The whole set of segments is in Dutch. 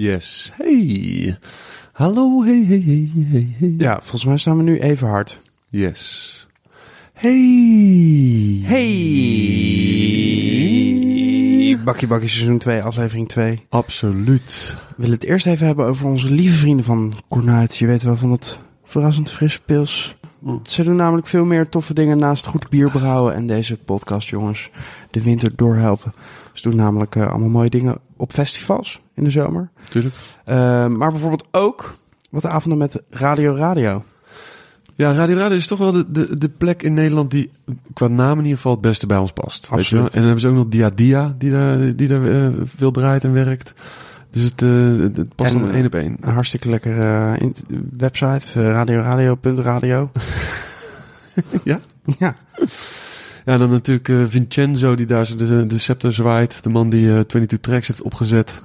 Yes. Hey. Hallo, hey, hey, hey, hey, hey. Ja, volgens mij staan we nu even hard. Yes. Hey. Hey! Bakkie Bakkie seizoen 2, aflevering 2. Absoluut. We willen het eerst even hebben over onze lieve vrienden van Cornuit. Je weet wel van het verrassend frisse pils. Ze doen namelijk veel meer toffe dingen naast goed bier brouwen en deze podcast, jongens, de winter doorhelpen. Ze doen namelijk eh, allemaal mooie dingen op festivals in de zomer. Tuurlijk. Eh, maar bijvoorbeeld ook wat avonden met Radio Radio. Ja, Radio Radio is toch wel de, de, de plek in Nederland die qua naam in ieder geval het beste bij ons past. Weet je wel? Absoluut. En dan hebben ze ook nog Dia Dia, die daar, die daar eh, veel draait en werkt. Dus het, eh, het- past één op één. Een hartstikke lekkere in- website, uh, radioradio.radio. Ja? Ja. Ja, dan natuurlijk eh, Vincenzo, die daar de, de scepter zwaait. De man die eh 22 Tracks heeft opgezet.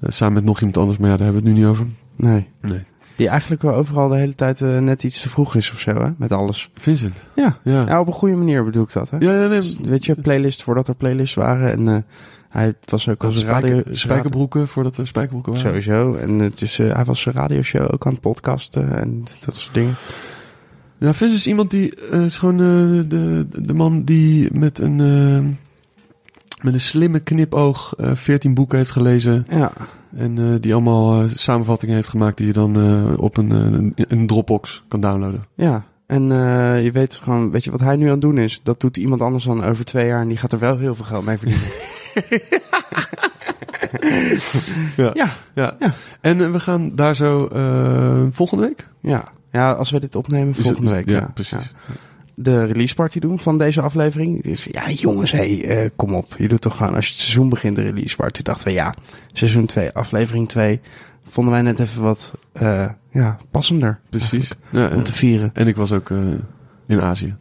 Eh, samen met nog iemand anders, maar ja, daar hebben we het nu niet over. Nee. Nee. Die eigenlijk wel overal de hele tijd net iets te vroeg is of zo, hè? Met alles. Vincent. Ja. Ja. Ja, op een goede manier bedoel ik dat, hè? Ja, ja, nee. Dus, weet je, playlist voordat er playlists waren. En hij was ook als radio... Spijker, spijkerbroeken, voordat er spijkerbroeken waren. Sowieso. En het is, hij was zijn radioshow ook aan het podcasten en dat soort dingen. Ja, Vincent is iemand die eh, is gewoon eh, de, de man die met een, eh, met een slimme knipoog eh 14 boeken heeft gelezen. Ja. En die allemaal samenvattingen heeft gemaakt die je dan op een, een, een Dropbox kan downloaden. Ja. En je weet gewoon, weet je wat hij nu aan het doen is? Dat doet iemand anders dan over twee jaar en die gaat er wel heel veel geld mee verdienen. Ja. ja. Ja. Ja. En we gaan daar zo volgende week. Ja. Ja, als we dit opnemen het- volgende week. Ja, Ja, precies. Ja. De release party doen van deze aflevering. Dus ja, jongens, hé, hey, eh, kom op. Je doet toch gewoon, als je het seizoen begint, de release party. Dachten we, ja, seizoen 2, aflevering 2. Vonden wij net even wat, eh, ja, passender. Precies. Ja, Om te vieren. En ik was ook eh, in Azië.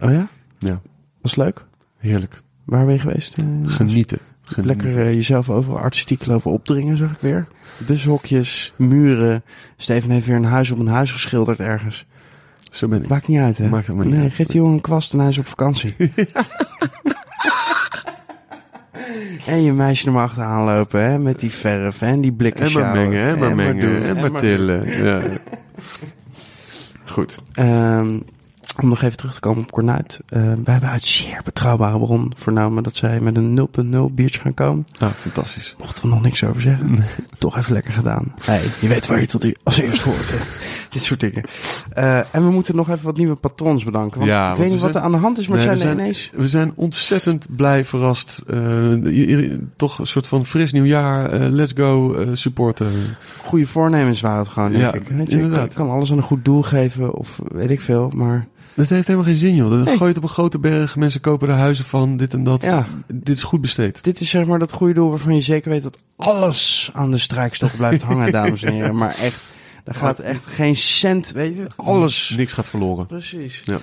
Oh ja? Ja. Was leuk. Heerlijk. Waar ben je geweest? eh? Genieten. Lekker eh, jezelf overal artistiek lopen opdringen, zag ik weer. Bushokjes, muren. Steven heeft weer een huis op een huis geschilderd ergens. Zo ben ik. Maakt niet uit, hè? Maakt helemaal niet nee, uit. geef die jongen een kwast en hij is op vakantie. en je meisje er maar achteraan lopen, hè? Met die verf en die blikken En maar mengen, en maar En maar mengen, en maar tillen. Ja. Goed. Ehm, om nog even terug te komen op Cornuit. Eh, wij hebben uit zeer betrouwbare bron vernomen dat zij met een 0.0 biertje gaan komen. Ah, fantastisch. Mochten we nog niks over zeggen. Toch even lekker gedaan. Hey, je weet waar je tot die als eerst hoort. Hè? Dit soort dingen. Eh, en we moeten nog even wat nieuwe patrons bedanken. Want Ja, ik weet we niet wat er zijn- aan de hand is, maar Nee, het we zijn zijn- ineens... We zijn ontzettend blij verrast. Eh, toch een soort van fris nieuwjaar. let's go supporten. Goede voornemens waren het gewoon, denk Ja, ik. Weet je, ik inderdaad. kan, ik kan alles aan een goed doel geven of weet ik veel. Maar Dat heeft helemaal geen zin, joh. Dat Nee. gooi je het op een grote berg. Mensen kopen er huizen van. Dit en dat. ja, Dit is goed besteed. dit is zeg maar dat goede doel waarvan je zeker weet dat alles aan de strijkstok blijft hangen, dames en heren. Maar echt, daar gaat echt geen cent, weet je, alles. Niks gaat verloren. Precies. Ja.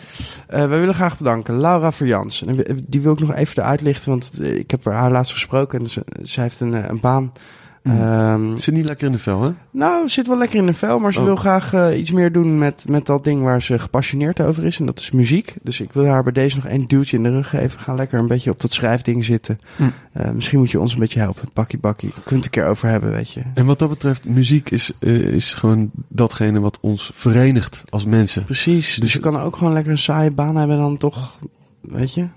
Eh, wij willen graag bedanken Laura Verjans. We- die wil ik nog even eruit lichten, want eh, ik heb haar laatst gesproken en ze, zij heeft een, eh, een baan. Ehm, Zit niet lekker in de vel, hè? nou, zit wel lekker in de vel, maar ze Oh. wil graag eh, iets meer doen met, met dat ding waar ze gepassioneerd over is. En dat is muziek. Dus ik wil haar bij deze nog één duwtje in de rug geven. Ga lekker een beetje op dat schrijfding zitten. Mm. Eh, misschien moet je ons een beetje helpen. Bakkie bakkie. Kunt het een keer over hebben, weet je. En wat dat betreft, muziek is, eh, is gewoon datgene wat ons verenigt als mensen. Precies. Dus, Dus- je kan ook gewoon lekker een saaie baan hebben dan toch, weet je.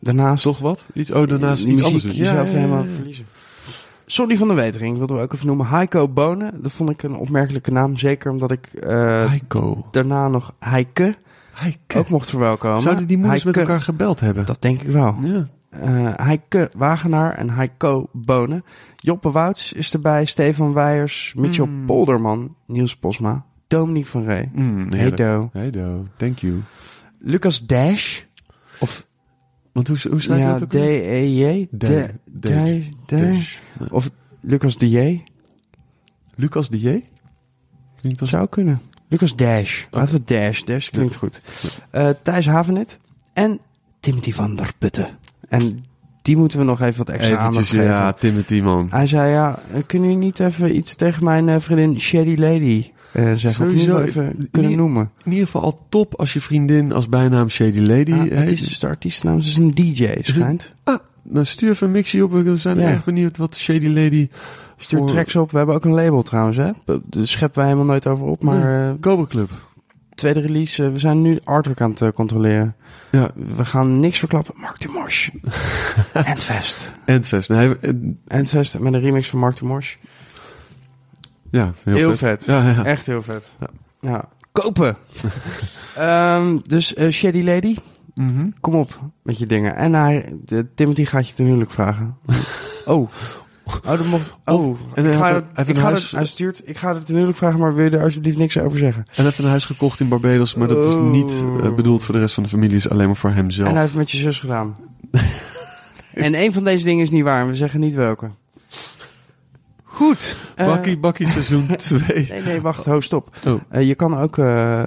Daarnaast Toch wat? Iets, oh, daarnaast iets muziek anders doen. jezelf Ja, ja, helemaal ja, verliezen. Sonny van der Wetering wilden we ook even noemen. Heiko Bonen. Dat vond ik een opmerkelijke naam. Zeker omdat ik eh, daarna nog Heike Heike. ook mocht verwelkomen. Zouden die moeders met elkaar gebeld hebben? Dat denk ik wel. Ja. Eh Heike Wagenaar en Heiko Bonen. Joppe Wouts is erbij. Stefan Weijers. Mitchell Mm. Polderman. Niels Posma. Dominique van Ree. Mm. Hey do, thank you. Lucas Dash. Of Want hoe, hoe schrijf je ja, dat ook? D-E-J. De- D- Dash. D- Dash. Of Lucas de J. Lucas de J? Klinkt als... Zou kunnen. Lucas Dash. Oh. Laten we Dash. Dash klinkt goed. Eh Thijs Havenet. En Timothy van der Putten. En die moeten we nog even wat extra aandacht Eventjes, geven. ja, Timothy man. Hij zei, ja, kunnen jullie niet even iets tegen mijn eh, vriendin Shady Lady eh, zeggen? Of in ieder geval Sowieso, even kunnen noemen. In ieder geval al top als je vriendin als bijnaam Shady Lady Ah, heet. het is dus de artiestnaam, het is een DJ, schijnt. Ah, dan stuur even een mixie op. We zijn Ja. erg benieuwd wat Shady Lady Stuur Voor- tracks op. We hebben ook een label trouwens, hè? Daar scheppen wij helemaal nooit over op. Maar eh, Cobra Club. tweede release, eh, we zijn nu artwork aan het eh, controleren. Ja, We gaan niks verklappen. Mark Dumosh. Endfest. Endfest. Nee, en- Endfest met een remix van Mark Dumosh. Ja, heel, Heel vet. vet. Ja, ja. Echt heel vet. Ja. Ja. Kopen. Ehm, dus eh, Shady Lady, Mhm. kom op met je dingen. En hij, de, Timothy gaat je ten huwelijk vragen. oh. Oh, dat mocht. Oh, en ik hij ga, er- ik een ga huis- het- hij stuurt. Ik ga het huwelijk vragen, maar wil je er alsjeblieft niks over zeggen? En hij heeft een huis gekocht in Barbados, maar dat is Oh. niet eh, bedoeld voor de rest van de familie, is alleen maar voor En hemzelf. hij heeft het met je zus gedaan. en een van deze dingen is niet waar, en we zeggen niet welke. Goed. eh, Bakkie Bakkie seizoen 2. nee, nee, wacht, ho, stop. Oh. Eh, je kan ook eh,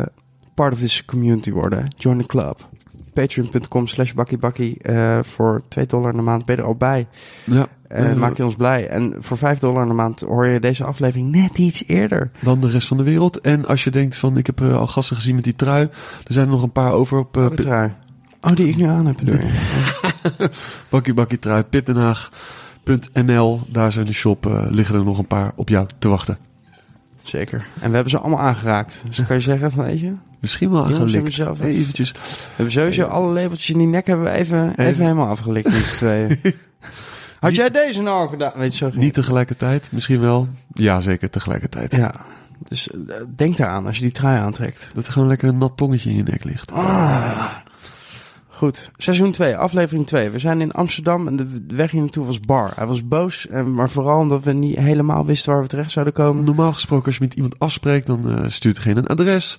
part of this community worden. Join the club. Patreon.com slash bakkiebakkie. Voor 2 dollar in de maand ben je er al bij. Ja. En maak je ons blij. En voor 5 dollar in de maand hoor je deze aflevering net iets eerder. Dan de rest van de wereld. En als je denkt van, ik heb al gasten gezien met die trui. Er zijn er nog een paar over op eh, Welke trui? Oh, die ik nu aan heb? Bakkie Bakkie trui, pipdenhaag.nl. Daar zijn de shop, eh, liggen er nog een paar op jou te wachten. Zeker. En we hebben ze allemaal aangeraakt. Dus kan je zeggen van, weet je... Misschien wel aangelikt. zelf even- Eventjes. We hebben sowieso alle labeltjes in die nek hebben we even, even, Even. helemaal afgelikt in z'n tweeën. Had jij deze nou al gedaan? Weet je, zo Niet tegelijkertijd, misschien wel. Ja, zeker tegelijkertijd. Ja. Dus eh, denk daaraan als je die trui aantrekt. Dat er gewoon lekker een nat tongetje in je nek ligt. Ah. Goed, seizoen 2, aflevering 2. We zijn in Amsterdam en de weg hier naartoe was bar. Hij was boos, en, maar vooral omdat we niet helemaal wisten waar we terecht zouden komen. Normaal gesproken, als je met iemand afspreekt, dan eh, stuurt degene een adres.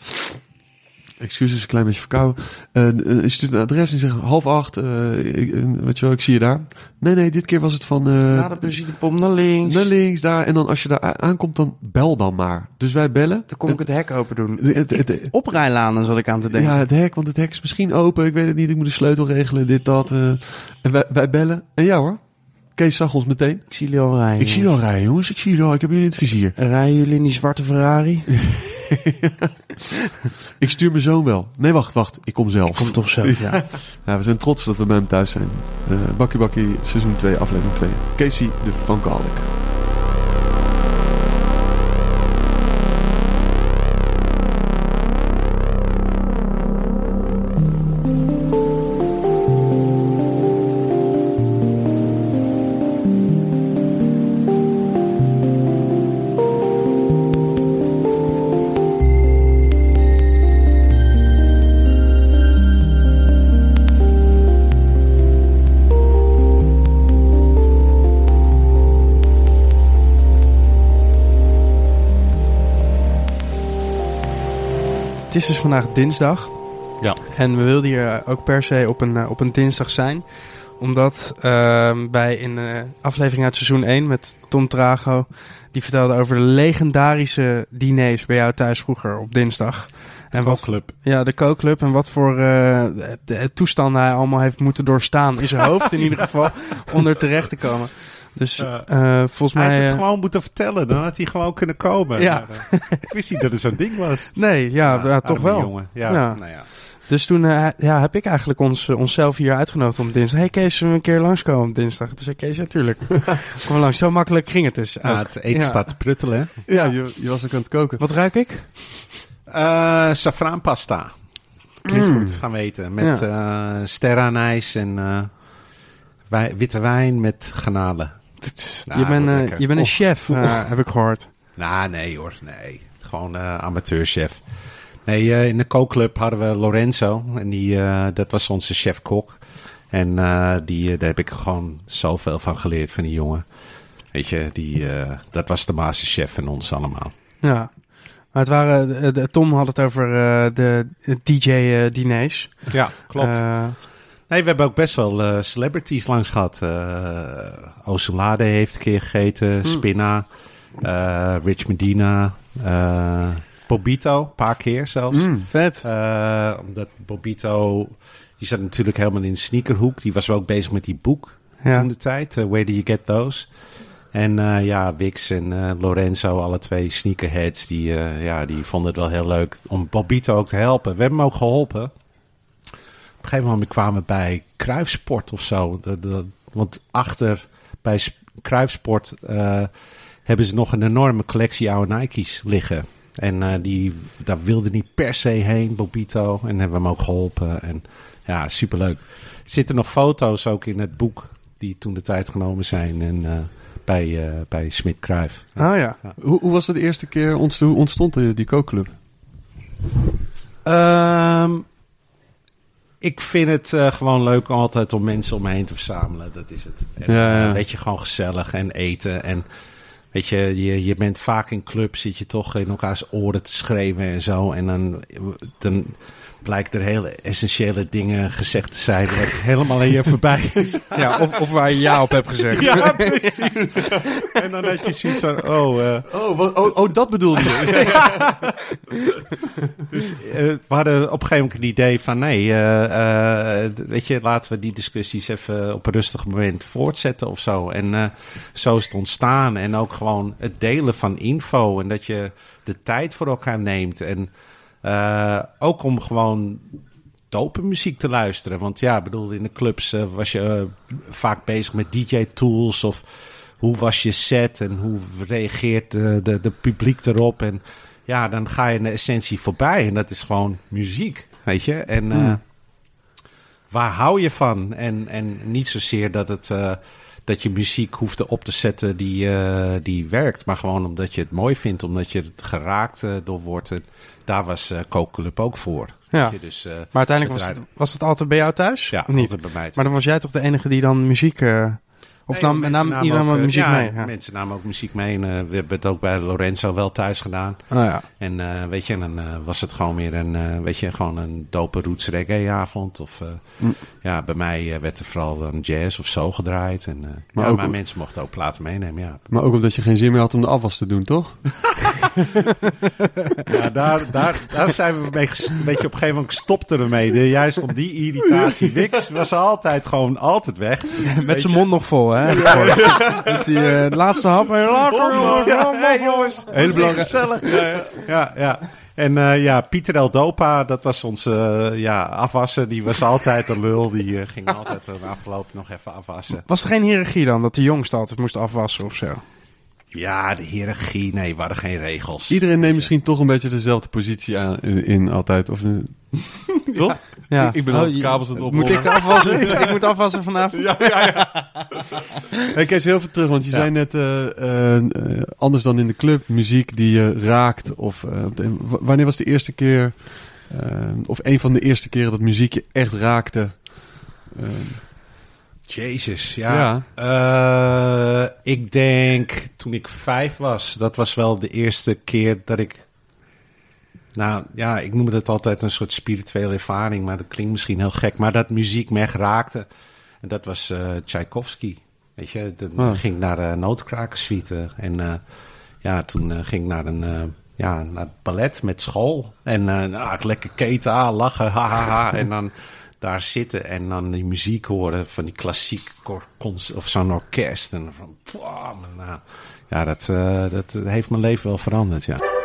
Excuses, een klein beetje verkouden. Eh, eh, je stuurt een adres en zegt half acht, eh, ik, eh, weet je wel, ik zie je daar. Nee, nee, dit keer was het van... eh, Na de benzinepomp naar links. naar links, daar. En dan als je daar aankomt, dan bel dan maar. Dus wij bellen. Dan kom ik het hek open doen. Het- het- het- het- Oprijlanen zat ik aan te denken. ja, het hek, want het hek is misschien open. Ik weet het niet, ik moet de sleutel regelen, dit, dat. eh. en wij, wij bellen. En ja hoor, Kees zag ons meteen. Ik zie jullie al rijden. Ik zie je al rijden, jongens. Ik zie je al. Ik heb jullie in het vizier. Rijden jullie in die zwarte Ferrari? Ik stuur mijn zoon wel. Nee, wacht, wacht. Ik kom zelf. Komt toch zelf, ja. Ja, we zijn trots dat we bij hem thuis zijn. Eh Bakkie Bakkie, seizoen 2, aflevering 2. Casey de Funkaholic. Het is dus vandaag dinsdag. Ja. En we wilden hier ook per se op een, eh, op een dinsdag zijn. Omdat ehm, wij in de aflevering uit seizoen 1 met Tom Trago... die vertelde over de legendarische diners bij jou thuis vroeger op dinsdag. En wat, Club. ja, de kookclub. En wat voor eh, de toestanden hij allemaal heeft moeten doorstaan. In zijn hoofd in ieder geval. Om er terecht te komen. Dus Ja. eh, volgens Hij mij... had het eh, gewoon moeten vertellen. Dan had hij gewoon kunnen komen. Ja. Maar, eh, ik wist niet dat het zo'n ding was. nee, ja, ja, toch wel. Jongen. Ja, Ja. Nou ja. Dus toen eh, ja, heb ik eigenlijk ons, onszelf hier uitgenodigd om dinsdag. Hey Kees, zullen we een keer langskomen op dinsdag? Toen zei Kees, ja tuurlijk. Kom langs. Zo makkelijk ging het dus. Ook. het eten Ja. staat te pruttelen. hè. Ja, je, je was ook aan het koken. Wat ruik ik? Eh safraanpasta. Klinkt Mm. goed. Gaan we eten. Met eh sterrenijs en eh, wij- witte wijn met garnalen. Is- Nou, je, bent, eh, je bent een chef, eh, heb ik gehoord. Nou, nee hoor. Nee. Gewoon eh amateurchef. Nee, eh, in de kookclub hadden we Lorenzo. En die, eh, dat was onze chef-kok. En eh, die, daar heb ik gewoon zoveel van geleerd van die jongen. Weet je, die, eh, dat was de masterchef van ons allemaal. Ja. Maar het waren, Tom had het over eh, de DJ-diners. Ja, klopt. Nee, we hebben ook best wel eh, celebrities langs gehad. Uh, heeft een keer gegeten. Spinna. eh, Rich Medina. Bobito, een paar keer zelfs. vet. Eh, omdat Bobito, die zat natuurlijk helemaal in de sneakerhoek. Die was wel ook bezig met die boek Ja. toen de tijd. Where do you get those? En ja, Wix en Lorenzo, alle twee sneakerheads, die, ja, die vonden het wel heel leuk om Bobito ook te helpen. We hebben hem ook geholpen. Op een gegeven moment kwamen we bij Kruifsport of zo. De- de- want achter bij Kruifsport eh, hebben ze nog een enorme collectie oude Nike's liggen. En eh, die, daar wilde niet per se heen, Bobito. En hebben we hem ook geholpen. En ja, superleuk. Er zitten nog foto's ook in het boek die toen de tijd genomen zijn. En, eh, bij, uh, bij Smit Kruif. Oh ja. Hoe, hoe, was het de eerste keer, ontstond, hoe ontstond die kookclub? Um, ik vind het uh, gewoon leuk altijd om mensen om me heen te verzamelen. Dat is het. En, ja, ja. Weet je, gewoon gezellig en eten. En weet je, je, je bent vaak in clubs, zit je toch in elkaars oren te schreeuwen en zo. En dan, dan blijkt er hele essentiële dingen gezegd te zijn. Wat helemaal aan je voorbij is. Ja, of, of waar je ja op hebt gezegd. Ja, precies. en dan had je zoiets van, oh... Uh, oh, wat, oh, oh, dat bedoelde je. dus uh, we hadden op een gegeven moment een idee van... nee, uh, weet je, laten we die discussies even op een rustig moment voortzetten of zo. En zo is het ontstaan. En ook gewoon het delen van info. En dat je de tijd voor elkaar neemt. En... Uh, ook om gewoon dope muziek te luisteren. Want ja, bedoel, in de clubs uh, was je uh, vaak bezig met DJ-tools of hoe was je set en hoe reageert de, de, de, publiek erop. En ja, dan ga je in de essentie voorbij en dat is gewoon muziek, weet je. En hmm. waar hou je van? En, en niet zozeer dat het dat je muziek hoeft op te zetten die, uh, die werkt. Maar gewoon omdat je het mooi vindt, omdat je het geraakt uh, door wordt. En daar was uh, Kookclub ook voor. Ja. Je, dus, maar uiteindelijk was het, was het altijd bij jou thuis? Ja, niet? bij mij. Maar dan was jij toch de enige die dan muziek... Of nam, nam, nam, nam ook, muziek ja, mee? Ja. mensen namen ook muziek mee. En, uh, we hebben het ook bij Lorenzo wel thuis gedaan. Oh, ja. En uh, weet je, dan uh, was het gewoon weer een, weet je, gewoon een dope roots reggae avond. Of mm. ja, bij mij werd er vooral dan jazz of zo gedraaid. En, maar, ja, ook, maar mensen mochten ook platen meenemen, ja. Maar ook omdat je geen zin meer had om de afwas te doen, toch? ja, daar, daar, daar zijn we mee een beetje op een gegeven moment gestopt ermee. De, juist om die irritatie. Wix was altijd gewoon altijd weg. Met zijn mond nog vol, hè? Met die uh, laatste hap. En later, jongens. Ja, hey, jongens. Hele belangrijk. Gezellig. Ja, ja. ja. En uh, ja, Pieter El Dopa, dat was onze uh, ja, afwasser. Die was altijd een lul. Die uh, ging altijd een afgelopen nog even afwassen. Was er geen hiërarchie dan? Dat de jongste altijd moest afwassen of zo? Ja, de hiërarchie. Nee, we hadden geen regels. Iedereen neemt misschien toch een beetje dezelfde positie aan, in, in altijd. Of, toch? Ja. Ik, ik ben oh, kabels aan het Moet ik afwassen? ik, ik, moet afwassen vanavond. Ja, ja, ja. hey, Kees, heel veel terug, want je ja. zei net uh, uh, uh, anders dan in de club, muziek die je raakt. Of wanneer was de eerste keer, of een van de eerste keren dat muziek je echt raakte? Jezus, ja. ja. ik denk toen ik vijf was, dat was wel de eerste keer dat ik nou ja, ik noem het altijd een soort spirituele ervaring, maar dat klinkt misschien heel gek. Maar dat muziek me raakte. En dat was uh, Tchaikovsky. Weet je, dan oh. ging ik naar de noodkrakensuite. En uh, ja, toen uh, ging ik naar een ja, naar het ballet met school. En nou, lekker keten, ah, lachen, ha, ha, ha. En dan daar zitten en dan die muziek horen van die klassiek of zo'n orkest. En van, wow, nou, ja, dat, dat heeft mijn leven wel veranderd, ja.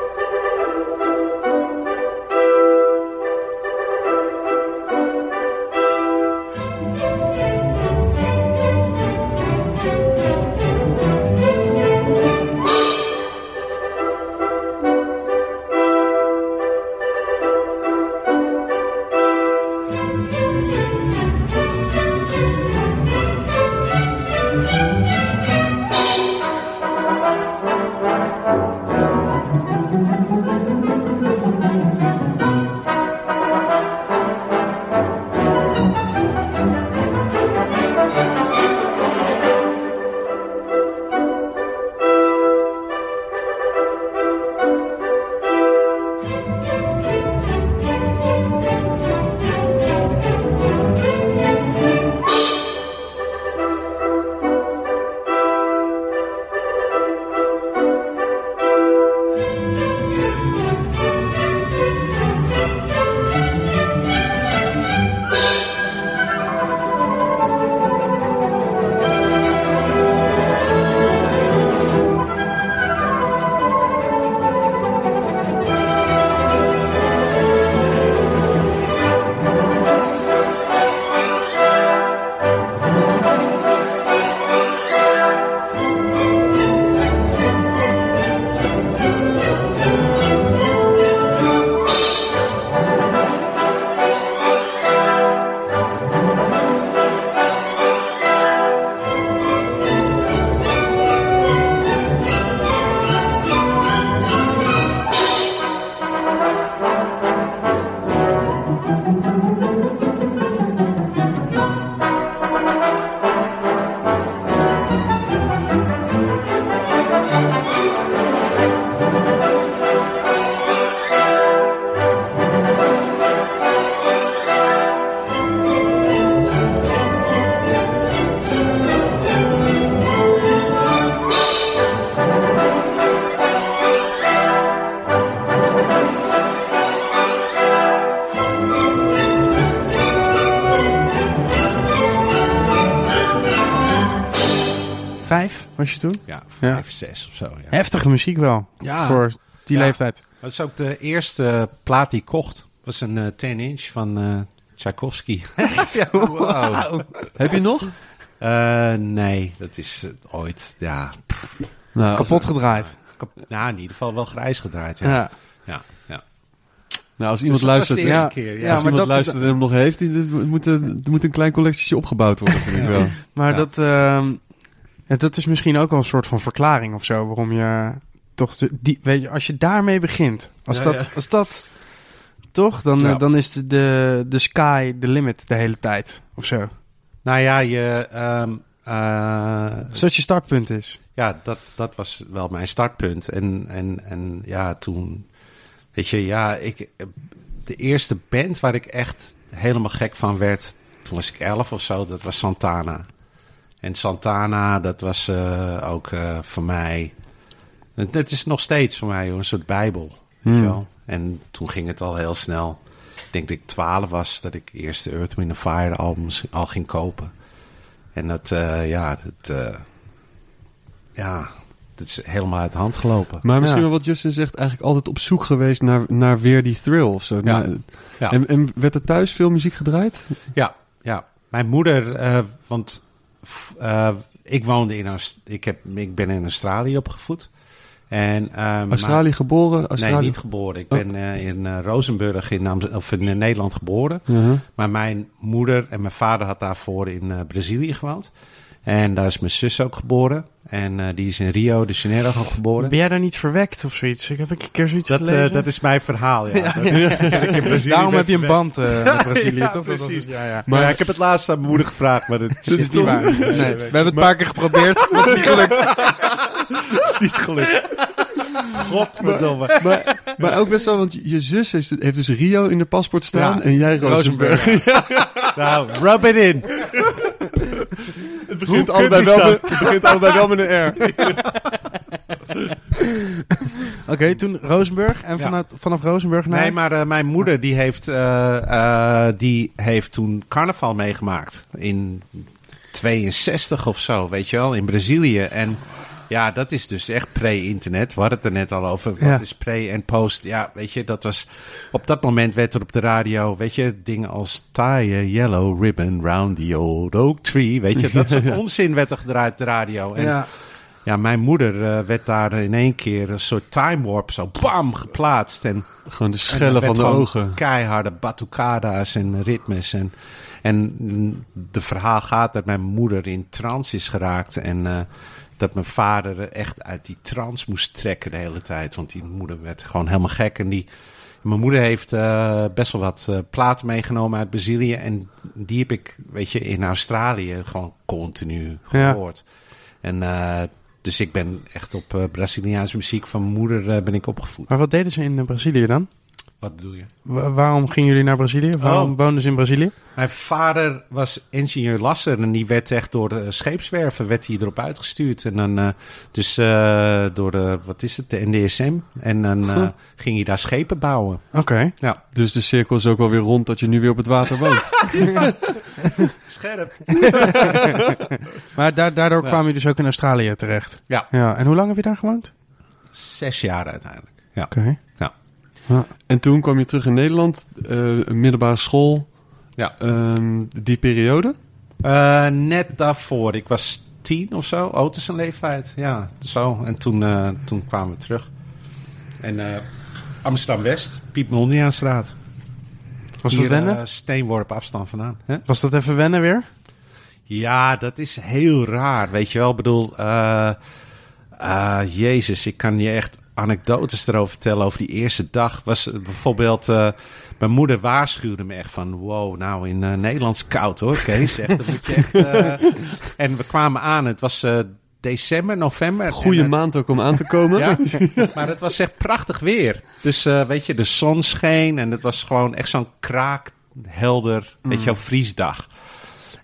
Zes of zo. Ja. Heftige muziek wel, Ja. voor die Ja. leeftijd. Dat is ook de eerste plaat die ik kocht. Dat was een eh 10 inch van eh Tchaikovsky. ja, wow. Heb je nog? Eh, nee, dat is eh, ooit, ja, Nou, Kapot gedraaid. kap- nou, in ieder geval wel grijs gedraaid. Ja, Ja. ja. Nou, als iemand Dus dat was luistert, de eerste ja. keer. Ja. Ja, als iemand dat- luistert en hem nog heeft, die- er moet, een- er moet een klein collectietje opgebouwd worden, vind ik wel. Maar Ja. dat, ehm, ja, dat is misschien ook wel een soort van verklaring of zo. Waarom je toch, die, weet je, als je daarmee begint. Als, Ja, dat, ja. als dat, toch? Dan, Ja. dan is de, de, de sky the limit de hele tijd. Of zo. Nou ja, je, ehm, eh, Als dat je startpunt is. ja, dat, dat was wel mijn startpunt. En, en, en ja, toen, weet je, ja, ik, de eerste band waar ik echt helemaal gek van werd, toen was ik elf of zo, dat was Santana. En Santana, dat was eh, ook eh, voor mij, het, is nog steeds voor mij een soort bijbel, weet je Hmm. wel. En toen ging het al heel snel. Ik denk dat ik twaalf was, dat ik eerst de Earth, Wind Fire albums al ging kopen. En dat, eh, ja, dat, ja, dat is helemaal uit de hand gelopen. Maar misschien Ja. wel wat Justin zegt, eigenlijk altijd op zoek geweest naar, naar weer die thrill of zo. Ja. Maar- Ja. En, en werd er thuis veel muziek gedraaid? Ja, ja. Mijn moeder, want eh, ik woonde in Aust- ik, heb, ik ben in Australië opgevoed. En, ehm, Australië geboren? Australië? Nee, niet geboren. Ik Oh. ben eh, in eh, Rozenburg in, Amst- of in eh, Nederland geboren. Uh-huh. Maar mijn moeder en mijn vader had daarvoor in eh, Brazilië gewoond. En daar is mijn zus ook geboren. En eh, die is in Rio de Janeiro geboren. Ben jij daar niet verwekt of zoiets? Ik heb een keer zoiets Dat, eh, gelezen. dat is mijn verhaal, ja. Dat- ik in Brazilië Daarom heb je een band eh, met Brazilië, Ja, toch? Dat was precies. ja, ja. Maar ja, ik heb het laatst aan mijn moeder gevraagd, maar dat is niet waar. Nee, we hebben het een paar keer geprobeerd. Dat is niet gelukt. is niet gelukt. Godverdomme. maar, maar ook best wel, want je, zus heeft, heeft dus Rio in de paspoort staan Ja. en jij Rozenburg. Nou, rub it in. Het begint, allebei wel met, het begint allebei wel met een R. Oké, toen Rozenburg. En Ja. vanaf, Rozenburg naar... Nee, maar eh, mijn moeder die heeft, eh, eh, die heeft toen carnaval meegemaakt. In 62 of zo, weet je wel, in Brazilië. En ja, dat is dus echt pre-internet. We hadden het er net al over. Wat Ja. is pre- en post? Ja, weet je, dat was... Op dat moment werd er op de radio, weet je, dingen als... Tie a yellow ribbon round the old oak tree. Weet je, dat soort onzin werd er gedraaid op de radio. En Ja. ja, mijn moeder eh, werd daar in één keer een soort time warp zo bam geplaatst. En Gewoon de en schellen van de ogen. Keiharde batucada's en ritmes. En, en de verhaal gaat dat mijn moeder in trance is geraakt. En eh, dat mijn vader er echt uit die trance moest trekken de hele tijd. Want die moeder werd gewoon helemaal gek. En die, mijn moeder heeft eh, best wel wat eh, platen meegenomen uit Brazilië. En die heb ik, weet je, in Australië gewoon continu Ja. gehoord. En eh, dus ik ben echt op Braziliaanse muziek van mijn moeder ben ik opgevoed. Maar wat deden ze in Brazilië dan? Wat bedoel je? Wa- waarom gingen jullie naar Brazilië? Waarom Oh. woonden ze in Brazilië? Mijn vader was ingenieur lasser en die werd echt door de scheepswerven werd hij erop uitgestuurd. En dan, eh, dus eh, door de, wat is het, de NDSM. En dan eh, ging hij daar schepen bouwen. Oké. Ja. Dus de cirkel is ook wel weer rond dat je nu weer op het water woont. Scherp. Maar da- daardoor Ja. kwamen jullie dus ook in Australië terecht. Ja, Ja. En hoe lang heb je daar gewoond? zes jaar uiteindelijk. Ja. Oké. En toen kwam je terug in Nederland, eh, middelbare school, Ja. ehm, die periode. Eh, net daarvoor, ik was tien of zo, oud is een leeftijd. Ja, zo. En toen, eh, toen kwamen we terug. En eh, Amsterdam-West, Piet Mondriaanstraat. Was dat wennen? steenworp afstand vandaan. Hè? Was dat even wennen weer? Ja, dat is heel raar, weet je wel. Ik bedoel, eh, eh, jezus, ik kan je echt anekdotes erover vertellen over die eerste dag. Was eh, bijvoorbeeld, eh, mijn moeder waarschuwde me echt van, wow, nou in Nederland is het koud hoor, Kees. Echt, moet je echt, en we kwamen aan, het was december, november. En, eh, maand ook om aan te komen. ja, maar het was echt prachtig weer. Dus weet je, de zon scheen en het was gewoon echt zo'n kraakhelder, weet je wel, vriesdag.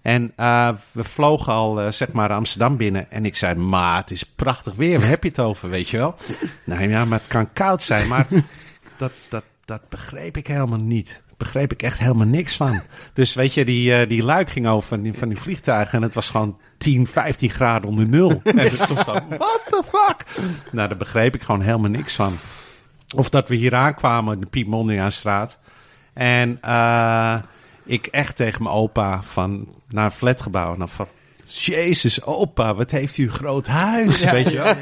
En eh, we vlogen al, eh, zeg maar, Amsterdam binnen. En ik zei, ma, het is prachtig weer. Waar heb je het over, weet je wel? Nou ja, maar het kan koud zijn. Maar dat, dat, dat begreep ik helemaal niet. begreep ik echt helemaal niks van. Dus weet je, die, eh, die luik ging over van die, van die vliegtuigen en het was gewoon 10, 15 graden onder nul. en het was dan, what the fuck? Nou, daar begreep ik gewoon helemaal niks van. Of dat we hier aankwamen in de Piet Mondriaanstraat. En eh, ik echt tegen mijn opa van naar een flatgebouw. En dan van, Jezus, opa, wat heeft u een groot huis, weet je wel?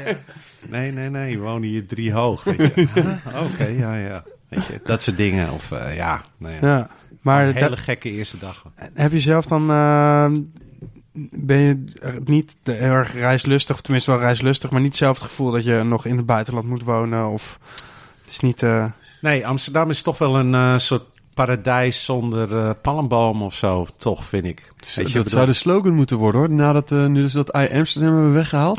Nee, nee, nee, we wonen hier drie hoog. weet je. Huh? Oké, ja, ja. Weet je, dat soort dingen. Of eh, ja, nou ja. Ja. Maar een hele gekke eerste dag. heb je zelf dan... eh, ben je niet heel erg reislustig, of tenminste wel reislustig, maar niet zelf het gevoel dat je nog in het buitenland moet wonen? Of het is niet... eh, Nee, Amsterdam is toch wel een soort paradijs zonder eh palmboom of zo, toch, vind ik. Weet je, dat zou de slogan moeten worden hoor. Nadat uh, nu dus dat I Amsterdam hebben weggehaald.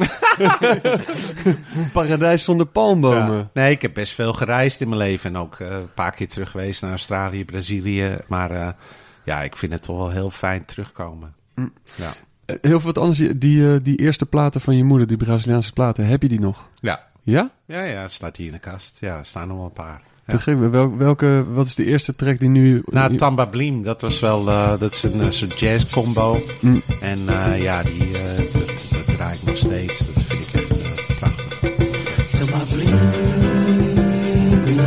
Paradijs zonder palmbomen. Ja. Nee, ik heb best veel gereisd in mijn leven. En ook eh, een paar keer terug geweest naar Australië, Brazilië. Maar eh, ja, ik vind het toch wel heel fijn terugkomen. Mm. Ja. Eh, Heel veel wat anders. Die, eh, die eerste platen van je moeder, die Braziliaanse platen, heb je die nog? Ja. Ja? Ja, ja, het staat hier in de kast. Ja, er staan nog wel een paar. Te gek. Wel, welke, wat is de eerste track die nu... Nou, Tamba Bleem, dat was wel, eh, dat is een eh, soort jazz combo. Mm. En eh, ja, die, eh, dat, dat draai ik nog steeds. Dat vind ik echt prachtig. Samba blim, blim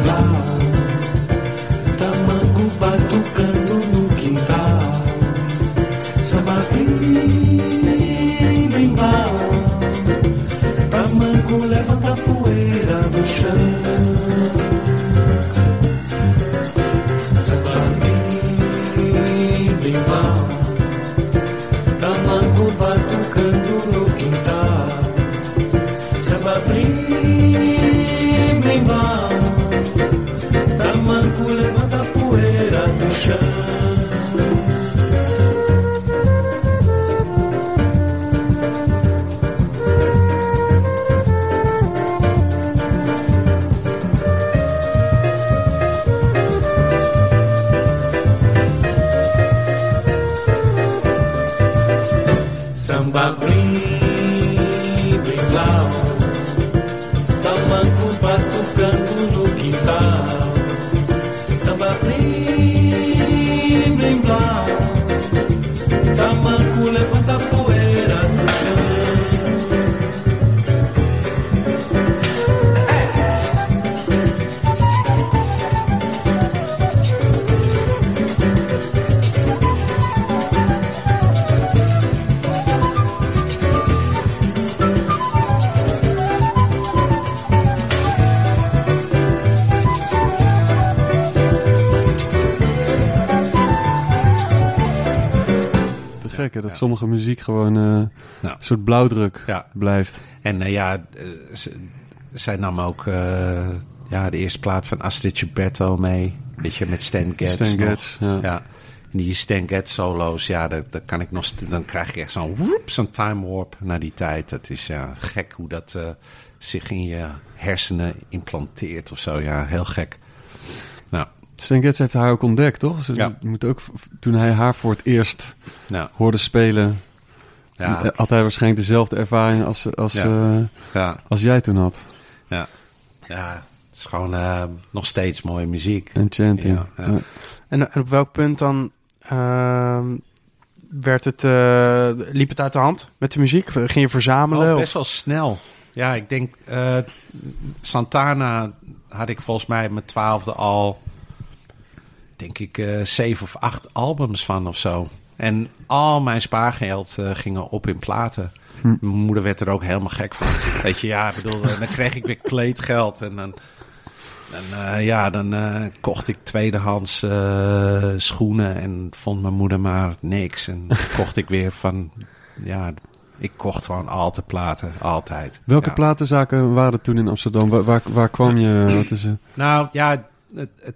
Tamango batucando no quintal Samba Dat sommige muziek gewoon eh, Nou. een soort blauwdruk blijft. En eh, ja, eh, zij nam ook ja, de eerste plaat van Astrid Gilberto mee. Weet je, met Stan Getz. Stan. Getz, ja. ja. En die Stan Getz solo's, ja, dat, dat kan ik nog... Dan krijg je echt zo'n zo'n time warp naar die tijd. Dat is ja, gek hoe dat zich in je hersenen implanteert of zo. Ja, heel gek. Stan Getz heeft haar ook ontdekt, toch? Ze Ja. moet ook, toen hij haar voor het eerst nou hoorde spelen, ja, eh, had hij waarschijnlijk dezelfde ervaring als, als, Ja. eh, ja, als jij toen had. ja. Ja, het is gewoon eh, nog steeds mooie muziek. Enchanting. Ja, ja. Ja. En, en op welk punt dan ehm, werd het, eh, liep het uit de hand met de muziek? Ging je verzamelen? Oh, of- best wel snel. Ja, ik denk eh, Santana had ik volgens mij met twaalfde al, denk ik, eh, zeven of acht albums van of zo. En al mijn spaargeld eh, ging op in platen. Hm. Mijn moeder werd er ook helemaal gek van. Weet je, ja, bedoel, eh, dan kreeg ik weer kleedgeld en dan... Eh, ja, dan kocht ik tweedehands eh, schoenen en vond mijn moeder maar niks. En kocht ik weer van, ja, ik kocht gewoon altijd platen, altijd. Welke ja. platenzaken waren er toen in Amsterdam? Waar, waar, waar kwam je? Wat is er? Nou ja, het- het-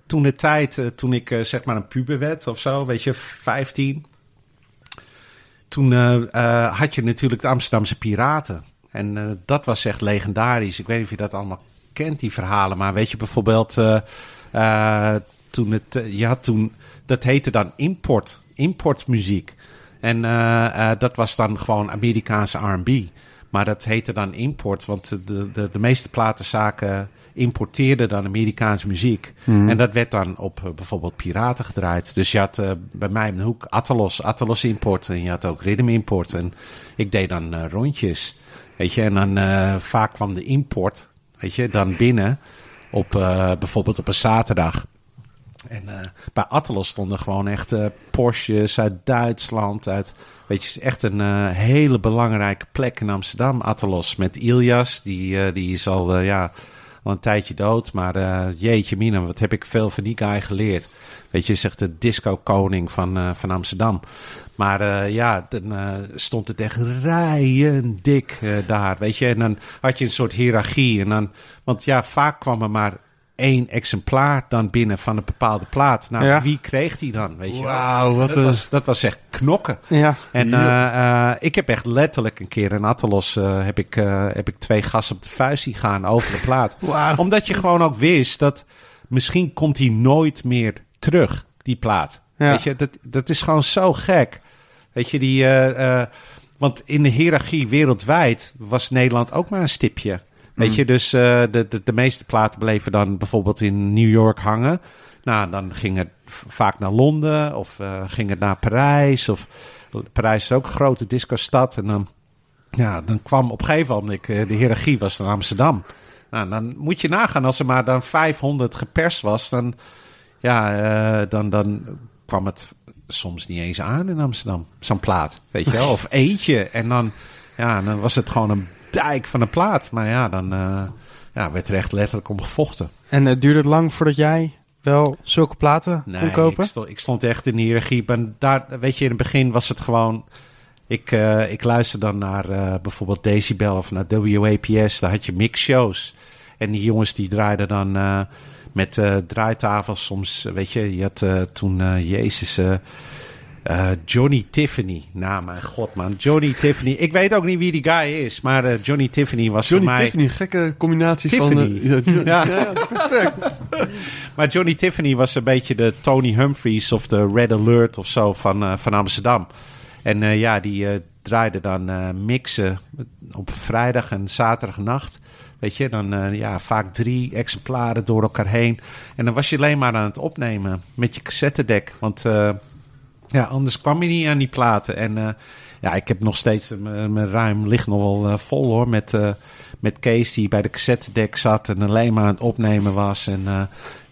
toen de tijd, eh, toen ik eh, zeg maar een puber werd of zo, weet je, 15. Toen eh, had je natuurlijk de Amsterdamse Piraten. En dat was echt legendarisch. Ik weet niet of je dat allemaal kent, die verhalen. Maar weet je bijvoorbeeld, toen het, je had toen, dat heette dan import, importmuziek. En dat was dan gewoon Amerikaanse R&B. Maar dat heette dan import, want de, de, de meeste platenzaken importeerde dan Amerikaanse muziek. En dat werd dan op eh, bijvoorbeeld piraten gedraaid. Dus je had eh, bij mij in de hoek Atalos, Atalos import. En je had ook Rhythm import. En ik deed dan eh, rondjes. Weet je, en dan vaak kwam de import, weet je, dan binnen op bijvoorbeeld op een zaterdag. En bij Atlas stonden gewoon echt eh, Porsches uit Duitsland. Uit, weet je, het is echt een hele belangrijke plek in Amsterdam. Atlas met Ilias, die, die is al, ja, al een tijdje dood. Maar eh, jeetje mina, wat heb ik veel van die guy geleerd. Weet je, zegt de disco-koning van, eh, van Amsterdam. Maar eh, ja, dan stond het echt rijen dik daar, weet je. En dan had je een soort hiërarchie. En dan, want ja, vaak kwam er maar één exemplaar dan binnen van een bepaalde plaat. Nou, Ja. wie kreeg die dan, weet je? Wauw, wat dat, een... was, dat was echt knokken. Ja. En eh, eh, ik heb echt letterlijk een keer in Attelos eh, heb, ik, heb ik twee gasten op de vuist zien gaan over de plaat. Omdat je gewoon ook wist dat misschien komt hij nooit meer terug, die plaat. Ja. Weet je, dat, dat is gewoon zo gek. Weet je, die, want in de hiërarchie wereldwijd was Nederland ook maar een stipje. Weet je, dus eh, de, de, de meeste platen bleven dan bijvoorbeeld in New York hangen. Nou, dan ging het vaak naar Londen of eh, ging het naar Parijs. Of Parijs is ook een grote discostad. En dan, ja, dan kwam op een gegeven moment, eh, de hiërarchie was dan Amsterdam. Nou, dan moet je nagaan, als er maar dan 500 geperst was, dan, ja, dan, dan kwam het soms niet eens aan in Amsterdam. Zo'n plaat, weet je wel. Of eentje. En dan, ja, dan was het gewoon een dijk van een plaat. Maar ja, dan eh, ja, werd er echt letterlijk om gevochten. En het duurde het lang voordat jij wel zulke platen kon kopen? Ik stond, ik stond echt in de hiërarchie. En daar, weet je, in het begin was het gewoon... Ik, eh, ik luister dan naar bijvoorbeeld Decibel of naar WAPS. Daar had je mixshows. En die jongens die draaiden dan met draaitafels soms. Weet je, je had toen, Jezus... eh, Johnny Tiffany. Nou, mijn god, man. Johnny Tiffany. Ik weet ook niet wie die guy is. Maar eh, Johnny Tiffany was Johnny voor mij... Tiffany, gekke combinatie Tiffany. van... eh, ja, Ja. ja, perfect. Maar Johnny Tiffany was een beetje de Tony Humphries of de Red Alert of zo van, van Amsterdam. En ja, die draaide dan mixen op vrijdag en zaterdagnacht. Weet je, dan ja, vaak drie exemplaren door elkaar heen. En dan was je alleen maar aan het opnemen met je cassettedek. Want ja, anders kwam je niet aan die platen. En eh, ja, ik heb nog steeds, eh, mijn mijn ruim ligt nog wel eh, vol hoor. Met, eh, met Kees die bij de cassettedek zat en alleen maar aan het opnemen was. En eh,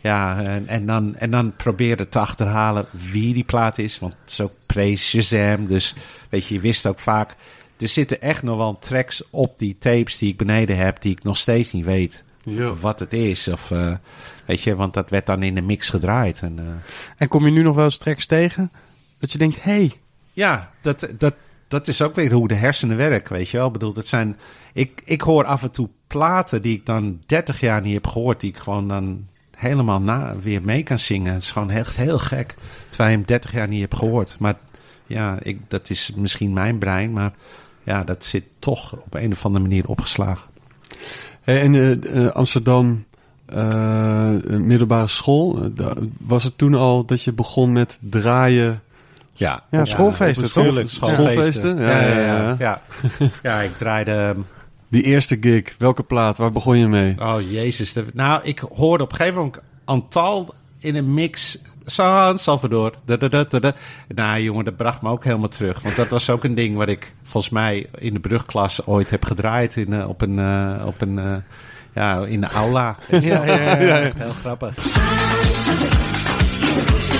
ja, en, en, dan, en dan probeerde te achterhalen wie die plaat is. Want het is ook pre-Shazam. Dus weet je, je wist ook vaak... Er zitten echt nog wel tracks op die tapes die ik beneden heb... die ik nog steeds niet weet Ja. wat het is. Of, eh, weet je, want dat werd dan in de mix gedraaid. En, eh, En kom je nu nog wel eens tracks tegen? Dat je denkt, hé, hey, Ja, dat, dat, dat is ook weer hoe de hersenen werken, weet je wel. Ik bedoel, dat zijn, ik, ik hoor af en toe platen die ik dan 30 jaar niet heb gehoord, die ik gewoon dan helemaal na, weer mee kan zingen. Het is gewoon echt heel gek, terwijl je hem 30 jaar niet hebt gehoord. Maar ja, ik, dat is misschien mijn brein, maar ja, dat zit toch op een of andere manier opgeslagen. Hey, en eh, eh, Amsterdam, eh, middelbare school, was het toen al dat je begon met draaien? Ja, Ja, schoolfeesten, Natuurlijk, school- schoolfeesten. schoolfeesten? Ja, ja, ja. ja. ja. ja ik draaide... ehm, Die eerste gig, welke plaat, waar begon je mee? Oh, jezus. Nou, ik hoorde op een gegeven moment Antal in een mix. San Salvador. Da, da, da, da, da. Nou, jongen, dat bracht me ook helemaal terug. Want dat was ook een ding wat ik volgens mij in de brugklas ooit heb gedraaid. In, eh, op een, eh, op een eh, ja, in de aula. Ja, ja, ja, ja. Heel grappig.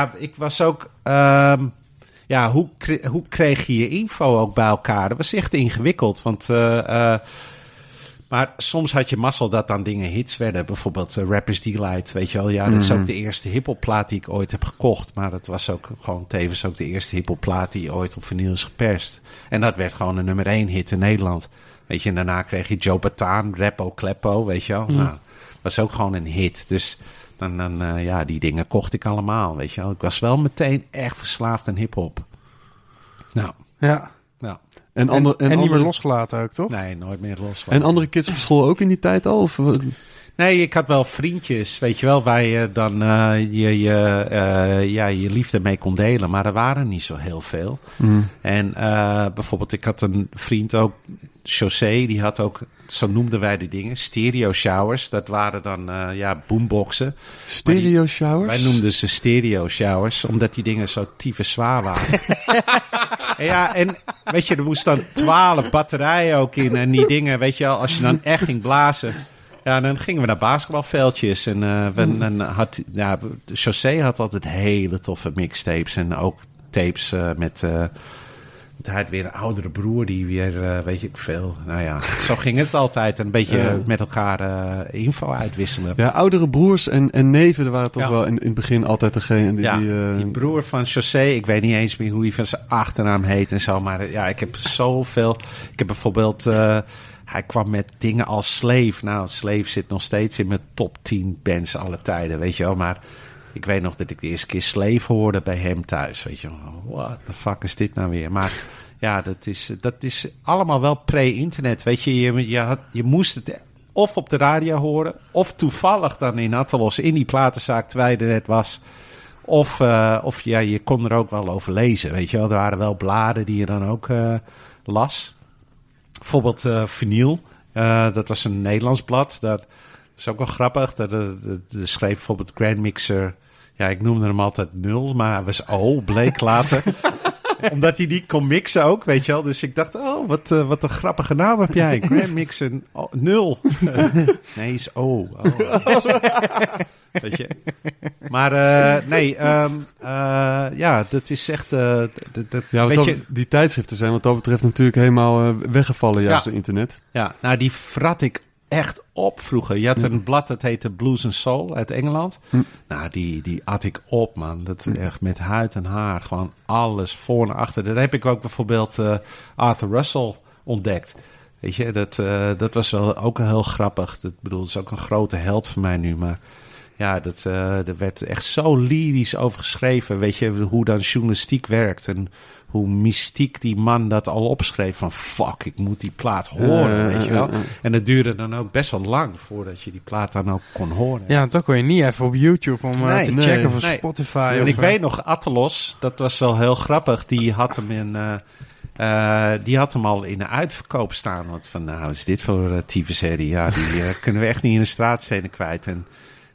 Ja, ik was ook. ehm, ja, hoe, hoe kreeg je je info ook bij elkaar? Dat was echt ingewikkeld. Want eh, eh, Maar soms had je mazzel dat dan dingen hits werden. Bijvoorbeeld eh, Rappers Delight, weet je wel. Ja, dat is ook de eerste hiphop plaat die ik ooit heb gekocht. Maar dat was ook gewoon tevens ook de eerste hiphop plaat die ooit op vinyl is geperst. En dat werd gewoon een nummer één hit in Nederland. Weet je, en daarna kreeg je Joe Bataan, Rappo Kleppo, weet je wel. Nou, was ook gewoon een hit. Dus dan, dan eh, ja, die dingen kocht ik allemaal, weet je wel. Ik was wel meteen echt verslaafd aan hiphop. Nou, Ja. nou. En, En, andere, en, niet meer losgelaten ook, toch? Nee, nooit meer los. en andere kids op school ook in die tijd al? Of? Nee, ik had wel vriendjes, weet je wel, waar je dan eh, je, je, eh, ja, je liefde mee kon delen. Maar er waren niet zo heel veel. En eh, bijvoorbeeld, ik had een vriend ook, José, die had ook, zo noemden wij die dingen, stereo showers. Dat waren dan, ja, boomboxen. Stereo showers? Wij noemden ze stereo showers, omdat die dingen zo tyfus zwaar waren. En ja, en weet je, er moest dan twaalf batterijen ook in. En die dingen, weet je wel, als je dan echt ging blazen. Ja, dan gingen we naar basketbalveldjes. En eh we, dan had, ja, José had altijd hele toffe mixtapes. En ook tapes eh, met... eh hij had weer een oudere broer die weer, weet je, ik veel. Nou ja, zo ging het altijd. Een beetje met elkaar info uitwisselen. Ja, oudere broers en, en neven er waren toch Ja. wel in, in het begin altijd degene die... Ja, die, die broer van José, ik weet niet eens meer hoe hij van zijn achternaam heet en zo. Maar ja, ik heb zoveel. Ik heb bijvoorbeeld. Hij kwam met dingen als Slave. Nou, Slave zit nog steeds in mijn top 10 bands alle tijden, weet je wel. Maar ik weet nog dat ik de eerste keer Slave hoorde bij hem thuis. Weet je wel. What the fuck is dit nou weer? Maar ja, dat is, dat is allemaal wel pre-internet. Weet je, je, je, had, je moest het of op de radio horen, of toevallig dan in Attelos in die platenzaak terwijl je er net was. Of, eh, of ja, je kon er ook wel over lezen, weet je wel. Er waren wel bladen die je dan ook eh, las. Bijvoorbeeld eh Vinyl, eh, dat was een Nederlands blad. Dat is ook wel grappig. Dat schreef bijvoorbeeld Grand Mixer... Ja, ik noemde hem altijd nul, maar hij was O, bleek later. Omdat hij niet kon mixen ook, weet je wel. Dus ik dacht, oh, wat, eh, wat een grappige naam heb jij. Grand Mixer oh, nul. nee, is O. Oh. weet je. Maar eh, nee, ehm, eh, ja, dat is echt... eh, dat, ja, weet je, die tijdschriften zijn wat dat betreft natuurlijk helemaal eh, weggevallen juist Ja. door internet. Ja, nou die frat ik echt op vroeger. Je had een blad dat heette Blues and Soul uit Engeland. Nou, die, die at ik op, man. Dat is echt met huid en haar. Gewoon alles voor en achter. Daar heb ik ook bijvoorbeeld eh, Arthur Russell ontdekt. Weet je, dat, eh, dat was wel ook heel grappig. Dat bedoel, dat is ook een grote held voor mij nu. Maar ja, dat, eh er werd echt zo lyrisch over geschreven. Weet je, hoe dan journalistiek werkt. En hoe mystiek die man dat al opschreef. Van fuck, ik moet die plaat horen, Eh, weet je wel. eh, eh. En het duurde dan ook best wel lang voordat je die plaat dan ook kon horen. Ja, dat kon je niet even op YouTube om eh, Nee, te nee, checken nee. Spotify. En ik eh, weet nog, Attelos, dat was wel heel grappig. Die had hem in... eh, eh, die had hem al in de uitverkoop staan. Want van, nou, is dit voor uh, tyfusherrie? Ja, die eh, kunnen we echt niet in de straatstenen kwijt. En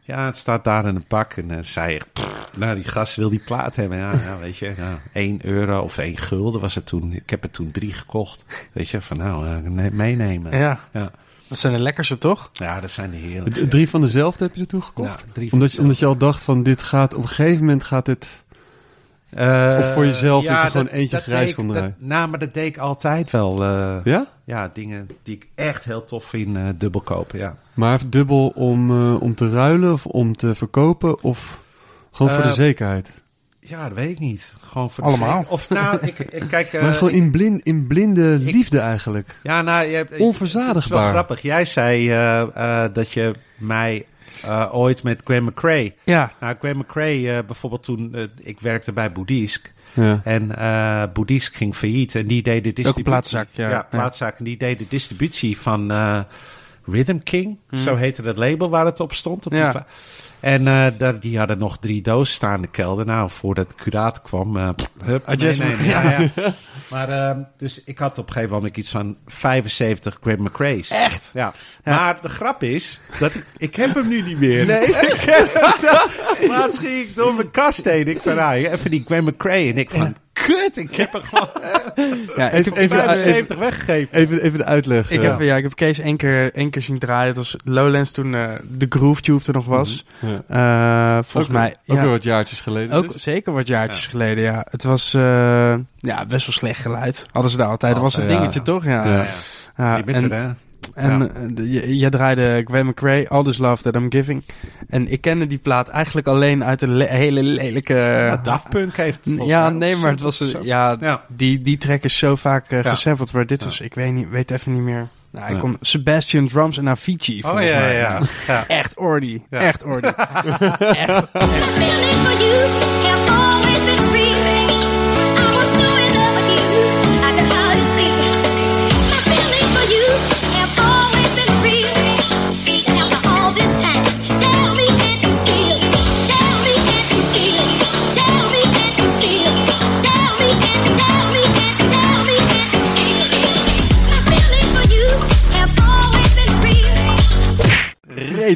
ja, het staat daar in een pak. En dan zei pff, nou, die gast wil die plaat hebben. Ja, ja weet je, nou, 1 euro of 1 gulden was het toen. Ik heb er toen drie gekocht. Weet je, van nou, eh, ne- meenemen. Ja, Ja. dat zijn de lekkerste, toch? ja, dat zijn de heerlijkste. Drie van dezelfde heb je er toegekocht? Ja, drie van omdat, je, omdat je al dacht van dit gaat, op een gegeven moment gaat dit... Eh, Of voor jezelf dat je gewoon eentje grijs deed ik- kon dat- draaien? Nou, maar dat deed ik altijd wel. eh, Ja? ja, dingen die ik echt heel tof vind, eh, dubbel kopen, ja. Maar dubbel om, eh, om te ruilen of om te verkopen of gewoon voor de zekerheid? Ja, dat weet ik niet. Gewoon voor de Allemaal. Of nou, ik, ik kijk... eh, maar gewoon in, blind, in blinde liefde eigenlijk. ja, nou, je hebt, Onverzadigbaar. Het is wel grappig. Jij zei eh, eh, dat je mij eh, ooit met Graham McRae... Ja, Nou, Graham McRae, eh, bijvoorbeeld toen... eh, ik werkte bij Boeddhisk. Ja. En eh Boeddhisk ging failliet. En die deed de ook distributie. plaatszaak, ja. Ja, plaatszaak. En die deed de distributie van eh, Rhythm King. Mhm. Zo heette het label waar het op stond. Op die Ja. En eh, daar, die hadden nog drie dozen staan in de kelder. Nou, voordat de curator kwam, pff, hup, me. Ja, ja. Maar ehm, dus ik had op een gegeven moment iets van 75 Graham McRae's. Echt? Ja. Maar de grap is, dat ik, ik heb hem nu niet meer. Nee. ik heb hem. Laatst ging ik door mijn kast heen. Ik van, nou, even die Graham McRae. En ik van, kut, ik heb hem gewoon ja ik, Even, heb, even, even, 75 weggegeven. even, even de uitleg. ik, eh. heb, ja, ik heb Kees één keer, één keer zien draaien. Het was Lowlands toen eh, de Groove Tube er nog was. Ja. Eh, volgens ook, mij... Ook ja. weer wat jaartjes geleden. Ook dus. zeker wat jaartjes geleden, ja. Het was eh, ja, best wel slecht geluid. Hadden ze daar altijd. Dat was een ja. dingetje, toch? Ja. Ja. Ja, en- er, hè? En Ja. eh, jij draaide Gwen McRae, All This Love That I'm Giving. En ik kende die plaat eigenlijk alleen uit een le- hele lelijke... Ja, Daft Punk heeft Ja, nee, maar het was... een-. Ja, Ja. Die, die track is zo vaak Ja. gesampled. Maar dit Ja. was... Ik weet, niet, weet even niet meer... Nou, ik Ja. kom Sebastian Drums en Avicii, Oh ja, ja, mij. ja. ja. Echt ordy. Ja. Echt ordy. echt. My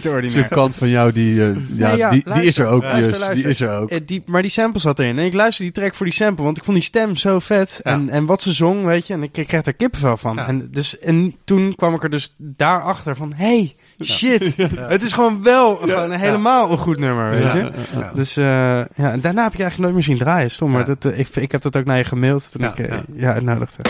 Zo'n ordinair. kant van jou, die, eh, ja, Nee, ja, die, die is er ook, luister, Jus. Die is er ook. Eh, die, maar die sample zat erin. En ik luisterde die track voor die sample, want ik vond die stem zo vet. Ja. En, en wat ze zong, weet je. En ik, kreeg daar kippenvel van. Ja. En, dus, en toen kwam ik er dus daarachter van... Hey, shit. Het is gewoon wel gewoon helemaal een goed nummer, weet je. Ja. Dus eh, ja, en daarna heb ik eigenlijk nooit meer zien draaien. Stom, maar Ja. dat, ik, ik heb dat ook naar je gemaild toen Ja, ik ja. ja. uitnodigde.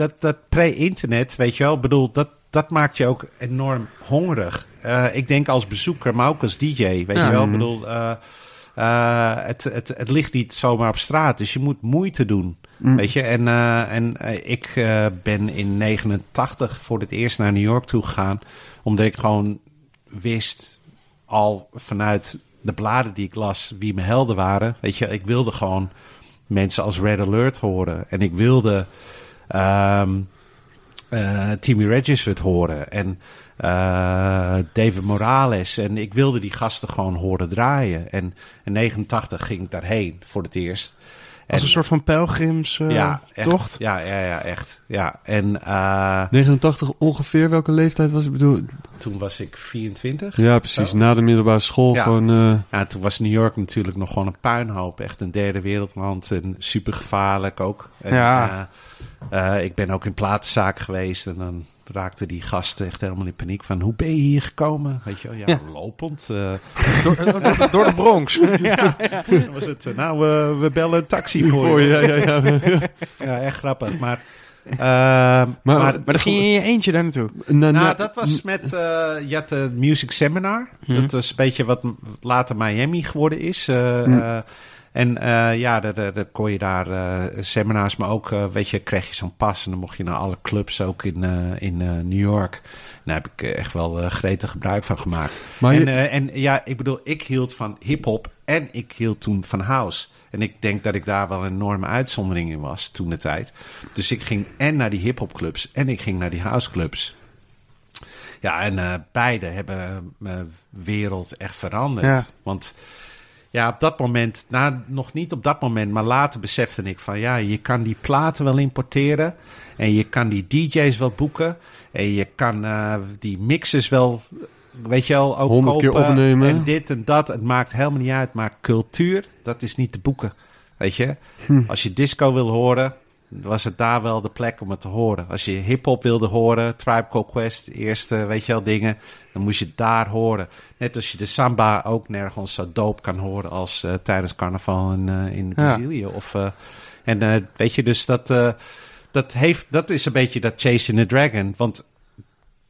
Dat, dat, pre-internet, weet je wel, bedoel, dat, dat maakt je ook enorm hongerig. Eh, ik denk als bezoeker, maar ook als DJ, weet Ja. je wel. Ik bedoel, eh, eh, het, het, het ligt niet zomaar op straat, dus je moet moeite doen, weet je. En, en ik ben in 89 voor het eerst naar New York toe gegaan, omdat ik gewoon wist al vanuit de bladen die ik las wie mijn helden waren. Weet je, ik wilde gewoon mensen als Red Alert horen. En ik wilde ehm eh, Timmy Regisford horen. En eh, David Morales. En ik wilde die gasten gewoon horen draaien. En in 89 ging ik daarheen voor het eerst. Als En- een soort van pelgrims eh, ja, echt. Ja, ja, ja, echt. Ja, en eh, 89 ongeveer, welke leeftijd was? Ik bedoel, toen was ik 24. ja, precies. Na de middelbare school Ja. gewoon... eh, Ja, toen was New York natuurlijk nog gewoon een puinhoop. Echt een derde wereldland en super gevaarlijk ook. En, Ja. eh, eh, ik ben ook in platenzaak geweest en dan raakten die gasten echt helemaal in paniek van... hoe ben je hier gekomen? Weet je wel, ja, Ja. lopend. eh. Door, door, door de Bronx. ja. Dan was het, eh, nou, we we bellen een taxi voor voor je. ja, ja, ja. Ja, echt grappig. Maar, eh, Maar- maar, Maar dan ging je in je eentje daar naartoe. Na- Nou, dat was met, je had de Music Seminar. Dat was een beetje wat later Miami geworden is. eh, en eh, ja, daar kon je daar eh, seminars, maar ook, eh, weet je, kreeg je zo'n pas. En dan mocht je naar alle clubs, ook in, in New York. Daar heb ik echt wel gretig gebruik van gemaakt. Maar en, je- en ja, ik bedoel, ik hield van hip-hop en ik hield toen van house. En ik denk dat ik daar wel een enorme uitzondering in was toen de tijd. Dus ik ging en naar die hip-hop clubs en ik ging naar die house clubs. Ja, en beide hebben mijn wereld echt veranderd. Ja. Want ja, op dat moment, nou, nog niet op dat moment, maar later besefte ik van ja, je kan die platen wel importeren. En je kan die DJ's wel boeken. En je kan eh, die mixes wel, weet je wel, ook Honderd keer kopen. opnemen. En dit en dat. Het maakt helemaal niet uit. Maar cultuur, dat is niet te boeken. Weet je? Hm. Als je disco wil horen, was het daar wel de plek om het te horen. Als je hip-hop wilde horen, Tribe Called Quest, eerste, weet je wel, dingen, dan moest je het daar horen. Net als je de samba ook nergens zo doop kan horen als eh, tijdens carnaval in, eh, in Ja. Brazilië. Of, eh, en weet je, dus dat, dat, heeft, dat is een beetje dat Chasing the Dragon. Want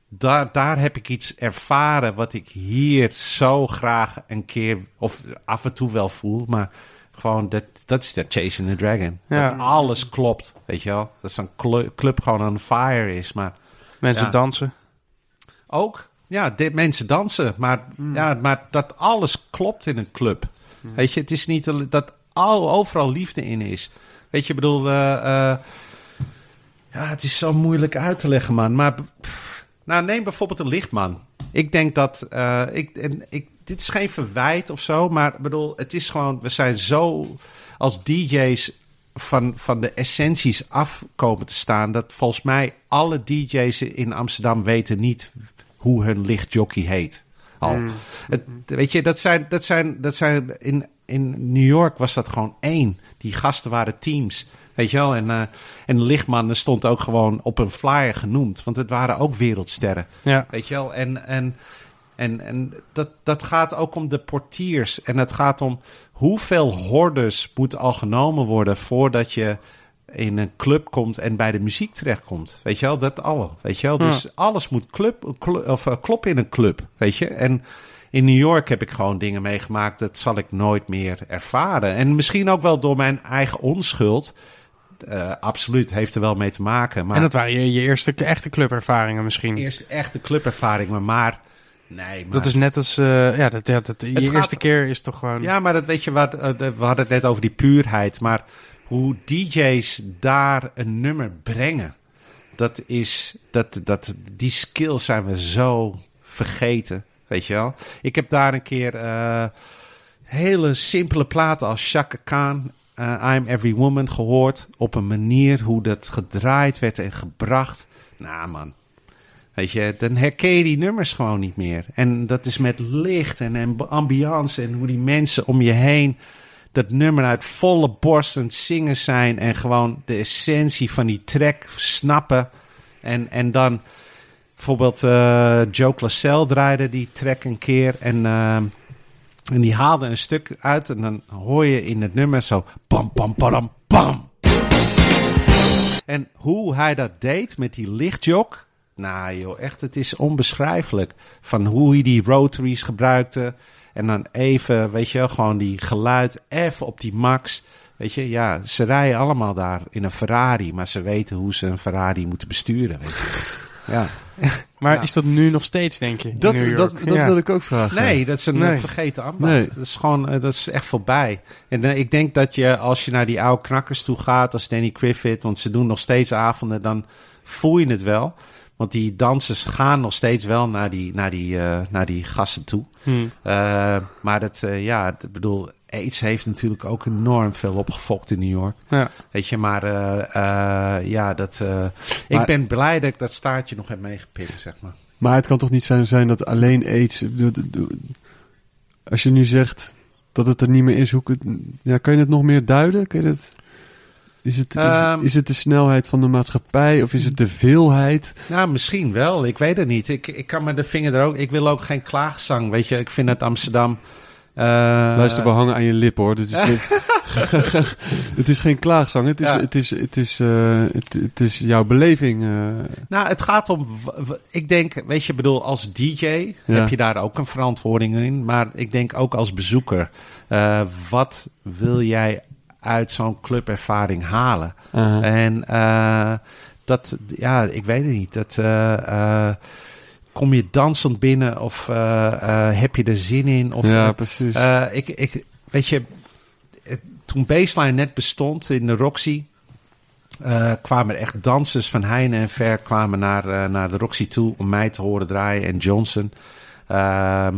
daar, daar heb ik iets ervaren wat ik hier zo graag een keer, of af en toe wel voel, maar gewoon dat, dat is dat Chasing the Dragon. Ja. Dat alles klopt, weet je wel. Dat zo'n clu- club gewoon on fire is, maar Mensen Ja. dansen. ook, ja, dit, mensen dansen, maar, Mm. ja, maar dat alles klopt in een club. Weet je, het is niet dat al, overal liefde in is. Weet je, ik bedoel, eh, eh, ja, het is zo moeilijk uit te leggen, man. Maar pff, nou, neem bijvoorbeeld een lichtman. Ik denk dat, eh, ik, en, ik, dit is geen verwijt of zo, maar ik bedoel, het is gewoon, we zijn zo als DJ's van, van de essenties afkomen te staan. Dat volgens mij alle DJ's in Amsterdam weten niet hoe hun lichtjockey heet. Al. Het, weet je, dat zijn, dat zijn, dat zijn in, in New York was dat gewoon één. Die gasten waren teams. Weet je wel? En, eh en de lichtman stond ook gewoon op een flyer genoemd. Want het waren ook wereldsterren. Ja. Weet je wel? En, en, en, en dat, dat gaat ook om de portiers. En het gaat om hoeveel hordes moet al genomen worden voordat je in een club komt en bij de muziek terechtkomt. Weet je wel? Dat al. Weet je wel? Dus alles moet club, cl- of, eh, kloppen in een club. Weet je? En in New York heb ik gewoon dingen meegemaakt. Dat zal ik nooit meer ervaren. En misschien ook wel door mijn eigen onschuld. Eh, absoluut, heeft er wel mee te maken. Maar En dat waren je, je eerste echte clubervaringen misschien. eerste echte clubervaring, maar, maar nee, maar Dat is net als... eh, ja, dat, dat, je gaat- eerste keer is toch gewoon... Ja, maar dat weet je wat, eh, we hadden het net over die puurheid, maar hoe DJ's daar een nummer brengen, dat is, dat, dat, die skills zijn we zo vergeten, weet je wel. Ik heb daar een keer eh, hele simpele platen als Chaka Khan, I'm Every Woman gehoord, op een manier hoe dat gedraaid werd en gebracht. Nou man, Weet je, dan herken je die nummers gewoon niet meer. En dat is met licht en, ambiance en hoe die mensen om je heen dat nummer uit volle borst aan het zingen zijn en gewoon de essentie van die track snappen. En, en dan bijvoorbeeld eh, Joe Classell draaide die track een keer en, eh, en die haalde een stuk uit en dan hoor je in het nummer zo pam pam pam pam. En hoe hij dat deed met die lichtjok. Nou joh, echt, het is onbeschrijfelijk. Van hoe hij die rotaries gebruikte. En dan even, weet je gewoon die geluid even op die max. Weet je, ja, ze rijden allemaal daar in een Ferrari. Maar ze weten hoe ze een Ferrari moeten besturen, weet je. Ja. Maar Ja. is dat nu nog steeds, denk je, Dat, dat, dat Ja. wil ik ook vragen. Nee, dat is een Nee. vergeten ambacht. Nee. Dat is gewoon, eh, dat is echt voorbij. En eh, ik denk dat je, als je naar die oude knakkers toe gaat, als Danny Griffith, want ze doen nog steeds avonden, dan voel je het wel. Want die dansers gaan nog steeds wel naar die, naar die, eh, naar die gasten toe. Hmm. Eh, maar dat, eh, ja, ik bedoel, AIDS heeft natuurlijk ook enorm veel opgefokt in New York. Ja. Weet je, maar ja, dat, ik ben blij dat ik dat staartje nog heb meegepikt, zeg maar. Maar het kan toch niet zijn, zijn dat alleen aids... Als je nu zegt dat het er niet meer is, hoe, kun- ja, kan je het nog meer duiden? Kun je het, is, het, is, Ehm. is het de snelheid van de maatschappij of is het de veelheid? Nou, misschien wel. Ik weet het niet. Ik, ik kan me de vinger er ook... Ik wil ook geen klaagzang, weet je. Ik vind het Amsterdam... eh, Luister, we hangen aan je lip hoor. Dit is niet- het is geen klaagzang. Het is, Ja. het is, het is, eh, het, het is jouw beleving. eh. Nou, het gaat om... Ik denk, weet je, bedoel, als DJ heb je daar ook een verantwoording in. Maar ik denk ook als bezoeker. wat wil jij uit zo'n clubervaring halen? Uh, En eh, dat, ja, ik weet het niet. Dat, eh, eh, kom je dansend binnen of heb je er zin in? Of, ja, precies. Ik, ik, weet je, het- toen Baseline net bestond in de Roxy, kwamen er echt dansers van heine en ver kwamen naar, naar de Roxy toe om mij te horen draaien en Johnson. Ehm,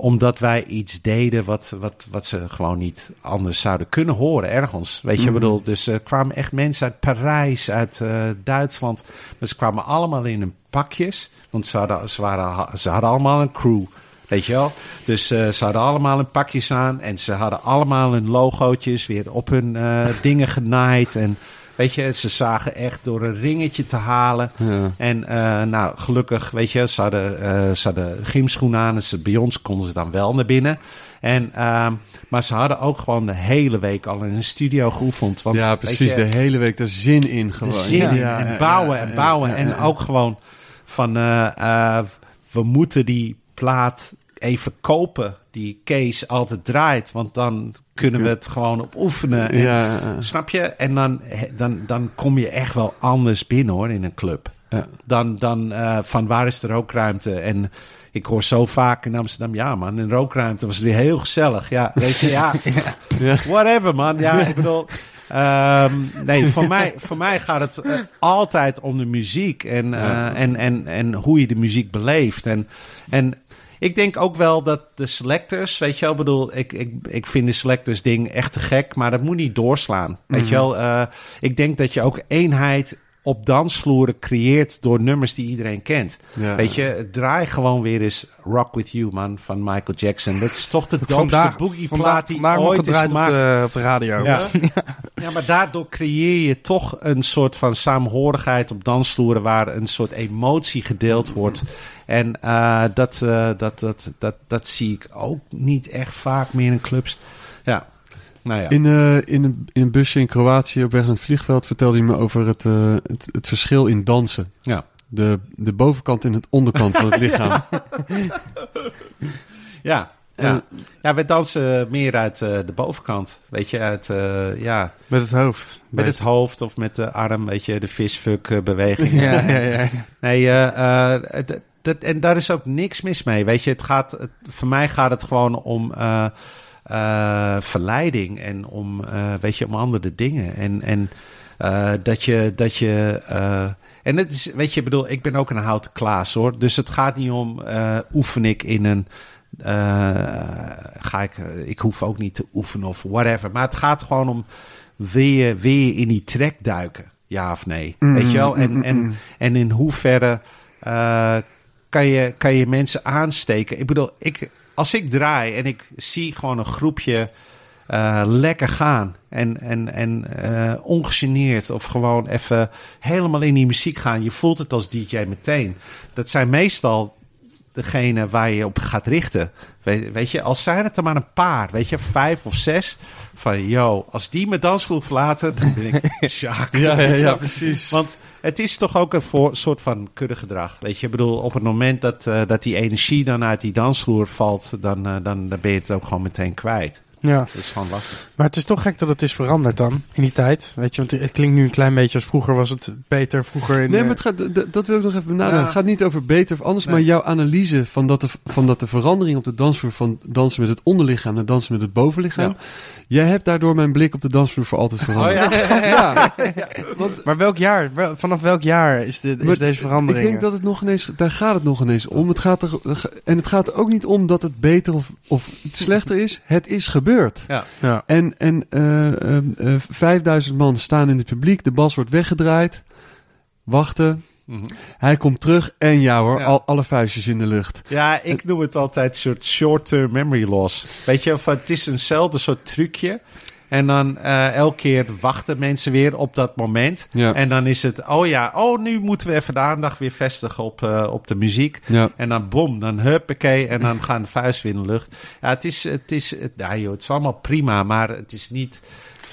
omdat wij iets deden wat, wat, wat ze gewoon niet anders zouden kunnen horen ergens. Weet je, ik bedoel, dus er kwamen echt mensen uit Parijs, uit eh, Duitsland. Maar ze kwamen allemaal in hun pakjes, want ze hadden, ze, waren, ze hadden allemaal een crew. Weet je wel? Dus eh, ze hadden allemaal een pakjes aan en ze hadden allemaal hun logootjes weer op hun eh, dingen genaaid. En weet je, ze zagen echt door een ringetje te halen. Ja. En eh, nou, gelukkig, weet je, ze hadden, eh, ze hadden gymschoenen aan. Dus bij ons konden ze dan wel naar binnen. En, ehm, maar ze hadden ook gewoon de hele week al in een studio geoefend. Want, ja, precies. je, De hele week er zin in de gewoon. zin Ja, in. ja, en bouwen en bouwen. en ook gewoon van, eh, we moeten die plaat even kopen die Kees altijd draait. Want dan kunnen we het gewoon op oefenen. En, Ja, ja, ja. Snap je? En dan, dan, dan kom je echt wel anders binnen hoor, in een club. Ja. Dan, dan eh, van waar is de rookruimte? En ik hoor zo vaak in Amsterdam, ja man, in rookruimte was het weer heel gezellig. Ja, weet je, ja, Ja. whatever man. Ja, ik bedoel, ehm, nee, voor mij, voor mij gaat het eh, altijd om de muziek en, eh, Ja. en, en, en hoe je de muziek beleeft. En, en ik denk ook wel dat de selectors, weet je wel, ik bedoel, ik, ik, ik vind de selectors ding echt te gek, maar dat moet niet doorslaan. Weet je wel, Eh, ik denk dat je ook eenheid op dansvloeren creëert door nummers die iedereen kent. Ja. Weet je, draai gewoon weer eens Rock With You, man, van Michael Jackson. Dat is toch de doopste Vandaag, boogie vandaag, plaat die vandaag ooit is gedraaid op gemaakt. de, op de radio. Ja. ja, maar daardoor creëer je toch een soort van saamhorigheid op dansvloeren waar een soort emotie gedeeld wordt. En eh, dat, eh, dat, dat, dat, dat zie ik ook niet echt vaak meer in clubs. Ja, nou ja. In, eh, in, een, in een busje in Kroatië op weg naar het vliegveld vertelde hij me over het, het, het verschil in dansen. ja. De, de bovenkant en het onderkant van het lichaam. Ja, ja. ja, wij dansen meer uit de bovenkant. Weet je, uit, ja, Met het hoofd. met het hoofd of met de arm, weet je, de fistfuck eh, beweging. Ja, ja, ja. Nee, het- dat, en daar is ook niks mis mee. Weet je, het gaat, het- voor mij gaat het gewoon om eh, eh, verleiding en om, eh, weet je, om andere dingen. En, en dat je, dat je, en het is, weet je, ik bedoel, ik ben ook een houten klaas hoor. Dus het gaat niet om, oefen ik in een, ga ik, ik hoef ook niet te oefenen of whatever. Maar het gaat gewoon om, wil je, wil je in die trek duiken? Ja of nee? Weet je wel? En, en, en in hoeverre kan, je, kan je mensen aansteken? Ik bedoel, ik, als ik draai en ik zie gewoon een groepje eh, lekker gaan en, en, en eh, ongegeneerd of gewoon even helemaal in die muziek gaan. Je voelt het als DJ meteen. Dat zijn meestal degene waar je op gaat richten. Weet, weet je, als zijn het er maar een paar, weet je, vijf of zes. Van, yo, als die mijn dansgroep verlaten, dan ben ik Sjaak. Ja, ja, ja, precies. Want het is toch ook een voor, soort van kuddegedrag. Weet je, ik bedoel, op het moment dat, eh, dat die energie dan uit die dansvloer valt, dan, eh, dan, dan ben je het ook gewoon meteen kwijt. Ja. Dat is gewoon lastig. Maar het is toch gek dat het is veranderd dan, in die tijd. Weet je, want het klinkt nu een klein beetje als vroeger was het beter. Vroeger in Nee, eh, maar het gaat, dat wil ik nog even benadrukken. Ja. Het gaat niet over beter of anders, Nee. maar jouw analyse van dat, de, van dat de verandering op de dansvloer van dansen met het onderlichaam naar dansen met het bovenlichaam. Jij hebt daardoor mijn blik op de dansvloer voor altijd veranderd. ja? want Maar welk jaar? Wel- Vanaf welk jaar is, dit, is deze verandering? Ik denk dat het nog ineens, daar gaat het nog ineens om. Het gaat er, en het gaat er ook niet om dat het beter of, of slechter is. Het is gebeurd. Ja. Ja. En, en eh, eh, eh, 5000 man staan in het publiek. De bas wordt weggedraaid. Wachten. Mhm. Hij komt terug. En ja hoor, Ja. al, alle vuistjes in de lucht. Ja, ik noem het altijd een soort short-term memory loss. Weet je, of het is eenzelfde soort trucje. En dan eh, elke keer wachten mensen weer op dat moment. Ja. En dan is het, oh ja, oh nu moeten we even de aandacht weer vestigen op, eh, op de muziek. Ja. En dan bom, dan huppakee. En dan gaan de vuisten weer in de lucht. Ja, het is, het is, het, ja, joh, het is allemaal prima, maar het is niet...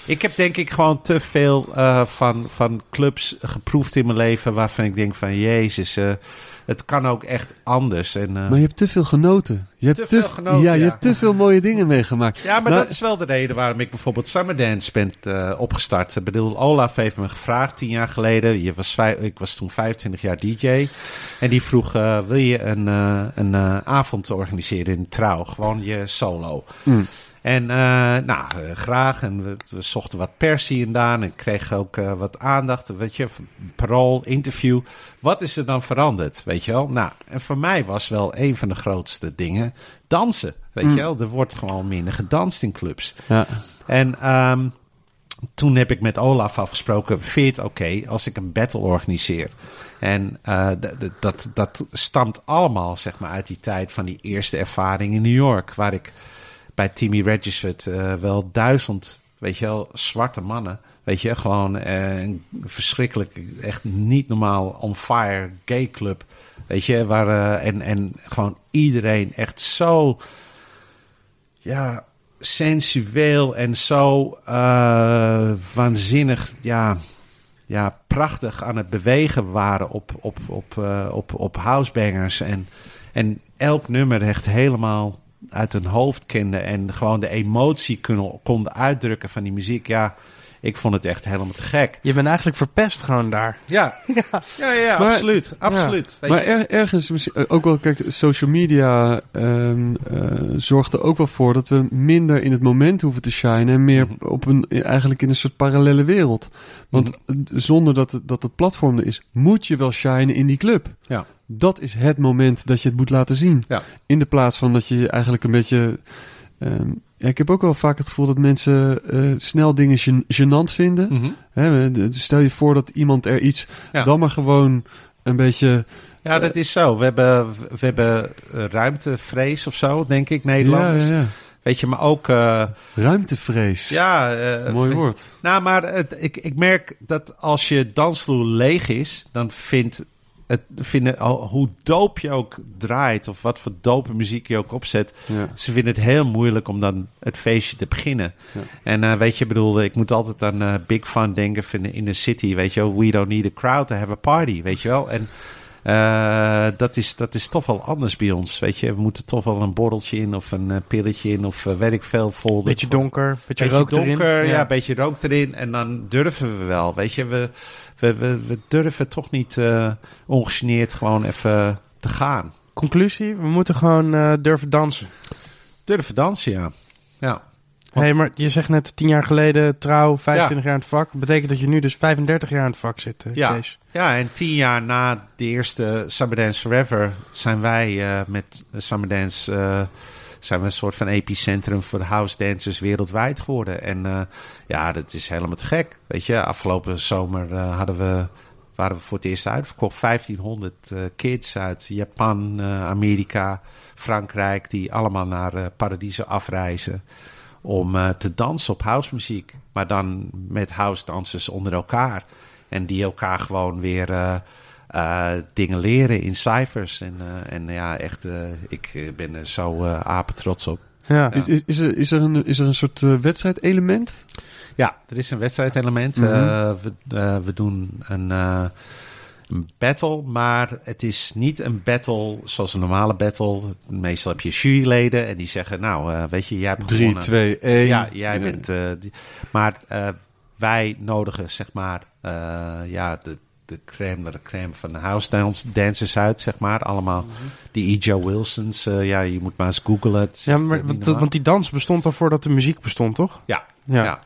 Ik heb denk ik gewoon te veel eh, van, van clubs geproefd in mijn leven... waarvan ik denk van, jezus, het kan ook echt anders. En, eh, Maar je hebt te veel genoten. Je hebt Te veel genoten, ja, je hebt te veel mooie dingen meegemaakt. Ja, maar Nou, dat is wel de reden waarom ik bijvoorbeeld Summerdance ben eh, opgestart. Ik bedoel, Olaf heeft me gevraagd tien jaar geleden. Je was ik was toen 25 jaar DJ. En die vroeg, eh, wil je een, een avond organiseren in Trouw? Gewoon je solo. Mm. En eh, nou, eh, graag. En we, we zochten wat pers hier en daar. En ik kreeg ook eh, wat aandacht. Weet je, parool, interview. Wat is er dan veranderd? Weet je wel? Nou, en voor mij was wel een van de grootste dingen dansen. Weet je wel? Er wordt gewoon minder gedanst in clubs. Ja. En ehm, toen heb ik met Olaf afgesproken: vind oké als ik een battle organiseer? En d- dat, dat stamt allemaal zeg maar, uit die tijd van die eerste ervaring in New York. Waar ik bij Timmy Regisford eh, wel duizend, weet je wel, zwarte mannen. Weet je, gewoon eh, verschrikkelijk, echt niet normaal on fire gay club. Weet je, waar, eh, en, en gewoon iedereen echt zo ja, sensueel en zo waanzinnig, ja, ja, prachtig aan het bewegen waren op, op, op, op, op housebangers. En, en elk nummer echt helemaal uit hun hoofd kende en gewoon de emotie konden, konden uitdrukken van die muziek. Ja, ik vond het echt helemaal te gek. Je bent eigenlijk verpest gewoon daar. Ja, ja, ja, ja, Maar- absoluut. absoluut. Maar er- ergens, misschien- ook wel, kijk, social media ehm, eh, zorgt er ook wel voor dat we minder in het moment hoeven te shinen en meer Mhm. op een, eigenlijk in een soort parallele wereld. Want Mhm. zonder dat het, dat het platform er is, moet je wel shinen in die club. Ja. Dat is het moment dat je het moet laten zien. Ja. In de plaats van dat je eigenlijk een beetje. ehm, ja, ik heb ook wel vaak het gevoel dat mensen eh, snel dingen gen- gênant vinden. De- stel je voor dat iemand er iets Ja. dan maar gewoon een beetje. Ja, dat is zo. We hebben, we hebben eh, ruimtevrees of zo, denk ik, Ja, Nederlanders. ja, ja. Weet je, maar ook... eh, Ruimtevrees. ja, eh, Mooi woord. Nou, maar het, ik, ik merk dat als je dansvloer leeg is, dan vindt het, vinden, hoe doop je ook draait of wat voor dope muziek je ook opzet, Ja. ze vinden het heel moeilijk om dan het feestje te beginnen. Ja. En eh, weet je, ik bedoel, ik moet altijd aan eh, Big Fun denken van in de city, weet je wel. We don't need a crowd to have a party, weet je wel. En eh, dat, is, dat is toch wel anders bij ons, weet je. We moeten toch wel een borreltje in of een pilletje in of weet ik veel. Vol, Beetje donker, beetje, beetje rook donker, erin. ja. een beetje rook erin. En dan durven we wel. Weet je, we, we, we, we durven toch niet eh ongegeneerd gewoon even te gaan. Conclusie, we moeten gewoon eh, durven dansen. Durven dansen, ja. Ja. Hé, hey, maar je zegt net 10 jaar geleden trouw, 25 jaar in het vak. betekent dat je nu dus 35 jaar in het vak zit, eh, Ja. Kees. ja, en tien jaar na de eerste Summer Dance Forever zijn wij eh, met Summer Dance... eh, zijn we een soort van epicentrum voor de house dancers wereldwijd geworden. En eh, ja, dat is helemaal te gek. Weet je, afgelopen zomer eh, hadden we, waren we voor het eerst uitverkocht. 1500 eh, kids uit Japan, Amerika, Frankrijk... die allemaal naar Paradiso afreizen om te dansen op housemuziek. Maar dan met house dansers onder elkaar. En die elkaar gewoon weer eh, dingen leren in cijfers. En, eh, en ja, echt, eh, ik ben er zo eh apen trots op. Ja. Is, is, is, er, is, er een, is er een soort wedstrijdelement? Ja, er is een wedstrijdelement. Mhm. Eh, we, we doen een, een battle, maar het is niet een battle zoals een normale battle. Meestal heb je juryleden en die zeggen, nou, weet je, jij hebt 3, gewonnen. 2, 1. Ja, jij bent. die- maar wij nodigen zeg maar ja, de, de crème de la crème van de house dance, dancers uit, zeg maar. Allemaal die E.J. Wilsons. eh, ja, je moet maar eens googlen. Het Ja, maar, eh, want, want die dans bestond al voordat de muziek bestond, toch? Ja, Ja. ja.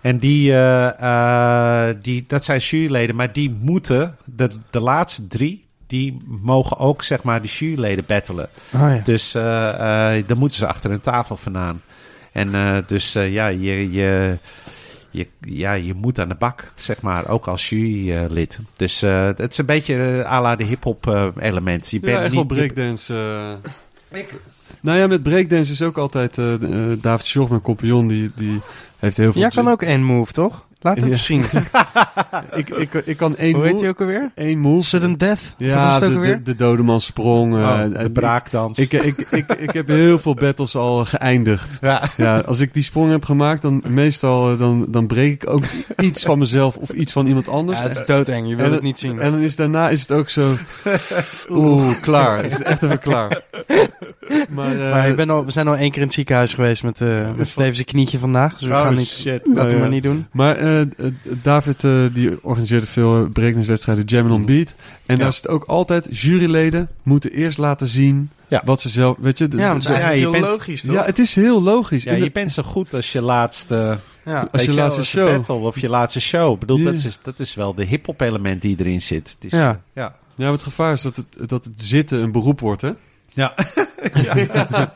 En die, eh, die, dat zijn juryleden, maar die moeten, de, de laatste drie, die mogen ook zeg maar de juryleden battelen. Oh ja. Dus dan moeten ze achter een tafel vandaan. En dus ja, je, je, je, ja, je moet aan de bak, zeg maar, ook als jurylid. Dus eh, het is een beetje eh, à la de hip-hop eh, element. Je Ja, bent echt niet, wel breakdance. eh. Nou ja, met breakdance is ook altijd David Schorp, mijn compagnon, die, die heeft heel veel... Jij kan ook één move, toch? Laat het Ja. even zien. Ik, ik, ik kan één Hoe heet move. die ook alweer? Één move. Sudden Death. Ja, de, de, de dodeman sprong. eh, Oh, eh, de braakdans. Ik, ik, ik, ik, heb heel veel battles al geëindigd. ja. Ja, als ik die sprong heb gemaakt, dan meestal eh, dan, dan breek ik ook iets van mezelf of iets van iemand anders. Ja, het is doodeng. Je wil En het niet zien. En dan is daarna is het ook zo. Oeh, klaar. Is het echt even klaar. Maar, eh, maar ik ben al, we zijn al één keer in het ziekenhuis geweest met, eh met Steven's knietje vandaag. Dus we Oh, gaan niet, shit. laten Nou we ja. maar niet doen. Maar David eh, die organiseerde veel berekeningswedstrijden, Jam on Beat. En Ja. daar is het ook altijd, juryleden moeten eerst laten zien Ja. wat ze zelf... Weet je, de- Ja, het is Ja, eigenlijk heel bent- logisch, toch? ja, het is heel logisch. Ja, En je bent zo goed als je laatste, Ja. als je laatste show. battle of je laatste show. Ik bedoel, Ja. dat, is, dat is wel de hip-hop element die erin zit. Het is, Ja. eh, ja. Ja, maar het gevaar is dat het, dat het zitten een beroep wordt, hè? Ja.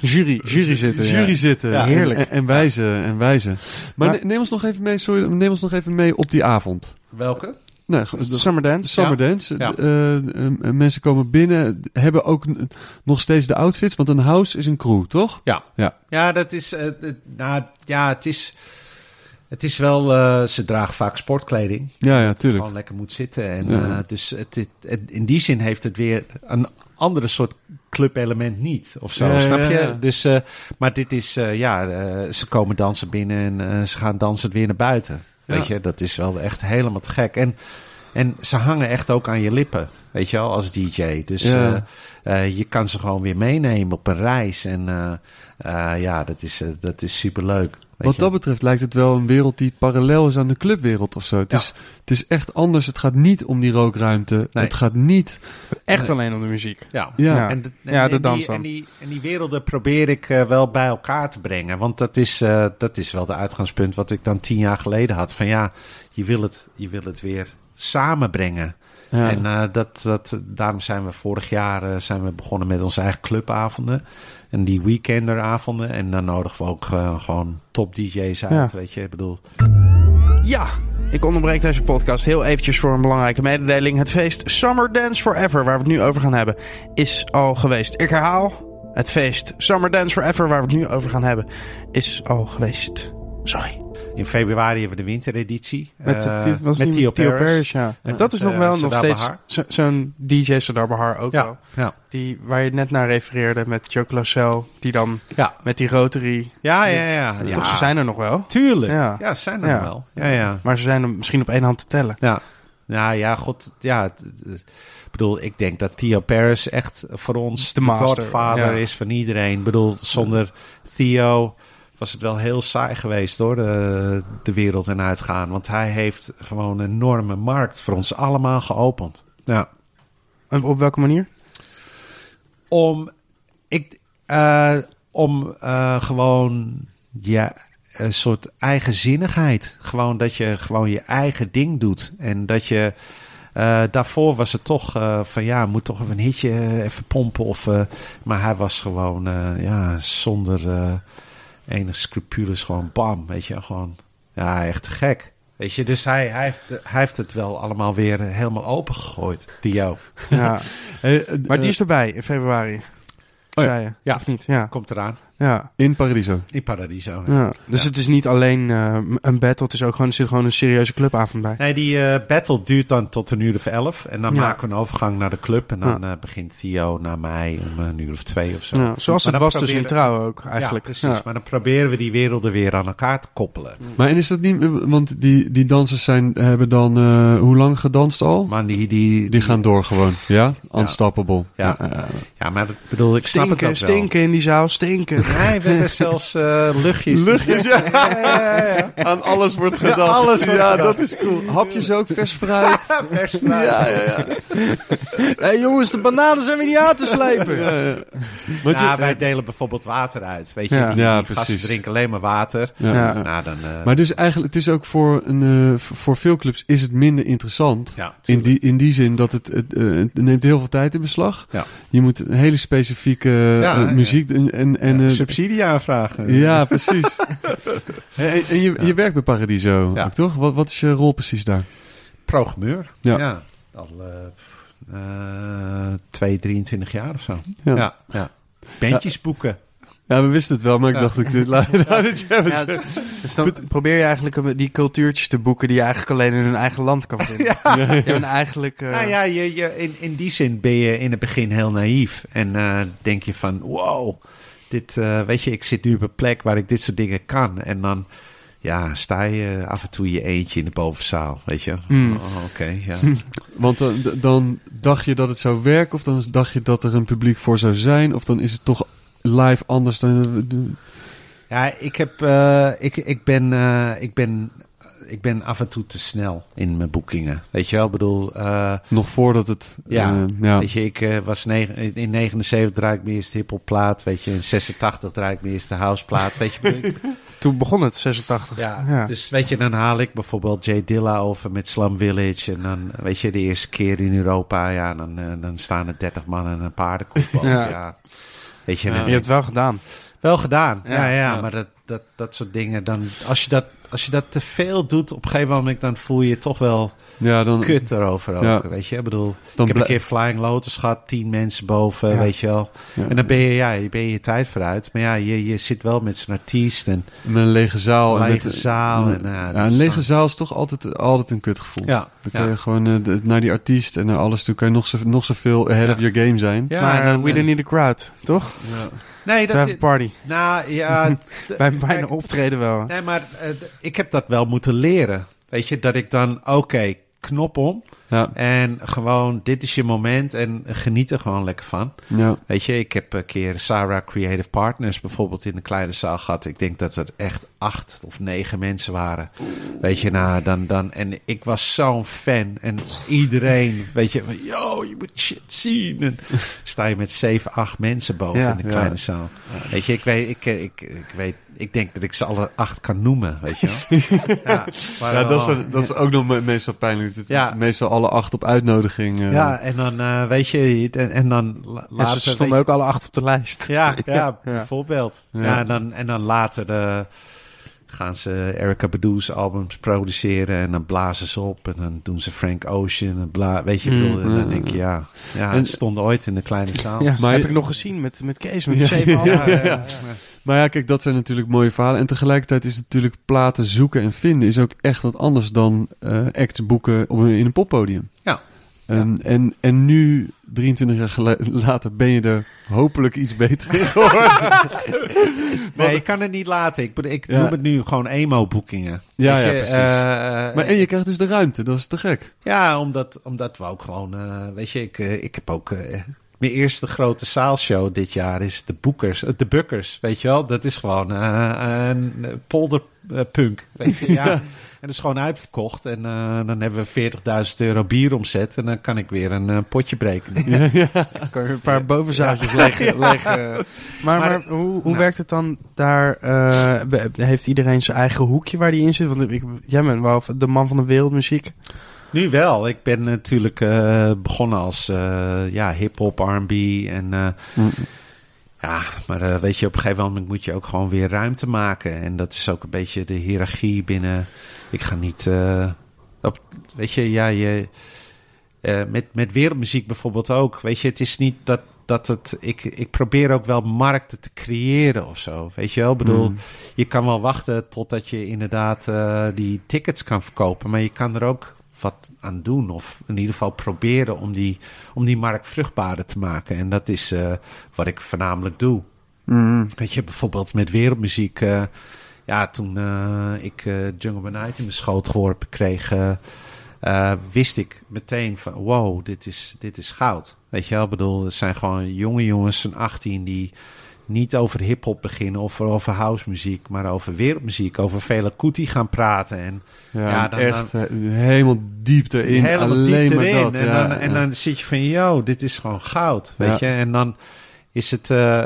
Jury, jury zitten. ja. Jury zitten. Ja. En- Heerlijk. En, en wijzen, en wijzen. Maar, Maar- ne- neem ons nog even mee, sorry, neem ons nog even mee op die avond. Welke? Nee, de- Summer de Dance. Summer Ja. Dance. Ja. Eh, mensen komen binnen, hebben ook nog steeds de outfits, want een house is een crew, toch? Ja. Ja. Ja, dat is. eh, het- nou, ja, het is. Het is wel. eh, ze dragen vaak sportkleding. Ja, ja, tuurlijk. Gewoon lekker moet zitten. En, Ja. eh, dus het, het- het- in die zin heeft het weer een andere soort clubelement niet. Of zo, Ja, snap je? ja. Dus, eh, maar dit is. eh, ja, eh, ze komen dansen binnen en ze gaan dansend weer naar buiten. Weet je, dat is wel echt helemaal te gek. En, en ze hangen echt ook aan je lippen. Weet je wel, als DJ. Dus je kan ze gewoon weer meenemen op een reis. En ja, dat is, dat is superleuk. Wat je. dat betreft lijkt het wel een wereld die parallel is aan de clubwereld of zo. Het, Ja. is, het is echt anders. Het gaat niet om die rookruimte. Nee. Het gaat niet... Echt alleen om de muziek. Ja, Ja. Ja. En, de, en, Ja, de en dans die, en, die, en die werelden probeer ik eh, wel bij elkaar te brengen. Want dat is, eh, dat is wel de uitgangspunt wat ik dan tien jaar geleden had. Van ja, je wil het, je wil het weer samenbrengen. Ja. En eh, dat, dat, daarom zijn we vorig jaar zijn we begonnen met onze eigen clubavonden. En die weekenderavonden. En dan nodigen we ook eh, gewoon top DJ's uit. Ja. Weet je, ik bedoel. Ja, ik onderbreek deze podcast heel eventjes voor een belangrijke mededeling. Het feest Summer Dance Forever, waar we het nu over gaan hebben, is al geweest. Ik herhaal, het feest Summer Dance Forever, waar we het nu over gaan hebben, is al geweest. Sorry. In februari hebben we de wintereditie. Met, eh, het, was met Theo Paris. Paris, ja. En dat is nog eh, wel nog steeds zo'n DJ Sadar Bahar ook wel. Ja, Die, waar je net naar refereerde met Joe Closel, die dan ja. met die rotary... Ja, ja, ja. ja. Toch, ze zijn er nog wel. Tuurlijk. Ja. Ze zijn er Ja. wel. Ja, ja. Maar ze zijn er misschien op één hand te tellen. Ja. Nou ja, god. Ja, ik bedoel, ik denk dat Theo Paris echt voor ons De de, master, godvader ja. is van iedereen. Ik bedoel, zonder Theo was het wel heel saai geweest hoor, de, de wereld en uitgaan. Want hij heeft gewoon een enorme markt voor ons allemaal geopend. Ja. En op welke manier? om ik eh, om eh, gewoon ja een soort eigenzinnigheid gewoon dat je gewoon je eigen ding doet en dat je eh, daarvoor was het toch van ja moet toch even een hitje even pompen of maar hij was gewoon ja zonder enig scrupules gewoon bam weet je gewoon ja echt te gek weet je dus hij, hij, heeft, hij heeft het wel allemaal weer eh, helemaal opengegooid Dio Ja. Hey, eh, Maar die eh, is erbij in februari. Oh ja. Zei je? Ja. Of niet? Ja. komt eraan Ja. in Paradiso. in Paradiso ja. Dus Ja. het is niet alleen eh, een battle, het is ook gewoon, er zit gewoon een serieuze clubavond bij. Nee, die eh, battle duurt dan tot een uur of elf. En dan Ja. maken we een overgang naar de club. En dan eh, begint Theo naar mij om een uur of twee of zo. Ja, zoals Maar het dan was dus in proberen- trouw ook eigenlijk. Ja, precies. Maar dan proberen we die werelden weer aan elkaar te koppelen. Maar en is dat niet... Want die, die dansers zijn, hebben dan eh, hoe lang gedanst al? Maar die, die, Die gaan door gewoon. Ja? Unstoppable. Ja. Ja, maar dat bedoel ik, snap het Stinken, ook wel. stinken in die zaal, stinken. Nee, we hebben zelfs eh, luchtjes. Luchtjes, ja. Aan alles wordt gedacht. Ja, alles wordt ja, dat is cool. Hapjes ook, vers fruit. Vers fruit. ja, ja, ja. Hé hey, jongens, de bananen zijn weer niet aan te slepen. ja, ja. Ja, je- wij delen bijvoorbeeld water uit. Weet je, Ja. die, Ja, die precies. gasten drinken alleen maar water. ja. Ja. Nou, dan... eh, Maar dus eigenlijk, het is ook voor, een, eh, voor veel clubs is het minder interessant. ja, In die, in die zin dat het, het, eh, het neemt heel veel tijd in beslag. Ja. Je moet een hele specifieke Ja, ja. muziek en, en, en Ja, subsidie aanvragen. ja, precies. en, je, je werkt bij Paradiso, Ja. toch? Wat, wat is je rol precies daar? Programmeur. Ja. Ja. Al eh eh, twee, 23 jaar of zo. Ja. Ja. ja, Bandjes boeken. Ja, we wisten het wel, maar ik Ja. dacht ik dit laat het je even Ja, zeggen. Dus dan probeer je eigenlijk die cultuurtjes te boeken die je eigenlijk alleen in hun eigen land kan vinden. ja. en eigenlijk... eh, Nou ja, je, je, in, in die zin ben je in het begin heel naïef. En eh, denk je van, wow, dit, eh, weet je, ik zit nu op een plek waar ik dit soort dingen kan. En dan, ja, sta je af en toe je eentje in de bovenzaal, weet je. Mm. Oh, Oké, ja. Want dan, d- dan dacht je dat het zou werken, of dan dacht je dat er een publiek voor zou zijn, of dan is het toch live anders dan. Ja, ik, heb, eh, ik, ik, ben, eh, ik, ben, ik ben af en toe te snel in mijn boekingen. Weet je wel, ik bedoel... eh, Nog voordat het. Ja, eh, ja. Weet je, ik eh, was negen, in 79 draai ik mijn eerste hiphopplaat, weet je. In 86 draai ik mijn eerste houseplaat, weet je. Toen begon het, 86. ja, Ja. dus weet je, dan haal ik bijvoorbeeld Jay Dilla over met Slum Village. En dan, weet je, de eerste keer in Europa, ja, dan, dan staan er 30 man en een paardenkoep. Ja. Ja. Weet je, Je hebt het wel gedaan. wel gedaan. Ja, Ja, ja, ja. maar dat, dat, dat soort dingen, dan, als, je dat, als je dat te veel doet, op een gegeven moment, dan voel je je toch wel ja, dan. kut erover ook, Ja. weet je. Ik bedoel, Dan ik heb een keer Flying Lotus gehad, tien mensen boven, Ja. weet je wel. Ja. En dan ben je, ja, je ben je je tijd vooruit. Maar ja, je, je zit wel met zo'n artiest en Met een lege zaal. een en lege met, zaal. En, Ja, ja, een is lege zaal is toch altijd, altijd een kutgevoel. Ja, Dan kan ja. je gewoon eh, naar die artiest en naar alles toe. Kan je nog, zo, nog zoveel ahead Ja. of your game zijn. Ja, maar en We Don't Need a Crowd, toch? Nee, dat... party. Nou, ja... Bij bijna optreden wel. Nee, maar eh, ik heb dat wel moeten leren. Weet je, dat ik dan, oké, knop om. Ja, En gewoon, dit is je moment en geniet er gewoon lekker van. ja. Weet je, ik heb een keer Sarah Creative Partners bijvoorbeeld in een kleine zaal gehad. Ik denk dat er echt acht of negen mensen waren. Weet je, nou, dan, dan, en ik was zo'n fan. En iedereen, weet je, yo, je moet shit zien. En sta je met zeven, acht mensen boven Ja, in een ja. kleine zaal. Weet je, ik weet, ik, ik, ik weet, ik denk dat ik ze alle acht kan noemen, weet je wel. ja, maar ja dat, is, dat is ook nog me- meestal pijnlijk. Dat Ja. Meestal alle acht op uitnodiging. eh. ja, en dan, eh, weet je, en, en dan la- En later... ze stonden ook alle acht op de lijst. Ja, ja, Ja. bijvoorbeeld. Ja. Ja. en, dan, en dan later eh, gaan ze Erica Badu's albums produceren en dan blazen ze op en dan doen ze Frank Ocean en bla, weet je, ik bedoel, en dan denk je, ja, ja, En- het stond ooit in de kleine zaal. Ja, Maar- heb ik nog gezien met, met Kees, met Ja, zeven ja, anderen. ja, ja. Maar ja, kijk, dat zijn natuurlijk mooie verhalen. En tegelijkertijd is natuurlijk platen zoeken en vinden... is ook echt wat anders dan eh acts boeken op een, in een poppodium. Ja. En, en, en nu, 23 jaar later, ben je er hopelijk iets beter in geworden. Nee, ik kan het niet laten. Ik, ik Ja. noem het nu gewoon emo-boekingen. Ja, ja, je, precies. eh, maar en je krijgt dus de ruimte, dat is te gek. Ja, omdat, omdat we ook gewoon, eh, weet je, ik, ik heb ook. Mijn eerste grote zaalshow dit jaar is de Boekers, eh, de Bukkers, weet je wel. Dat is gewoon eh, een eh, polderpunk, weet je. Ja. En dat is gewoon uitverkocht. En dan hebben we 40.000 euro bier omzet. En dan kan ik weer een potje breken. kan je een paar bovenzaaltjes leggen. leggen. Maar, maar, Maar- hoe, hoe Nou. werkt het dan daar? heeft iedereen zijn eigen hoekje waar die in zit? Want ik, jij bent wel de man van de wereldmuziek. Nu wel. Ik ben natuurlijk eh, begonnen als eh, ja, hip-hop, RB. En eh, ja, maar weet je, op een gegeven moment moet je ook gewoon weer ruimte maken. En dat is ook een beetje de hiërarchie binnen. Ik ga niet. op, weet je, ja, je. met, met wereldmuziek bijvoorbeeld ook. Weet je, het is niet dat. Dat het, ik, ik probeer ook wel markten te creëren of zo. Weet je wel? Ik bedoel, Mm. je kan wel wachten totdat je inderdaad die tickets kan verkopen. Maar je kan er ook wat aan doen. Of in ieder geval proberen om die, om die markt vruchtbaarder te maken. En dat is eh, wat ik voornamelijk doe. Weet je, bijvoorbeeld met wereldmuziek. eh, ja, toen eh, ik Jungle by Night in mijn schoot geworpen kreeg... wist ik meteen van... wow, dit is, dit is goud. Weet je wel? Ik bedoel, het zijn gewoon jonge jongens van 18... die niet over hip-hop beginnen of over house muziek... maar over wereldmuziek, over Fela Kuti gaan praten. En Ja, Ja, dan- echt eh, helemaal diep erin. helemaal alleen diep maar erin. dat. en, ja, dan, en ja. dan zit je van, yo, dit is gewoon goud, weet je. En dan is het, eh,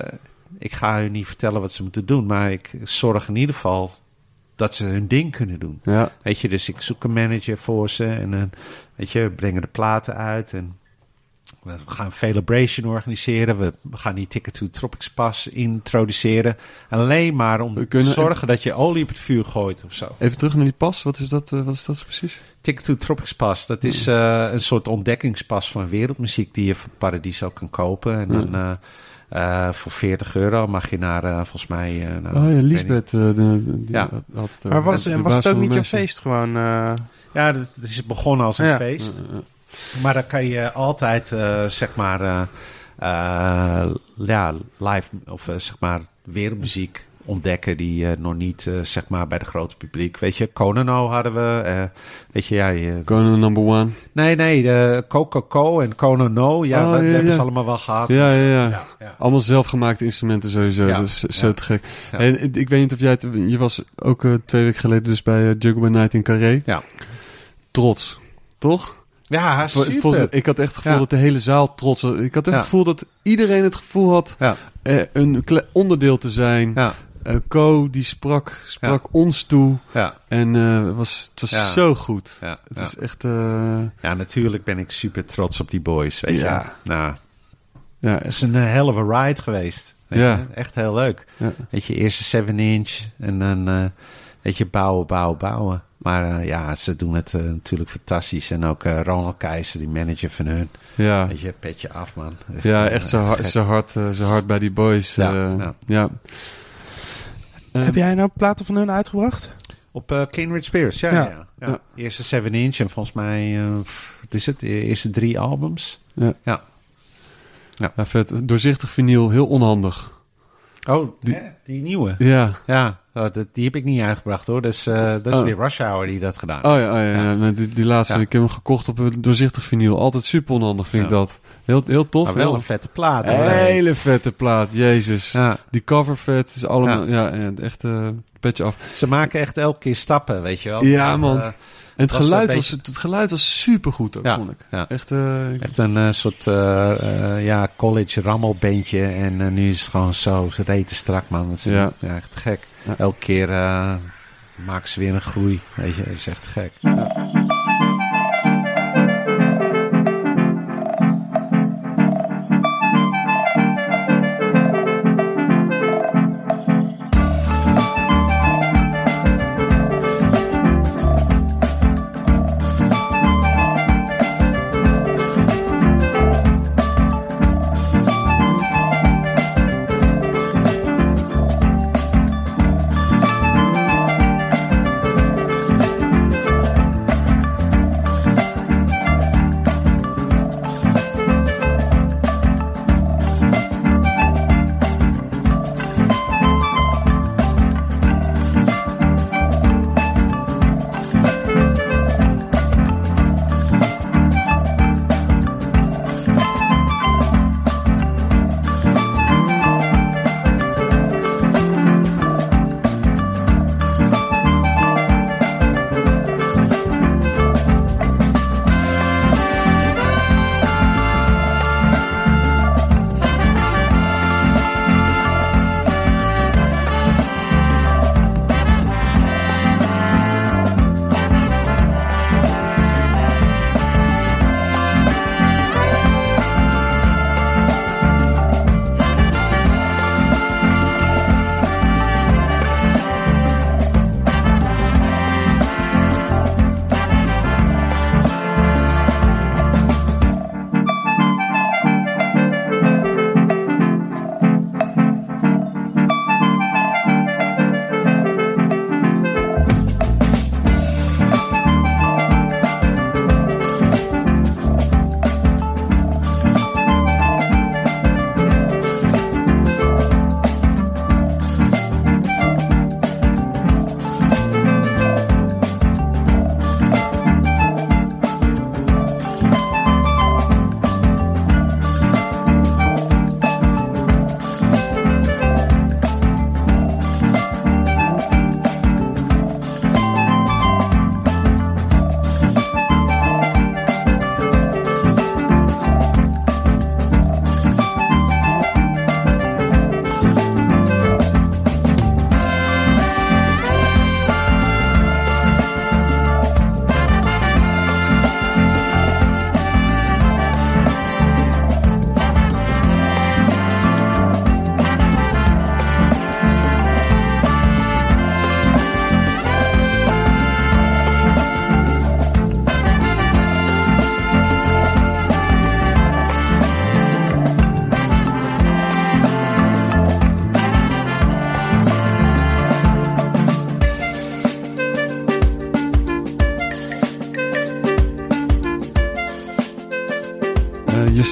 ik ga u niet vertellen wat ze moeten doen, maar ik zorg in ieder geval dat ze hun ding kunnen doen. Ja, Weet je, dus ik zoek een manager voor ze en dan, weet je, brengen de platen uit en we gaan een celebration organiseren. We gaan die Ticket to Tropics Pass introduceren. Alleen maar om te zorgen dat je olie op het vuur gooit of zo. even terug naar die pas. Wat is dat, eh, wat is dat precies? Ticket to Tropics Pass, dat is eh, een soort ontdekkingspas van wereldmuziek die je voor Paradiso kan kopen. En dan eh, eh, voor 40 euro mag je naar, volgens mij... oh ja. Lisbeth. de, die Ja. had- het Maar was, De was het van ook niet jouw mensen. feest gewoon? eh, Ja, dat is begonnen als een Ja. feest. Maar dan kan je altijd, eh, zeg maar, eh, eh, ja, live of zeg maar wereldmuziek ontdekken die eh, nog niet, zeg maar, bij de grote publiek. Weet je, Konano hadden we. weet je, ja, je- Conan number one. nee, nee, de Coco en Konano, ja, Oh, dat ja, hebben ze allemaal wel gehad. Ja, ja, ja. Ja, ja. Allemaal zelfgemaakte instrumenten sowieso. Dat is zo te gek. En ik- weet niet of jij het... Je was ook twee weken geleden dus bij uh, Juggle by Night in Carré. Ja. Trots. Toch? Ja, Vol- super. volgens- ik had echt het gevoel Ja. dat de hele zaal trots was. Ik had echt Ja. het gevoel dat iedereen het gevoel had Ja, eh, een onderdeel te zijn. ja, Eh, Co, die sprak, sprak ons toe. ja. En eh, het was, het was Ja. zo goed. Ja, Het ja. is echt... eh, ja, natuurlijk ben ik super trots op die boys, weet Ja. je. Nou, ja, het is een hell of a ride geweest. Weet Ja. je? Echt heel leuk. ja. Weet je, eerste 7 inch en dan, eh, weet je, bouwen, bouwen, bouwen. Maar eh, ja, ze doen het eh, natuurlijk fantastisch. En ook eh, Ronald Keizer, die manager van hun. ja. Weet je, petje af, man. Echt, Ja, echt zo, hard, zo, hard, zo hard bij die boys. Ja, ja. ja. Heb jij nou platen van hun uitgebracht? Op Kindred Spirits, ja. Ja. ja. ja. Ja. Eerste 7 inch en volgens mij, eh, wat is het? De eerste drie albums. Ja. Ja. ja, vet. Doorzichtig vinyl, heel onhandig. Oh, Die- die, die nieuwe. Ja. Ja, oh, dat, die heb ik niet uitgebracht hoor. Dus eh, dat is Oh. weer Rush Hour die dat gedaan Oh heeft. ja, oh, ja, ja. Ja. maar Die, die laatste, Ja. ik heb hem gekocht op een doorzichtig vinyl. Altijd super onhandig vind ik Ja. dat. Heel, heel tof. Maar wel heel- een vette plaat. hoor. hele vette plaat, jezus. Ja. Die cover vet, is allemaal, ja, ja, echt eh petje af. Ze maken echt elke keer stappen, weet je wel. Ja, En, man. eh, En het Was een geluid, beetje- was, het geluid was super goed ook, Ja, vond ik. ja. Echt, ik- Echt een soort ja, college rammelbandje. En nu is het gewoon zo rete strak, man. Is Ja. ja. echt gek. Elke keer eh, maken ze weer een groei. Weet je, dat is echt gek.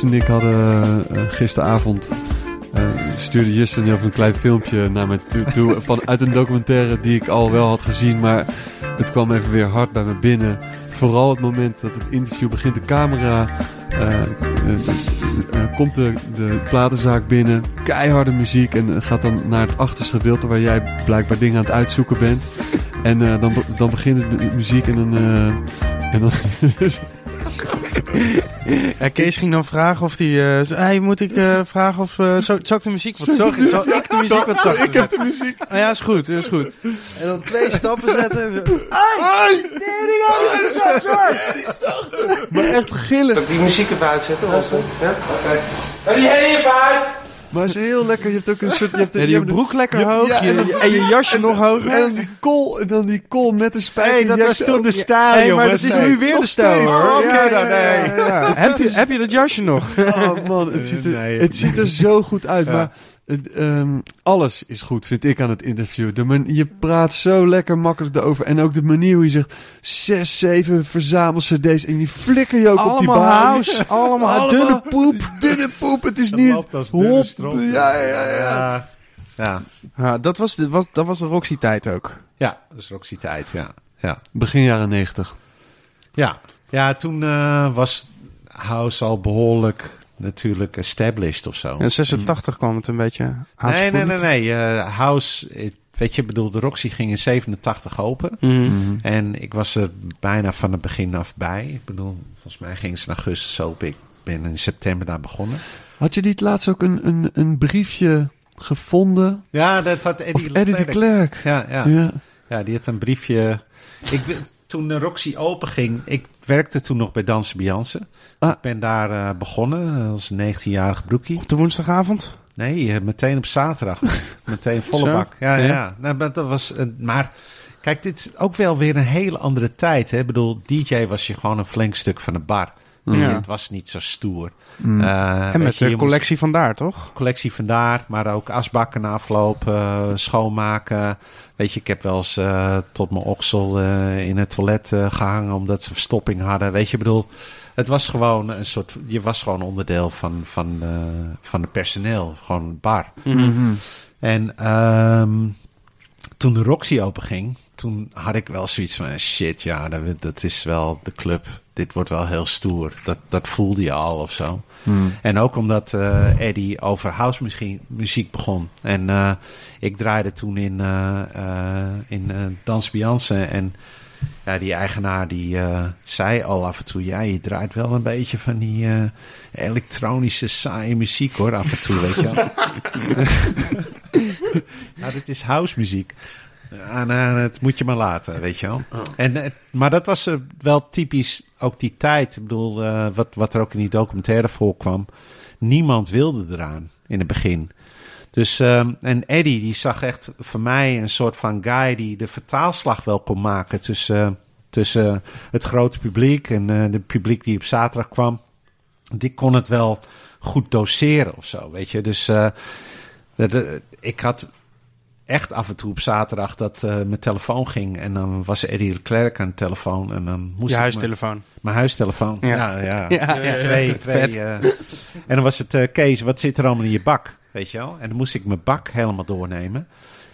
En ik hadden eh, gisteravond... eh, stuurde Justin even een klein filmpje naar me toe, toe vanuit een documentaire die ik al wel had gezien, maar het kwam even weer hard bij me binnen. Vooral het moment dat het interview begint, de camera eh, eh, eh, komt de, de platenzaak binnen, keiharde muziek en gaat dan naar het achterste gedeelte waar jij blijkbaar dingen aan het uitzoeken bent. En eh, dan, dan begint het met muziek en dan... eh, en dan Ja, Kees ging dan vragen of hij... eh, zo, hey, moet ik eh, vragen of... eh zou, zou ik de muziek wat zachter... Zal ik de muziek wat zachter ik heb de muziek. Oh, ja, is goed, is goed. En dan twee stappen zetten. En zo. Maar echt gillen. Die muziek even uitzetten. Of, ja? Maar het is heel lekker. Je hebt ook een soort... Je hebt, Ja, je hebt- broek lekker hoog ja, je- en je jasje nog hoger. En dan die kool, en dan die kool met de spijker. Hey, dat was toen de stijl, Hey, maar dat is nu weer de stijl, hoor. Oké dan. Heb, je, heb je dat jasje nog? Oh man, het ziet er, het ziet er zo goed uit. Maar ehm, alles is goed, vind ik, aan het interview. De man, je praat zo lekker makkelijk erover. En ook de manier hoe je zegt... Zes, zeven verzamel-cd's. En die flikker je ook op die baan. house, allemaal, Allemaal dunne poep. Dunne poep, het is Dat niet... hop, ja, ja, ja. Ja, ja. Ja, dat, was de, was, dat was de Roxy-tijd ook. ja dat is Roxy tijd, ja. ja. Begin jaren negentig. Ja, ja toen eh, was House al behoorlijk natuurlijk established of zo. In 86 kwam het een beetje nee, aanspoelen. nee, nee, nee. eh, House, weet je, ik bedoel, de Roxy ging in 87 open. Mhm. En ik was er bijna van het begin af bij. Ik bedoel, volgens mij ging ze in augustus open. Ik ben in september daar begonnen. Had je niet laatst ook een, een, een briefje gevonden? Ja, dat had Of Eddie, Eddie de. Klerk? Ja, ja. Ja. Ja, die had een briefje. Ik, ben- toen de Roxy open ging, ik werkte toen nog bij Dansen Beyoncé. Ah. Ik ben daar eh, begonnen als 19-jarig broekie. Op de woensdagavond? Nee, meteen op zaterdag. meteen volle bak. Ja, ja. Ja. Nou, maar dat was, maar kijk, dit is ook wel weer een hele andere tijd. Hè? Ik bedoel, DJ was je gewoon een flink stuk van de bar. Je, Ja. Het was niet zo stoer. Mm. Eh, En met je, de moest- collectie vandaar, toch? collectie vandaar, maar ook asbakken na afloop, eh, schoonmaken. Weet je, ik heb wel eens eh, tot mijn oksel eh, in het toilet eh, gehangen omdat ze verstopping hadden. Weet je, ik bedoel, het was gewoon een soort, je was gewoon onderdeel van, van, eh, van het personeel, gewoon een bar. Mhm. En ehm, toen de Roxy openging, toen had ik wel zoiets van, shit, ja, dat, dat is wel de club. Dit wordt wel heel stoer. Dat, dat voelde je al of zo. En ook omdat eh, Eddie over house muziek, muziek begon. En eh, ik draaide toen in, eh in Dans Beyoncé. En ja, die eigenaar die zei al af en toe... Ja, je draait wel een beetje van die elektronische saaie muziek hoor, af en toe, weet je wel. ja, dit is house muziek. Ja, nou, het moet je maar laten, weet je wel. En, eh, maar dat was eh, wel typisch ook die tijd. Ik bedoel, eh, wat, wat er ook in die documentaire voorkwam. Niemand wilde eraan in het begin. Dus, ehm, en Eddie, die zag echt voor mij een soort van guy die de vertaalslag wel kon maken tussen, tussen het grote publiek en eh de publiek die op zaterdag kwam. Die kon het wel goed doseren of zo, weet je. Dus de- de- ik had echt af en toe op zaterdag dat eh, mijn telefoon ging. En dan was Eddie Leclerc aan de telefoon. En dan moest Je huistelefoon. mijn huistelefoon. Ja. Ja, ja. Ja, ja, Twee, twee, eh, en dan was het, eh, Kees, wat zit er allemaal in je bak? Weet je wel? En dan moest ik mijn bak helemaal doornemen.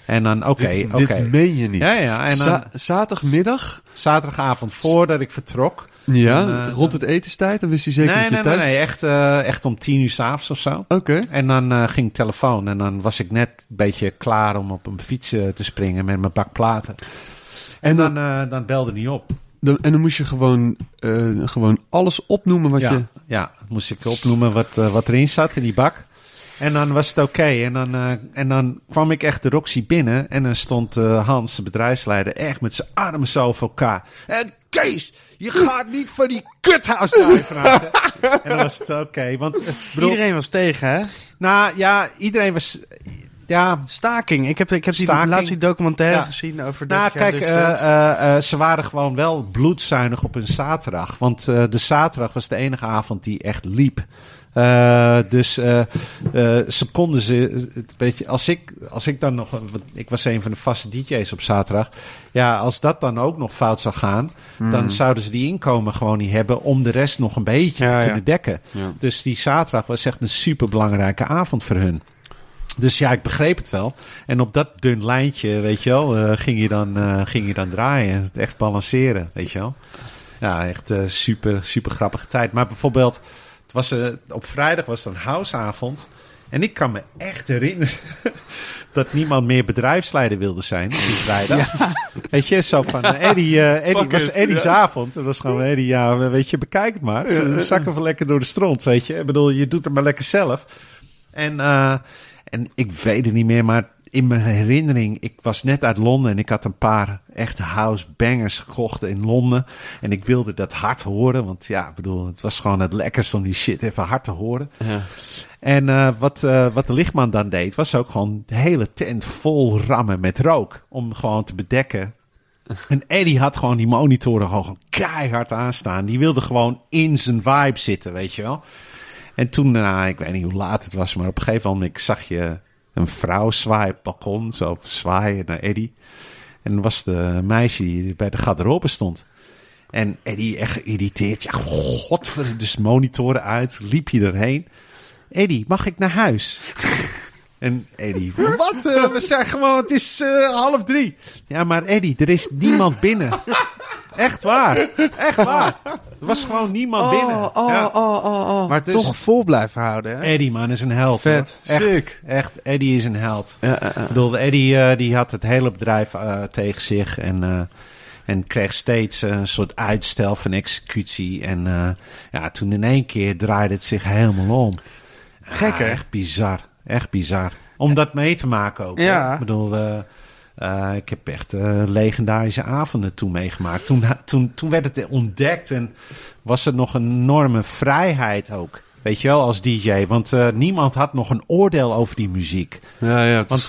En dan, oké, Dit, oké. dit meen je niet. Ja, ja. En dan Za- zaterdagmiddag, zaterdagavond voordat ik vertrok. Ja, Dan, eh, rond het etenstijd, dan wist hij zeker nee, dat je nee, nee, thuis... nee. Echt, eh, echt om tien uur s'avonds of zo. Oké. En dan eh, ging ik telefoon. En dan was ik net een beetje klaar om op een fiets te springen met mijn bak platen. En dan, eh, dan belde hij op. Dan, en dan moest je gewoon, gewoon alles opnoemen wat ja, je... ja, moest ik opnoemen wat, wat erin zat in die bak. En dan was het oké. En, dan, en dan kwam ik echt de Roxy binnen. En dan stond Hans, de bedrijfsleider, echt met zijn armen zo over elkaar. En Kees, je gaat niet van die kuthuis daar en dan was het oké. want eh, bedoel, Iedereen was tegen, hè? nou ja, iedereen was... Ja, Staking. Ik heb, ik heb die Staking. laatste documentaire Ja. gezien over Nou, 30 jaar kijk, destijds. eh, eh, eh, ze waren gewoon wel bloedzuinig op hun zaterdag. Want eh, de zaterdag was de enige avond die echt liep. Eh, dus eh, ze konden ze, weet je, als ik, als ik dan nog, ik was een van de vaste DJ's op zaterdag. Ja, als dat dan ook nog fout zou gaan, dan zouden ze die inkomen gewoon niet hebben om de rest nog een beetje Ja, te ja. kunnen dekken. Ja. Dus die zaterdag was echt een superbelangrijke avond voor hun. Dus ja, ik begreep het wel. En op dat dun lijntje, weet je wel, ging, je dan, ging je dan draaien. Het Echt balanceren, weet je wel. Ja, echt super, super grappige tijd. Maar bijvoorbeeld, het was, eh, op vrijdag was het een houseavond. En ik kan me echt herinneren dat niemand meer bedrijfsleider wilde zijn die vrijdag. Weet je, zo van eh, Eddie, eh Eddie Fuck was it, Eddie's ja. avond. Het was gewoon Eddie, ja, weet je, bekijk het maar. Ze zakken van lekker door de stront, weet je. Ik bedoel, je doet het maar lekker zelf. En, en ik weet het niet meer, maar in mijn herinnering, ik was net uit Londen en ik had een paar echte house bangers gekocht in Londen. En ik wilde dat hard horen, want ja, ik bedoel, het was gewoon het lekkerst om die shit even hard te horen. Ja. En eh, wat, eh, wat de lichtman dan deed, was ook gewoon de hele tent vol rammen met rook. Om gewoon te bedekken. En Eddie had gewoon die monitoren gewoon keihard aanstaan. Die wilde gewoon in zijn vibe zitten, weet je wel. En toen, nou, ik weet niet hoe laat het was, maar op een gegeven moment zag je een vrouw zwaaien op. Zo zwaaien naar Eddie. En dan was de meisje die bij de garderobe stond. En Eddie echt geïrriteerd. Ja, godver, dus monitoren uit. Liep je erheen. Eddie, mag ik naar huis? En Eddie, wat? Eh, we zijn gewoon, het is eh, half drie. Ja, maar Eddie, er is niemand binnen. Echt waar. Echt waar. Er was gewoon niemand binnen. oh, Ja. oh, oh, oh. Maar Dus- toch vol blijven houden, hè? Eddie, man, is een held. Vet. hoor. Echt, Sick. echt, Eddie is een held. Ja, ja, ja. Ik bedoel, Eddie eh, die had het hele bedrijf eh, tegen zich en, eh, en kreeg steeds een soort uitstel van executie. En eh, ja, toen in één keer draaide het zich helemaal om. Gek, hè? Ah, Echt bizar. Echt bizar. Om dat mee te maken ook. hè. Ja. Ik bedoel, eh, eh, ik heb echt eh, legendarische avonden toen meegemaakt. Toen, toen, toen werd het ontdekt en was er nog een enorme vrijheid ook. Weet je wel, als DJ. Want eh, niemand had nog een oordeel over die muziek. ja, ja, Want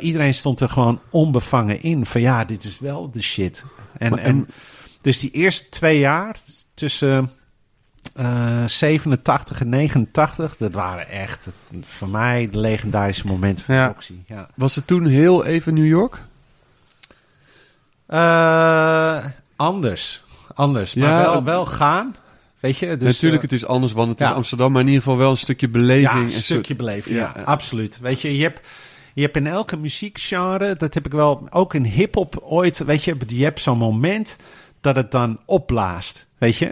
iedereen stond er gewoon onbevangen in. Van ja, dit is wel de shit. En, Maar- en, dus die eerste twee jaar tussen eh 87 en 89, dat waren echt voor mij de legendarische momenten van Ja. Ja. was het toen heel even New York? Eh, anders. Anders. Maar Ja, wel, gaan. Weet je? Dus, Natuurlijk, eh, het is anders, want het is. Amsterdam, maar in ieder geval wel een stukje beleving. Ja, een en stukje beleving. Ja. absoluut. Weet je, je hebt, je hebt in elke muziekgenre, dat heb ik wel, ook in hip-hop ooit, weet je, je hebt zo'n moment dat het dan opblaast. Weet je?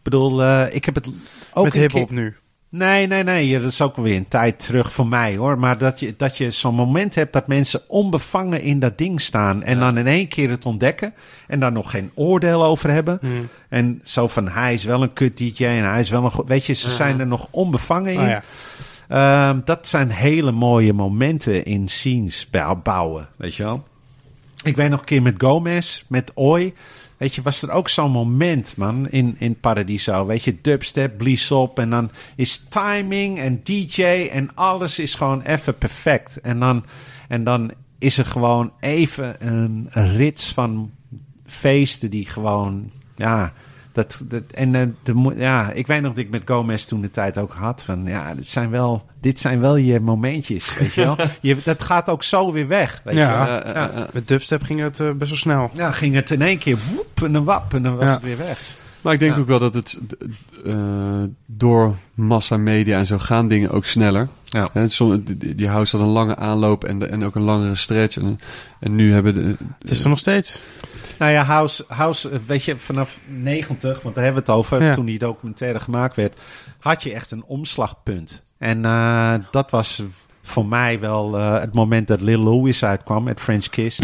Ik bedoel, eh, ik heb het ook Met hip-hop keer- nu. Nee, nee, nee. Dat is ook weer een tijd terug voor mij hoor. Maar dat je, dat je zo'n moment hebt dat mensen onbevangen in dat ding staan. En dan in één keer het ontdekken. En daar nog geen oordeel over hebben. Hmm. En zo van hij is wel een kut DJ en hij is wel een goed. Weet je, ze zijn er nog onbevangen in. Oh, ja. Ehm, dat zijn hele mooie momenten in scenes bij- bouwen, weet je wel. Ik weet nog een keer met Gomez, met Oi. Weet je, was er ook zo'n moment, man, in, in Paradiso. Weet je, dubstep, blies op en dan is timing en DJ en alles is gewoon even perfect. En dan, en dan is er gewoon even een rits van feesten die gewoon, ja... Dat, dat, en eh, de, ja, ik weet nog dat ik met Gomez toen de tijd ook had van ja, dit zijn wel, dit zijn wel je momentjes, weet je wel. Je, dat gaat ook zo weer weg, weet Ja. je. Ja, ja, ja. Met dubstep ging het eh, best wel snel. Ja, ging het in één keer woep en een wap en dan was Ja. het weer weg. Maar ik denk Ja. ook wel dat het eh, door massa media en zo gaan dingen ook sneller. Ja. Die, house had een lange aanloop en, de- en ook een langere stretch. En, en nu hebben de, Het is er nog steeds. Nou ja, House, House, weet je, vanaf 90, want daar hebben we het over, Ja. toen die documentaire gemaakt werd, had je echt een omslagpunt. En eh, dat was voor mij wel eh, het moment dat Lil Louis uitkwam met French Kiss.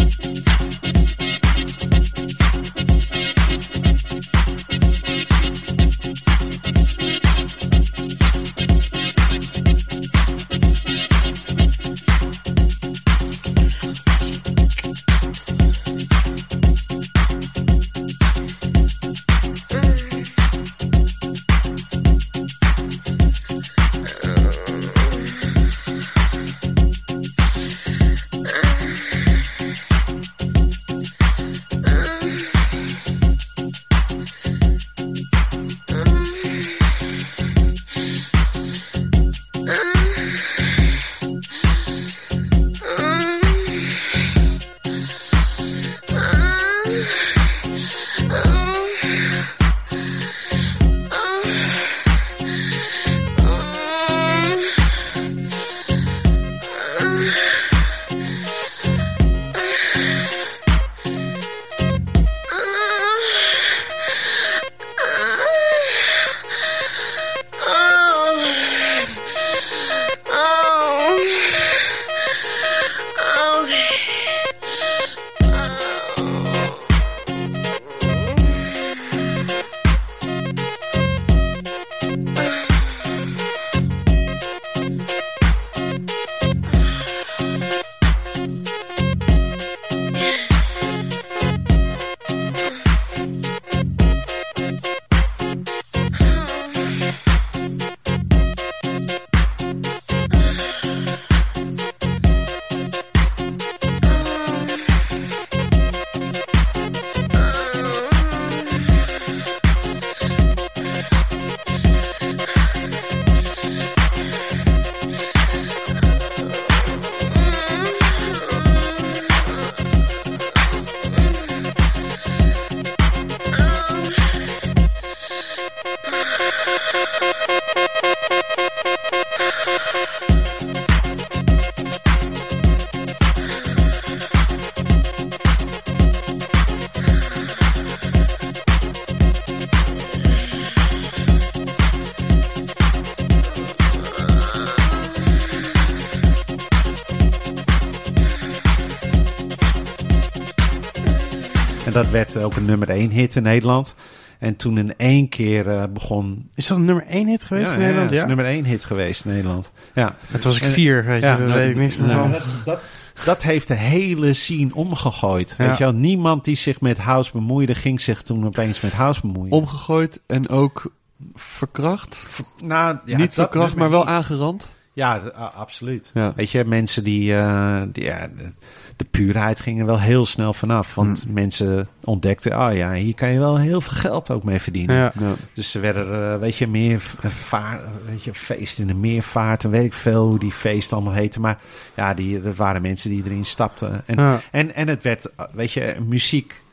Ook een nummer 1 hit in Nederland. En toen in één keer eh, begon... Is dat een nummer 1 hit geweest in Nederland? Ja, Ja. het is nummer 1 hit geweest in Nederland. Ja. Het was ik vier, weet je, Ja, daar nou, weet ik niks meer ja. van. Dat, dat, dat heeft de hele scene omgegooid. Ja. Weet je wel? Niemand die zich met house bemoeide, ging zich toen opeens met house bemoeien. Omgegooid en ook verkracht. nou, ja, Niet verkracht, nummer maar wel niet. aangerand. Ja, absoluut. Ja. Weet je, mensen die, eh, die ja, de, de puurheid gingen wel heel snel vanaf. Want Hmm. mensen ontdekten, oh ja, hier kan je wel heel veel geld ook mee verdienen. Ja. Ja. Dus ze werden, eh, weet je, meer v- vaart, weet je, feest in de meervaart en weet ik veel hoe die feest allemaal heette. Maar ja, die, dat waren mensen die erin stapten. En, Ja. en, en het werd, eh, weet je, muziek.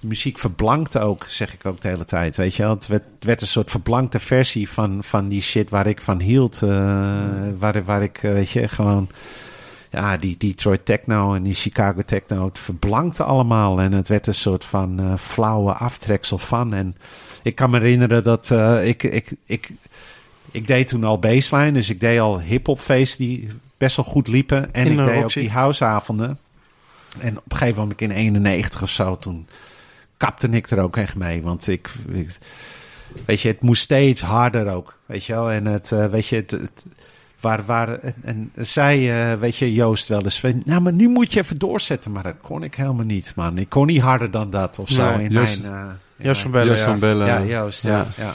De muziek verblankte ook, zeg ik ook de hele tijd. Weet je? Het werd, het werd een soort verblankte versie van, van die shit waar ik van hield. eh, waar, waar ik, eh, weet je, gewoon. Ja, die Detroit techno en die Chicago techno. Het verblankte allemaal. En het werd een soort van eh, flauwe aftreksel van. En ik kan me herinneren dat ik, ik, ik, ik deed toen al baseline. Dus ik deed al hip-hop feesten die best wel goed liepen. En In ik de deed ook die houseavonden. En op een gegeven moment in 91 of zo, toen kapte ik er ook echt mee. Want ik, ik- weet je, het moest steeds harder ook. Weet je wel? En het, eh, weet je, het, het- waar, waar, en, en zei, eh, weet je, Joost wel eens, van, nou, maar nu moet je even doorzetten. Maar dat kon ik helemaal niet, man. Ik kon niet harder dan dat of zo. Nee, in Joost- mijn, eh, in Joost van Bellen, Joost ja. van Bellen. ja, Joost, ja. Ja. ja.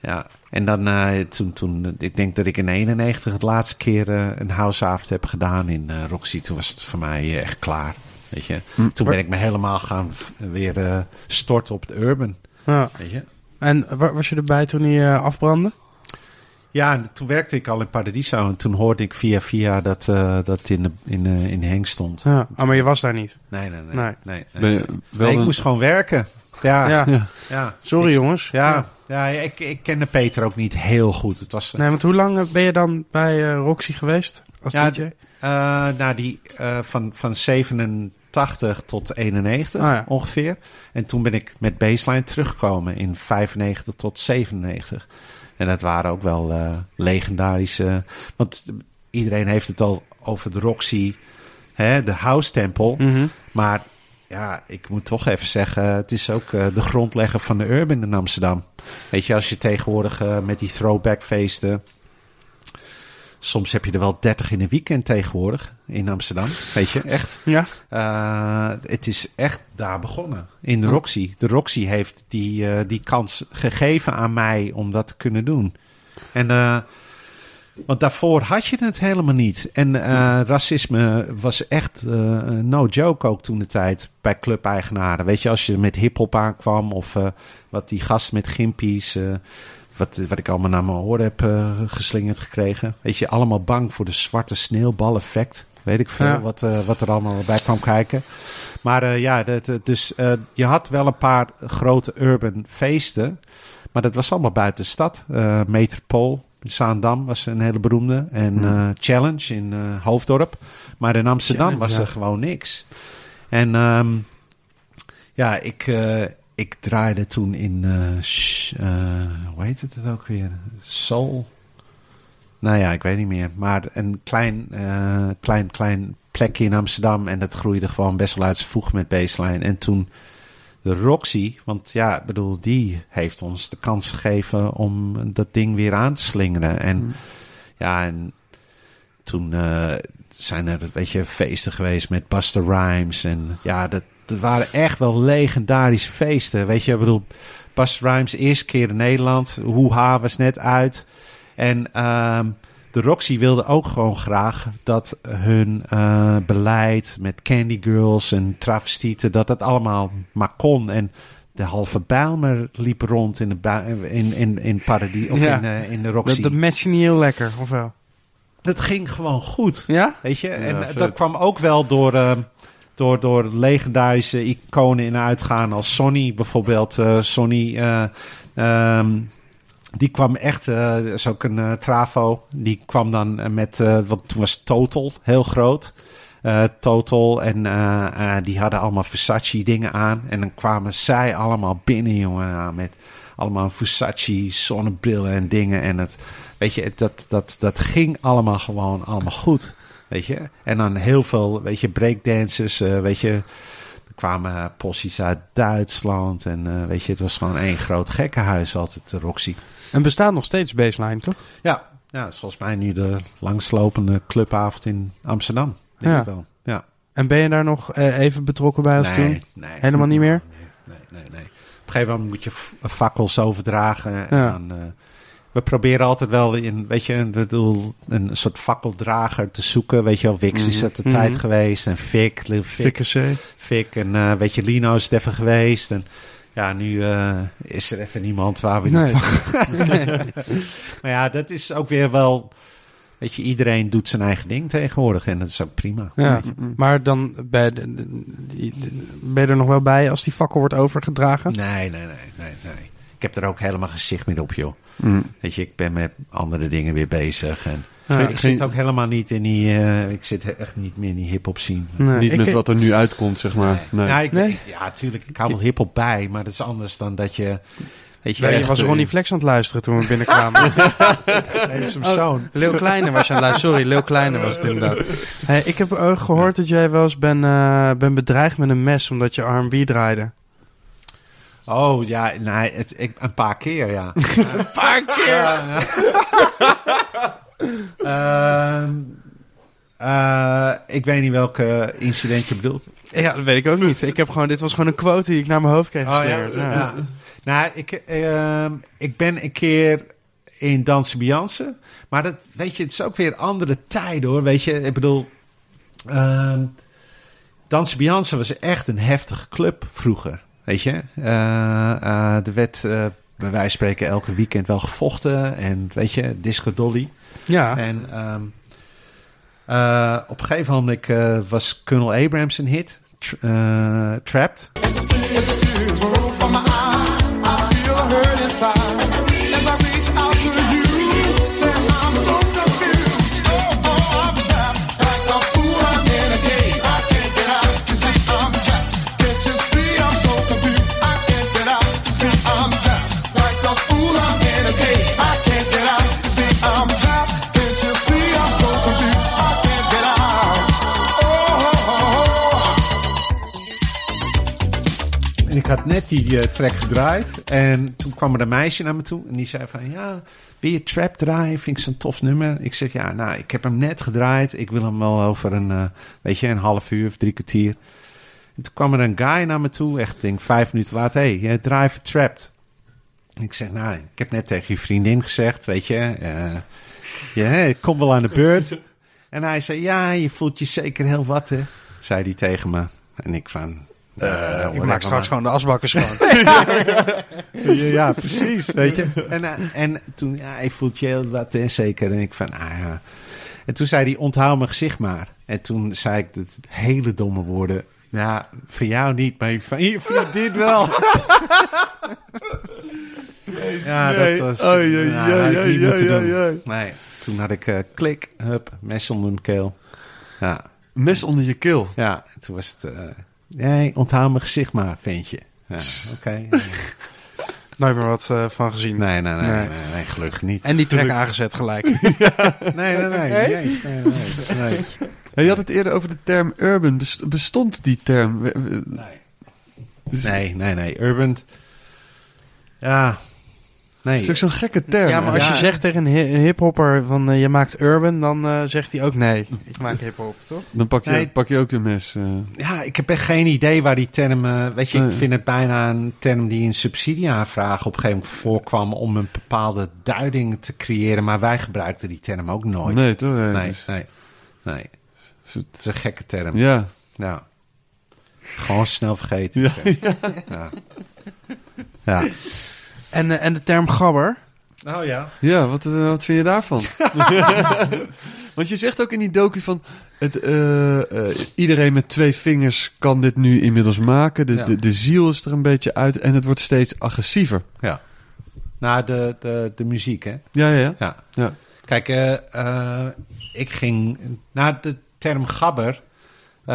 ja. En dan eh, toen, toen, ik denk dat ik in 91 het laatste keer een houseavond heb gedaan in Roxy. Toen was het voor mij echt klaar. Weet je? Hm. Toen ben ik me helemaal gaan weer eh, storten op de urban. Ja. Weet je? En was je erbij toen hij uh, eh, afbrandde? Ja, toen werkte ik al in Paradiso en toen hoorde ik via via dat uh, dat in, de, in, in Henk stond. Ja. Oh, maar je was daar niet? Nee, nee, nee. nee. ik moest gewoon werken. Ja. ja. ja. Sorry jongens. Ja, ja. ik, ik kende Peter ook niet heel goed. Het was, nee, want hoe lang ben je dan bij Roxy geweest als DJ? nou, die van, van 97 80 tot 91 ah, ongeveer. En toen ben ik met baseline teruggekomen in 95 tot 97. En dat waren ook wel eh, legendarische. Want iedereen heeft het al over de Roxy, hè, de House Temple. Mhm. Maar ja, ik moet toch even zeggen, het is ook eh, de grondlegger van de urban in Amsterdam. Weet je, als je tegenwoordig eh, met die throwback feesten Soms heb je er wel 30 in een weekend tegenwoordig in Amsterdam. Weet je, echt. Ja. Eh, het is echt daar begonnen. In de Oh. Roxy. De Roxy heeft die, eh, die kans gegeven aan mij om dat te kunnen doen. En eh, want daarvoor had je het helemaal niet. En racisme was echt no joke ook toen de tijd bij clubeigenaren. Weet je, als je met hip-hop aankwam of wat die gast met gimpies. Wat, wat ik allemaal naar mijn oren heb eh, geslingerd gekregen. Weet je, allemaal bang voor de zwarte sneeuwbal-effect. Weet ik veel Ja. wat, eh, wat er allemaal bij kwam kijken. Maar eh, ja, dat, dus je had wel een paar grote urban feesten. Maar dat was allemaal buiten de stad. Metropool, Zaandam was een hele beroemde. En eh, Challenge in Hoofddorp. Maar in Amsterdam Challenge, was ja. er gewoon niks. En ehm, ja, ik, ik draaide toen in... eh, sh- eh, hoe heet het ook weer? Soul? Nou ja, ik weet niet meer. Maar een klein, eh, klein, klein plekje in Amsterdam. En dat groeide gewoon best wel uit zijn voeg met baseline. En toen de Roxy, want ja, ik bedoel, die heeft ons de kans gegeven om dat ding weer aan te slingeren. En ja, en toen zijn er, weet je, feesten geweest met Buster Rhymes. En ja, dat, dat waren echt wel legendarische feesten. Weet je, ik bedoel, Buster Rhymes, eerste keer in Nederland. Hoeha was net uit. En ehm, de Roxy wilde ook gewoon graag dat hun eh, beleid met Candy Girls en travestieten, dat dat allemaal maar kon. En de halve Bijlmer liep rond in de, in, in, in Paradis, of Ja. in, eh, in de Roxy. Dat, dat matchte niet heel lekker, of wel? Dat ging gewoon goed. Ja? Weet je, en Ja, dat kwam ook wel door, eh, door, door legendarische iconen in uitgaan als Sonny bijvoorbeeld. eh Sonny, eh, ehm, die kwam echt, eh, dat is ook een trafo, die kwam dan met, want toen was Total heel groot. Total en die hadden allemaal Versace dingen aan. En dan kwamen zij allemaal binnen, jongen, met allemaal Versace zonnebrillen en dingen. En het, weet je, dat, dat, dat ging allemaal gewoon allemaal goed. Weet je? En dan heel veel, weet je, breakdancers, eh, weet je. kwamen uh, possies uit Duitsland. En eh, weet je, het was gewoon één groot gekkenhuis altijd, de Roxy. En bestaat nog steeds Baseline, toch? Ja, ja, is volgens mij nu de langslopende clubavond in Amsterdam. Denk Ja. ik wel. Ja. En ben je daar nog eh, even betrokken bij als toen? nee. Helemaal niet meer? Nee, nee, nee. Op een gegeven moment moet je fakkels overdragen. En Ja. dan, eh, we proberen altijd wel in, weet je, ik bedoel, een soort fakkeldrager te zoeken. Weet je wel, Wix is dat de Mhm. tijd geweest. En Fik, Fik. Fik. En eh, weet je, Lino is het even geweest. En ja, nu eh, is er even niemand waar we Nee. Maar ja, dat is ook weer wel... Weet je, iedereen doet zijn eigen ding tegenwoordig. En dat is ook prima. Ja, maar dan ben je, die- ben je er nog wel bij als die fakkel wordt overgedragen? Nee, nee, nee, nee, nee. Ik heb er ook helemaal geen zicht meer op, joh. Mm. Weet je, ik ben met andere dingen weer bezig. En Ja. ik zit ook helemaal niet in die... eh, ik zit echt niet meer in die hip-hop scene. Nee, Niet ik- met wat er nu uitkomt, zeg maar. Nee. Ik, Nee? ik- ja, tuurlijk. Ik hou wel hip-hop bij, maar dat is anders dan dat je... Weet je, Ja, je was Ronnie Flex aan het luisteren toen we binnenkwamen. nee, dat is zijn zoon. Leeuw Kleine was je aan het luisteren. Sorry, Leeuw Kleine was het inderdaad. Hey, ik heb ook gehoord dat jij wel eens ben, eh, ben bedreigd met een mes omdat je R&B draaide. Oh, ja, nee, het, ik, een paar keer, ja. Een paar keer! Ehm, eh, ik weet niet welke incident je bedoelt. Ja, dat weet ik ook niet. Ik heb gewoon, dit was gewoon een quote die ik naar mijn hoofd kreeg Oh ja, geslingerd. ja. ja. Nou, ik, ehm, ik ben een keer in Dansen Beyoncé. Maar dat, weet je, het is ook weer andere tijden hoor. Weet je, ik bedoel... ehm Dansen Beyoncé was echt een heftige club vroeger. Weet je, Eh, eh, er werd eh, bij wijze van spreken elke weekend wel gevochten. En weet je, Disco Dolly. Ja. En ehm, eh, op een gegeven moment eh, was Colonel Abrams een hit. Tr- eh, Trapped. Had net die eh, track gedraaid. En toen kwam er een meisje naar me toe. En die zei van, ja, wil je Trap draaien? Vind ik zo'n tof nummer. Ik zeg, ja, nou, ik heb hem net gedraaid. Ik wil hem wel over een, eh, weet je, een half uur of drie kwartier. En toen kwam er een guy naar me toe. Echt, denk vijf minuten later. Hé, hey, even Trapped. Ik zeg, nou, ik heb net tegen je vriendin gezegd, weet je. ik kom wel aan de beurt. En hij zei, ja, je voelt je zeker heel wat, hè. Zei hij tegen me. En ik van... eh, ik whatever, maak straks gewoon de asbakken schoon. Ja, ja, precies, weet je. En, eh, en toen, ja, hij voelt je heel wat, zeker. En ik van, ah ja. En toen zei hij, onthoud mijn gezicht maar. En toen zei ik het hele domme woorden. Ja, voor jou niet, maar van je vriendin wel. ja, dat was... Ja, ik oei. Nee, toen had ik eh, klik, hup, mes onder mijn keel. Ja, Mes onder je keel. ja, en toen was het... nee, onthoud mijn gezicht maar, ventje. Ja, oké. Nooit meer wat eh, van gezien. Nee, nee, nee, nee, Nee. nee, nee, gelukkig niet. En die track aangezet gelijk. Nee, nee, nee. nee, nee, nee, nee, nee. Je had het eerder over de term urban. Best- Bestond die term? Dus- Nee, nee, nee. Urban. Ja. Nee. Het is ook zo'n gekke term. ja, maar als Ja. je zegt tegen een hi- een hiphopper van eh, je maakt urban, dan eh, zegt hij ook nee. Ik maak hiphop, toch? Dan pak je, Nee. pak je ook een mes. eh. Ja, ik heb echt geen idee waar die term... eh, weet je, Nee. ik vind het bijna een term die in subsidieaanvraag op een gegeven moment voorkwam... om een bepaalde duiding te creëren. Maar wij gebruikten die term ook nooit. Nee, toch? Nee, nee, dus- nee. Het is een gekke term. Ja. ja. Gewoon snel vergeten. Ja, Ja. ja. En, eh, en de term gabber. Oh ja. Ja, wat, eh, wat vind je daarvan? Want je zegt ook in die docu van... Het, eh, eh, iedereen met twee vingers kan dit nu inmiddels maken. De, Ja. de, de ziel is er een beetje uit en het wordt steeds agressiever. Ja. Nou, de, de, de muziek, hè. Ja, ja, ja. Ja. Ja. Kijk, ik ging naar de term gabber. eh,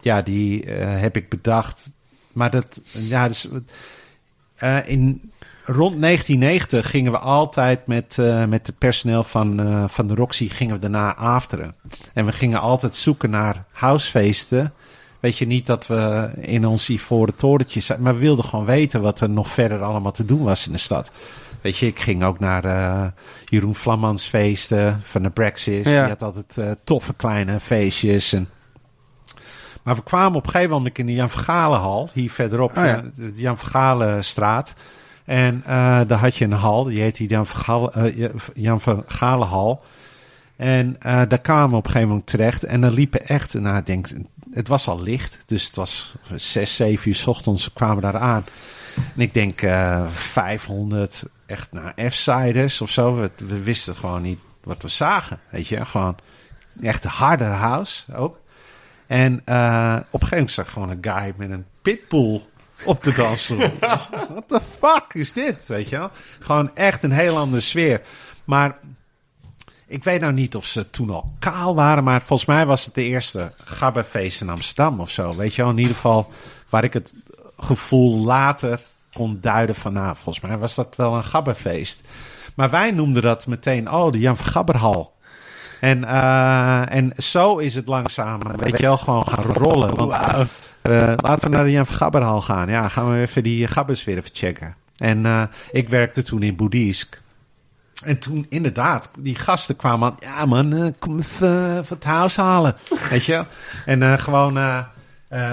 ja, die heb ik bedacht. Maar dat, ja, dus, eh, in rond 1990 gingen we altijd met, eh, met het personeel van, eh, van de Roxy gingen we daarna afteren. En we gingen altijd zoeken naar housefeesten Weet je niet dat we in ons ivoren torentje zijn, maar we wilden gewoon weten wat er nog verder allemaal te doen was in de stad. Weet je, ik ging ook naar Jeroen Vlammans feesten van de Brexit. Ja. Die had altijd toffe kleine feestjes. En... Maar we kwamen op een gegeven moment in de Jan Vergalenhal, hier verderop, Oh ja. eh, de Jan Vergalenstraat. En eh, daar had je een hal, die heette Jan, Vergale, eh, Jan Vergalenhal. En eh, daar kwamen we op een gegeven moment terecht. En dan liepen echt, nou, ik denk, het was al licht. Dus het was zes, zeven uur 's ochtends kwamen we daar aan. En ik denk eh 500 echt naar F-siders of zo. We, we wisten gewoon niet wat we zagen. Weet je, gewoon echt harde house ook. En eh, op een gegeven moment zag ik gewoon een guy met een pitbull op de dansvloer. What the fuck is dit? Weet je wel? Gewoon echt een heel andere sfeer. Maar ik weet nou niet of ze toen al kaal waren, maar volgens mij was het de eerste gabberfeest in Amsterdam of zo. Weet je wel, in ieder geval waar ik het gevoel later kon duiden van, nou, volgens mij was dat wel een gabberfeest. Maar wij noemden dat meteen, oh, de Jan van Gabberhal. En, eh, en zo is het langzaam, weet je wel, gewoon gaan rollen. Want eh, laten we naar de Jan van Gabberhal gaan. Ja, gaan we even die gabbers weer even checken. En eh, ik werkte toen in Boeddhisk. En toen inderdaad, die gasten kwamen aan. Ja man, kom even van het huis halen. Weet je? En gewoon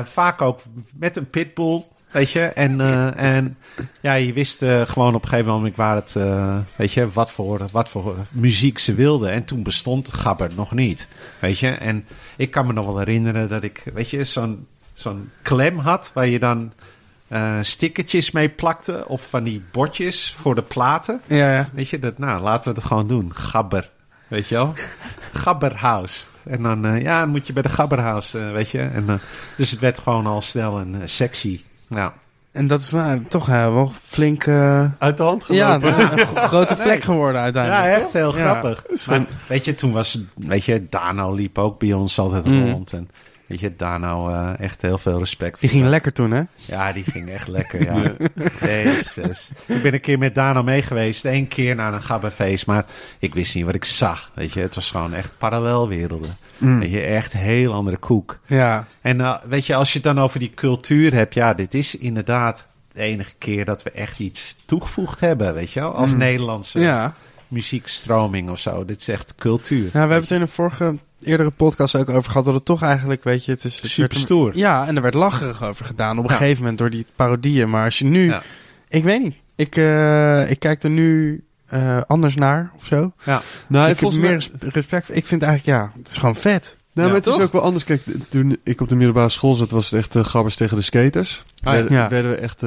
vaak ook met een pitbull. Weet je? En, eh, en ja, je wist eh, gewoon op een gegeven moment waar het, eh, weet je, wat voor, wat voor muziek ze wilden. En toen bestond Gabber nog niet. Weet je? En ik kan me nog wel herinneren dat ik, weet je, zo'n zo'n klem had waar je dan eh stickertjes mee plakte op van die bordjes voor de platen. Ja, ja. Weet je, dat, nou, laten we het gewoon doen. Gabber. Weet je wel? Gabberhouse. En dan, ja, moet je bij de Gabberhouse, weet je. En, dus het werd gewoon al snel een sexy. Nou, En dat is nou, toch wel flink... eh, uit de hand ja, gelopen. een gro- grote vlek geworden uiteindelijk. Ja, echt heel Ja. grappig. Maar, weet je, toen was, weet je, Dano liep ook bij ons altijd Mm. rond. En weet je, Dano, eh, echt heel veel respect. Die voor ging lekker toen, hè? Ja, die ging echt lekker, ja. Jezus. Ik ben een keer met Dano mee geweest. Eén keer naar een gabberfeest. Maar ik wist niet wat ik zag. Weet je, het was gewoon echt parallelwerelden. Mm. Weet je, echt heel andere koek. Ja. En eh, weet je, als je het dan over die cultuur hebt. Ja, dit is inderdaad de enige keer dat we echt iets toegevoegd hebben. Weet je wel, als Nederlandse Ja. muziekstroming of zo. Dit is echt cultuur. Ja, we hebben het in een vorige, eerdere podcast ook over gehad dat het toch eigenlijk, weet je, het is... het Super er- stoer. Ja, en er werd lacherig over gedaan op een Ja. gegeven moment door die parodieën. Maar als je nu, Ja. ik weet niet, ik, eh, ik kijk er nu eh, anders naar of zo. Ja. Nou, ik heb volgens meer respect. voor- Ik vind eigenlijk, ja, het is gewoon vet. Nou, Ja, maar het toch? is ook wel anders. Kijk, toen ik op de middelbare school zat, was het echt eh, grabbers tegen de skaters. ja. werden, Ja. werden we echt,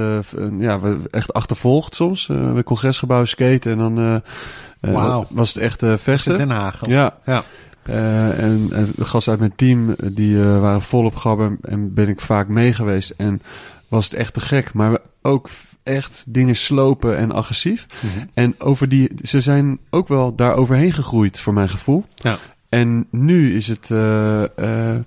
ja, we echt achtervolgd soms. Eh bij het congresgebouw skaten en dan Wauw. was het echt het vesten. Den Haag? of- Ja. Ja. Eh, en, en de gasten uit mijn team, eh, die eh, waren volop gabber en ben ik vaak mee geweest. En was het echt te gek. Maar ook echt dingen slopen en agressief. Mhm. En over die, ze zijn ook wel daar overheen gegroeid, voor mijn gevoel. Ja. En nu is het eh, eh,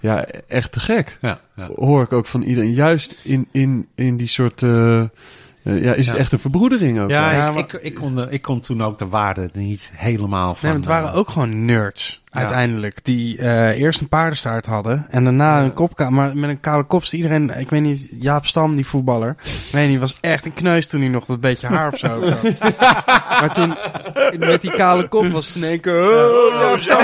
ja, echt te gek. Ja, ja. Hoor ik ook van iedereen. Juist in, in, in die soort... ja, is het Ja. echt een verbroedering ook. Ja, Ja, ik, maar- ik, ik, kon, de- ik kon toen ook de waarde niet helemaal van. Nee, maar het waren ook gewoon nerds, uiteindelijk. Die eh, eerst een paardenstaart hadden en daarna een kopka maar met een kale kop. is Iedereen, ik weet niet, Jaap Stam, die voetballer. Ik weet niet, was echt een kneus toen hij nog dat beetje haar op zo had. maar toen, met die kale kop was het in één keer... Oh, Jaap Stam.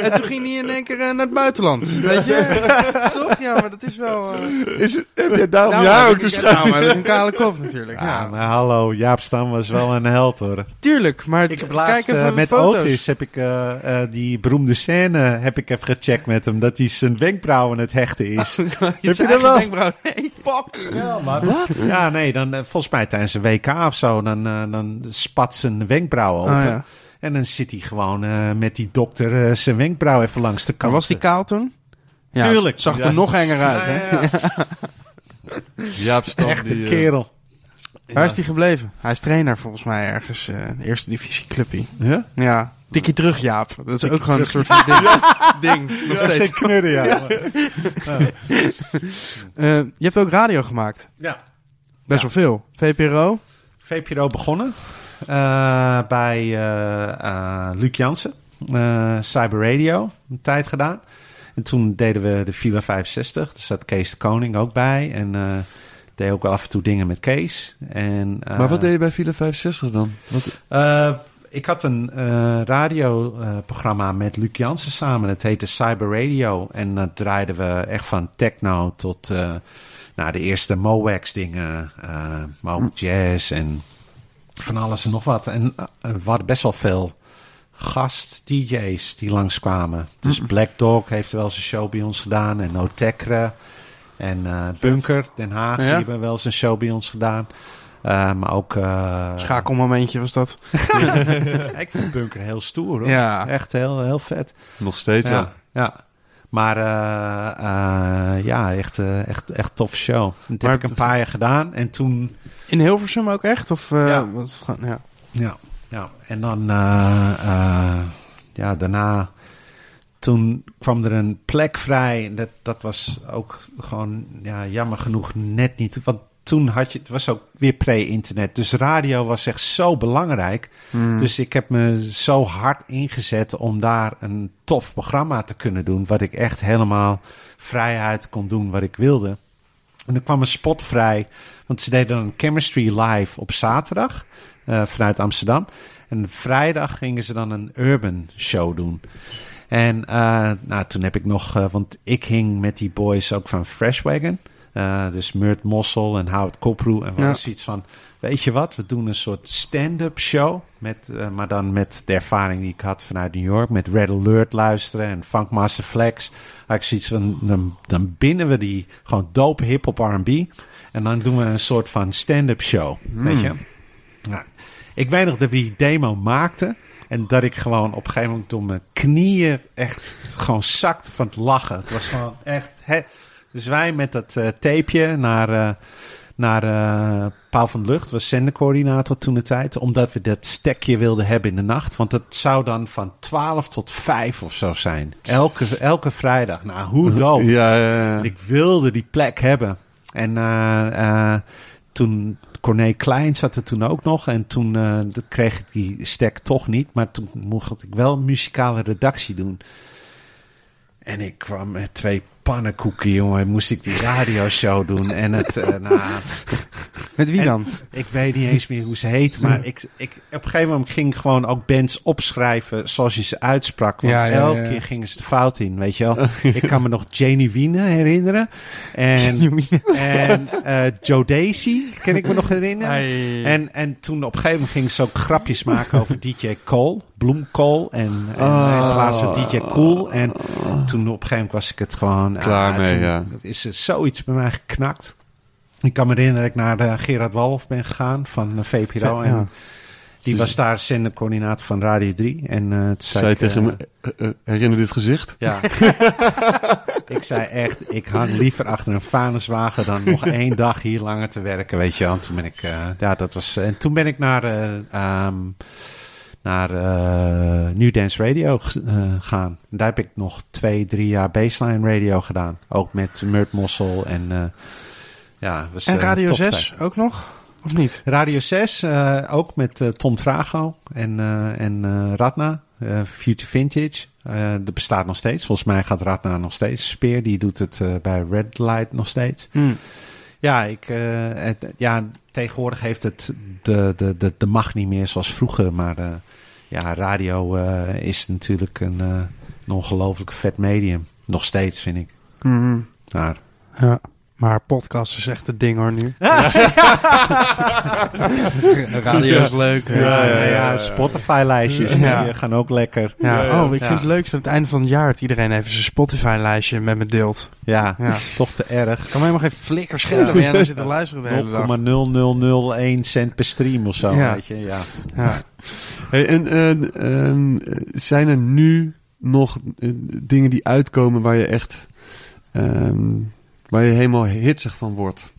En toen ging hij in één keer eh, naar het buitenland. Weet je? Toch? Ja, maar dat is wel... eh, Is het, heb je daarom nou, ja ook te Nou, is een kale kop natuurlijk. Ja, Ja, maar hallo, Jaap Stam was wel een held hoor. tuurlijk. Maar Ik heb kijk laatst even met foto's. Otis heb ik eh, eh, die beroemde scène heb ik even gecheckt met hem dat hij zijn wenkbrauwen het hechten is. Je Heb je dat wel? wenkbrauw- Nee. Wat? Ja, nee, dan eh, volgens mij tijdens een WK of zo, dan, eh, dan spat zijn wenkbrauwen open. Oh, ja. En dan zit hij gewoon eh, met die dokter zijn wenkbrauw even langs de kant. was die kaal toen? Tuurlijk. Zag er Ja. nog enger uit, hè? Ja, ja. Jaap Stam, Echt die, een kerel. Waar is die gebleven? Hij is trainer volgens mij ergens, eh eerste divisie clubje. Ja? Ja, tikje terug Jaap. Dat is Tikkie ook gewoon terug. een soort van ding. ding. Nog Ja, steeds. knurren, ja. Eh, je hebt ook radio gemaakt. ja. Best wel veel. VPRO. VPRO begonnen eh, bij eh, eh, Luc Jansen. Eh, Cyber Radio, een tijd gedaan. En toen deden we de Villa 65. Daar zat Kees de Koning ook bij. En eh deed ook wel af en toe dingen met Kees. En, eh, Maar wat deed je bij Villa 65 dan? Wat, eh, ik had een eh radioprogramma met Luc Jansen samen. Het heette Cyber Radio. En dat draaiden we echt van techno tot eh, nou, de eerste Mowax dingen. eh Mo Jazz en van alles en nog wat. En eh, er waren best wel veel gast-DJ's die langskwamen. Dus Black Dog heeft wel een show bij ons gedaan. En No Tecre. En eh, Bunker, Den Haag, die hebben wel een show bij ons gedaan. Eh, maar ook... eh, Schakelmomentje was dat. ik vind Bunker heel stoer hoor. Ja. Echt heel, heel vet. nog steeds wel. Ja, ja. Maar eh, eh, ja, echt, eh, echt, echt tof show. Dat Maar heb ik een paar jaar gedaan. En toen... In Hilversum ook echt? Of, eh, Ja. was het gewoon, ja. Ja, ja. En dan... ja, daarna... Toen kwam er een plek vrij. Dat, dat was ook gewoon... Ja, jammer genoeg net niet. Want toen had je... Het was ook weer pre-internet. Dus radio was echt zo belangrijk. Hmm. Dus ik heb me zo hard ingezet om daar een tof programma te kunnen doen. Wat ik echt helemaal vrijheid kon doen wat ik wilde. En er kwam een spot vrij. Want ze deden dan Chemistry live op zaterdag eh, vanuit Amsterdam. En vrijdag gingen ze dan een urban show doen. En eh, nou, toen heb ik nog, eh, want ik hing met die boys ook van Freshwagon. Eh, dus Murt Mossel en Howard Koproe. En we Ja. hadden zoiets van, weet je wat, we doen een soort stand-up show. Met, eh, maar dan met de ervaring die ik had vanuit New York. Met Red Alert luisteren en Funkmaster Flex. Had ik zoiets van, dan, dan binden we die gewoon dope hip-hop R&B. En dan doen we een soort van stand-up show, weet je. Nou, ik weet nog dat we die demo maakten. En dat ik gewoon op een gegeven moment door mijn knieën echt gewoon zakte van het lachen. Het was gewoon echt... Dus wij met dat eh, tapeje naar, eh, naar eh Paul van de Lucht, was zendercoördinator toen de tijd. Omdat we dat stekje wilden hebben in de nacht. Want het zou dan van 12 tot 5 of zo zijn. Elke, elke vrijdag. Nou, hoe dope. Ja, ja, ja. Ik wilde die plek hebben. En toen Corné Klein zat er toen ook nog. En toen dat kreeg ik die stek toch niet. Maar toen mocht ik wel een muzikale redactie doen. En ik kwam met twee pannenkoeken, jongen. Moest ik die radioshow doen. En het, eh, nou, Met wie dan? ik weet niet eens meer hoe ze heet. Maar ik, ik, op een gegeven moment ging ik gewoon ook bands opschrijven zoals je ze uitsprak. Want Ja, ja, elke ja. keer gingen ze de fout in, weet je wel. ik kan me nog Janie Wiene herinneren. En, en eh, Joe Daisy ken ik me nog herinneren. En, en toen op een gegeven moment gingen ze ook grapjes maken over DJ Cole, Bloemkool. En, en Ah. in plaats van DJ Cool. En toen op een gegeven moment was ik het gewoon... Klaar ah, mee, toen ja. is er zoiets bij mij geknakt. Ik kan me herinneren dat ik naar de Gerard Walhof ben gegaan van de VPRO. Ja. En die was daar zendercoördinator van Radio 3. En eh toen zei Zei ik, tegen eh, me, eh, eh, herinner dit gezicht? Ja. ik zei echt, ik hang liever achter een vuilniswagen dan nog één dag hier langer te werken, weet je. wel. En toen ben ik, eh, ja, dat was, en toen ben ik naar, eh, ehm, naar eh, New Dance Radio eh, gaan. En daar heb ik nog twee, drie jaar baseline radio gedaan. Ook met Murt Mossel en, eh, ja, was, En Radio toffe 6 tijd. ook nog? Of niet? Radio 6, eh, ook met Tom Trago en, en Radna, Future Vintage. Dat bestaat nog steeds. Volgens mij gaat Radna nog steeds. Speer, die doet het bij Red Light nog steeds. Hmm. Ja, ik, het- ja, tegenwoordig heeft het de, de, de, de macht niet meer zoals vroeger. Maar eh, ja, radio eh, is natuurlijk een, eh, een ongelooflijk vet medium. Nog steeds, vind ik. Mhm. Maar, Ja. Maar podcast is echt het ding hoor nu. Radio is leuk. hè? ja, Ja, ja, ja, Spotify-lijstjes Ja. die gaan ook lekker. Ja, oh, ik Ja. vind het leukst aan het einde van het jaar dat iedereen even zijn Spotify-lijstje met me deelt. Ja, Ja. dat is toch te erg. Kan me helemaal geen flikker schelen waar jij naar zit te luisteren de hele dag. 0,0001 cent per stream of zo, Ja. weet je. Ja. Hey, en zijn er nu nog eh, dingen die uitkomen waar je echt... ehm, waar je helemaal hitsig van wordt?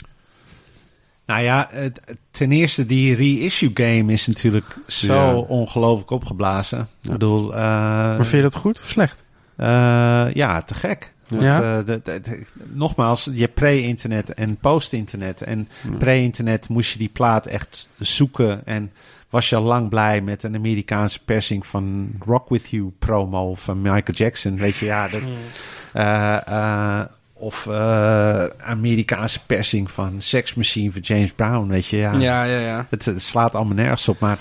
Nou ja, het- ten eerste die reissue game is natuurlijk zo Ja. ongelooflijk opgeblazen. Ik bedoel, eh, Maar vind je dat goed of slecht? eh, ja, te gek. Want, Ja? eh, de- de- de- nogmaals, je hebt pre-internet en post-internet. En pre-internet moest je die plaat echt zoeken. En was je al lang blij met een Amerikaanse persing van Rock With You promo van Michael Jackson. Weet je, ja, dat, eh, eh, of eh, Amerikaanse persing van Sex Machine van James Brown, weet je, ja. Ja, ja, ja. Het, het slaat allemaal nergens op, maar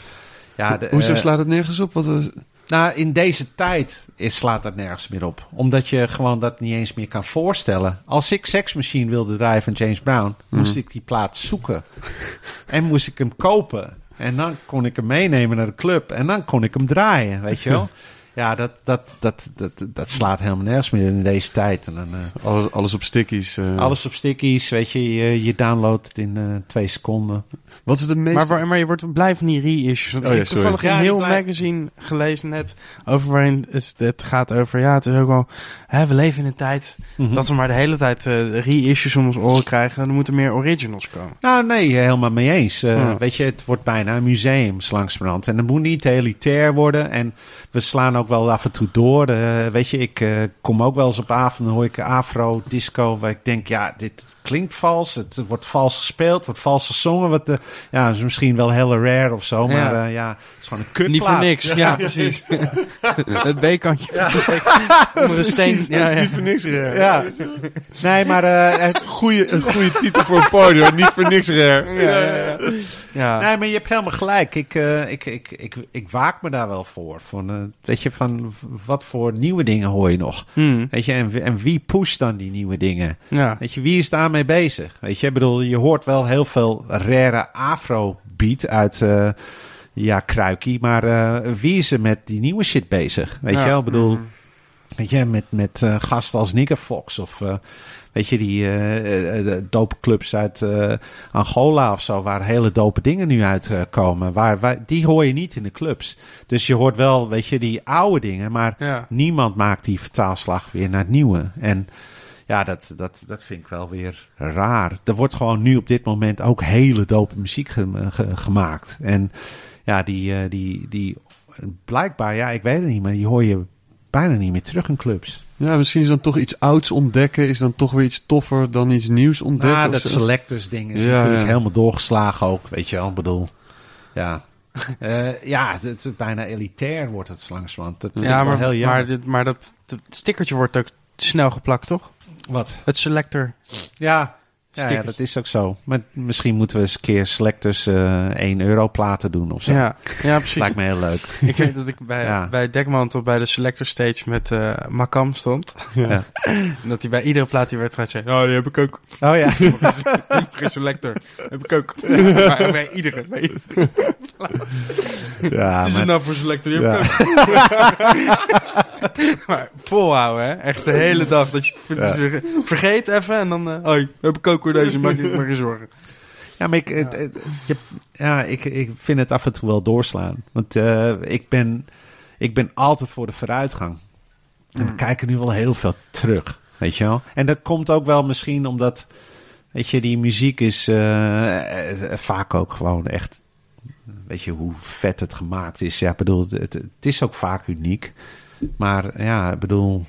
ja, de, Hoezo slaat het nergens op? Wat, is- nou, in deze tijd is, slaat dat nergens meer op. Omdat je gewoon dat niet eens meer kan voorstellen. Als ik Sex Machine wilde draaien van James Brown, moest ik die plaat zoeken. en moest ik hem kopen. En dan kon ik hem meenemen naar de club. En dan kon ik hem draaien, weet je wel. Ja, dat, dat, dat, dat, dat slaat helemaal nergens meer in deze tijd. En dan, eh, alles, alles op stickies. eh. alles op stickies, weet je. Je, je downloadt het in eh, twee seconden. Wat is de meest... Maar, waar- maar je wordt blij van die reissues. Want Oh ik ja, heb sorry. toevallig Ja, een heel blij- magazine gelezen net over waarin het, gaat over... Ja, het is ook wel... Hè, we leven in een tijd Mhm. dat we maar de hele tijd eh reissues om ons oren krijgen. Er moeten meer originals komen. Nou, nee, helemaal mee eens. Eh, Ja. Weet je, het wordt bijna een museum langsbrand. En het moet niet elitair worden. En we slaan ook wel af en toe door. Eh, weet je, ik eh, kom ook wel eens op avonden, hoor ik afro, disco, waar ik denk, ja, dit klinkt vals. Het wordt vals gespeeld, wordt vals gezongen. Wat de, ja, is misschien wel heel rare of zo, maar Ja. eh, ja, het is gewoon een kutplaat. Niet voor niks. Ja, precies. het B-kantje. Ja. Een steen. Ja, ja. voor niks rare. Ja. Nee, maar eh, Goeie, een goede titel voor een party, hoor. niet voor niks rare. Ja, ja. Nee, maar je hebt helemaal gelijk. Ik, eh, ik, ik, ik, ik waak me daar wel voor. Van, eh, weet je, van wat voor nieuwe dingen hoor je nog? Hmm. Weet je, en, wie- en wie pusht dan die nieuwe dingen? ja. Weet je, wie is daarmee bezig? Weet je, ik bedoel, je hoort wel heel veel rare afro-beat uit, eh, ja, Kruikie. Maar wie is er met die nieuwe shit bezig? Weet Ja. je wel, ik bedoel, Mhm. weet je, met, met gasten als Nigger Fox of... eh, Weet je, die eh, eh, de dope clubs uit eh, Angola of zo, waar hele dope dingen nu uitkomen. waar, waar, die hoor je niet in de clubs. Dus je hoort wel, weet je, die oude dingen, maar Ja. niemand maakt die vertaalslag weer naar het nieuwe. En ja, dat, dat, dat vind ik wel weer raar. Er wordt gewoon nu op dit moment ook hele dope muziek ge- ge- gemaakt. En ja, die, eh, die, die blijkbaar, ja, ik weet het niet, maar die hoor je bijna niet meer terug in clubs. Ja, misschien is dan toch iets ouds ontdekken, is dan toch weer iets toffer dan iets nieuws ontdekken. Nou, of dat selectors ding is Ja, natuurlijk ja. helemaal doorgeslagen ook, weet je wel. Ik bedoel, ja. Eh, ja, het is bijna elitair wordt het langzamerhand. Dat Ja, maar, heel maar, dit, maar dat het stickertje wordt ook snel geplakt, toch? Wat? Het selector. Ja, ja, ja, dat is ook zo. Maar misschien moeten we eens een keer selectors eh 1 euro platen doen of zo. Ja, ja precies. Lijkt me heel leuk. Ik weet dat ik bij, Ja. bij Dekmantel bij de selector stage met eh Makam stond. Ja. En dat hij bij iedere plaat die werd gaat zei, oh, die heb ik ook. Oh ja. Geen selector. heb ik ook. maar bij iedere. Bij iedere. ja Wat is maar, het nou voor selector? Die heb ja. ik ook. maar volhouden, hè. Echt de hele dag. Dat je het vergeet even en dan... eh hoi, heb ik ook deze. Maak je maar geen zorgen. Ja, maar ik, het- het- je, ja, ik, ik vind het af en toe wel doorslaan. Want eh, ik, ben, ik ben altijd voor de vooruitgang. En we kijken nu wel heel veel terug, weet je wel. En dat komt ook wel misschien omdat, weet je, die muziek is eh, eh, vaak ook gewoon echt... Weet je hoe vet het gemaakt is? Ja, bedoel, het, het, het is ook vaak uniek. Maar ja, ik bedoel,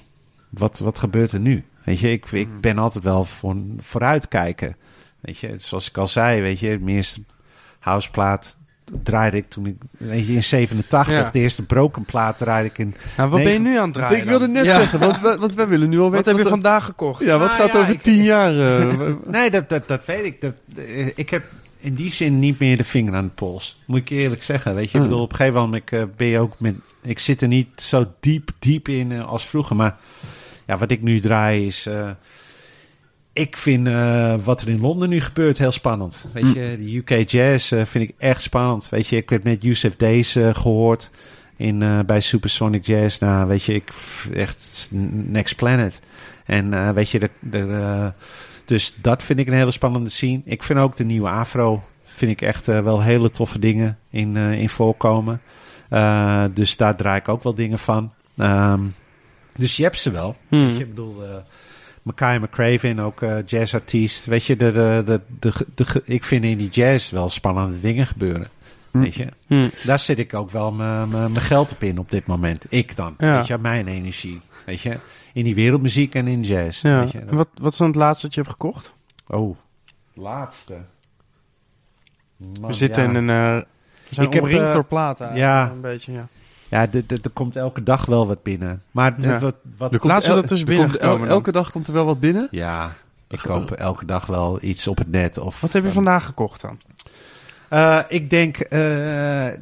wat, wat gebeurt er nu? Weet je, ik, ik ben altijd wel voor vooruitkijken. Weet je, zoals ik al zei, weet je, de eerste houseplaat draaide ik toen ik, weet je, in 87. Ja. De eerste broken plaat draaide ik in... Nou, wat ben je nu aan het draaien Ik wilde net Ja. zeggen, want, we, want wij willen nu al Wat weten... heb je vandaag gekocht? Ja, wat Nou gaat ja, over ik- tien jaar? eh, Nee, dat, dat, dat weet ik. Dat, eh, ik heb in die zin niet meer de vinger aan de pols. Moet ik eerlijk zeggen. Weet je, ik Hmm. bedoel, op een gegeven moment ik, eh, ben je ook met... Ik zit er niet zo diep, diep in als vroeger. Maar ja, wat ik nu draai is... eh, ik vind eh, wat er in Londen nu gebeurt heel spannend. Weet Mm. je, de UK Jazz eh, vind ik echt spannend. Weet je, ik heb net Yusuf Days eh, gehoord in, bij Supersonic Jazz. Nou, weet je, ik echt next planet. En weet je, de, de, dus dat vind ik een hele spannende scene. Ik vind ook de nieuwe Afro, vind ik echt wel hele toffe dingen in, in voorkomen. Dus daar draai ik ook wel dingen van. Ehm, dus je hebt ze wel. Hmm. Weet je, ik bedoel, eh Mackay McCraven, ook eh, jazzartiest. Weet je, de, de, de, de, de- ik vind in die jazz wel spannende dingen gebeuren. Hm. Weet je, Hm. daar zit ik ook wel mijn geld op in op dit moment. Ik dan. Ja. Weet je, mijn energie. Weet je, in die wereldmuziek en in jazz. Ja. Weet je, En wat, wat is dan het laatste dat je hebt gekocht? Oh, laatste. Man, We zitten ja. in een We zijn Ik heb, eh, door platen. ja. Een beetje, ja. Ja, er komt elke dag wel wat binnen. Maar eh, Ja. wat, wat Er komt Laat ze el- dat dus er komt binnengekomen el- dan. elke dag komt er wel wat binnen. Ja, ik koop elke dag wel iets op het net. Of, Wat heb je vandaag gekocht dan? Eh, ik denk, eh,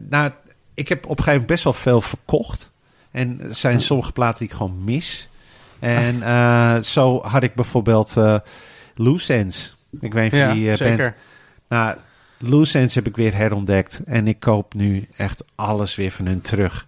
nou, ik heb op een gegeven moment best wel veel verkocht. En er zijn sommige platen die ik gewoon mis. En eh, zo had ik bijvoorbeeld eh Loose Ends. Ik weet niet of je die eh, zeker. bent. Nou, Loose Ends heb ik weer herontdekt. En ik koop nu echt alles weer van hun terug.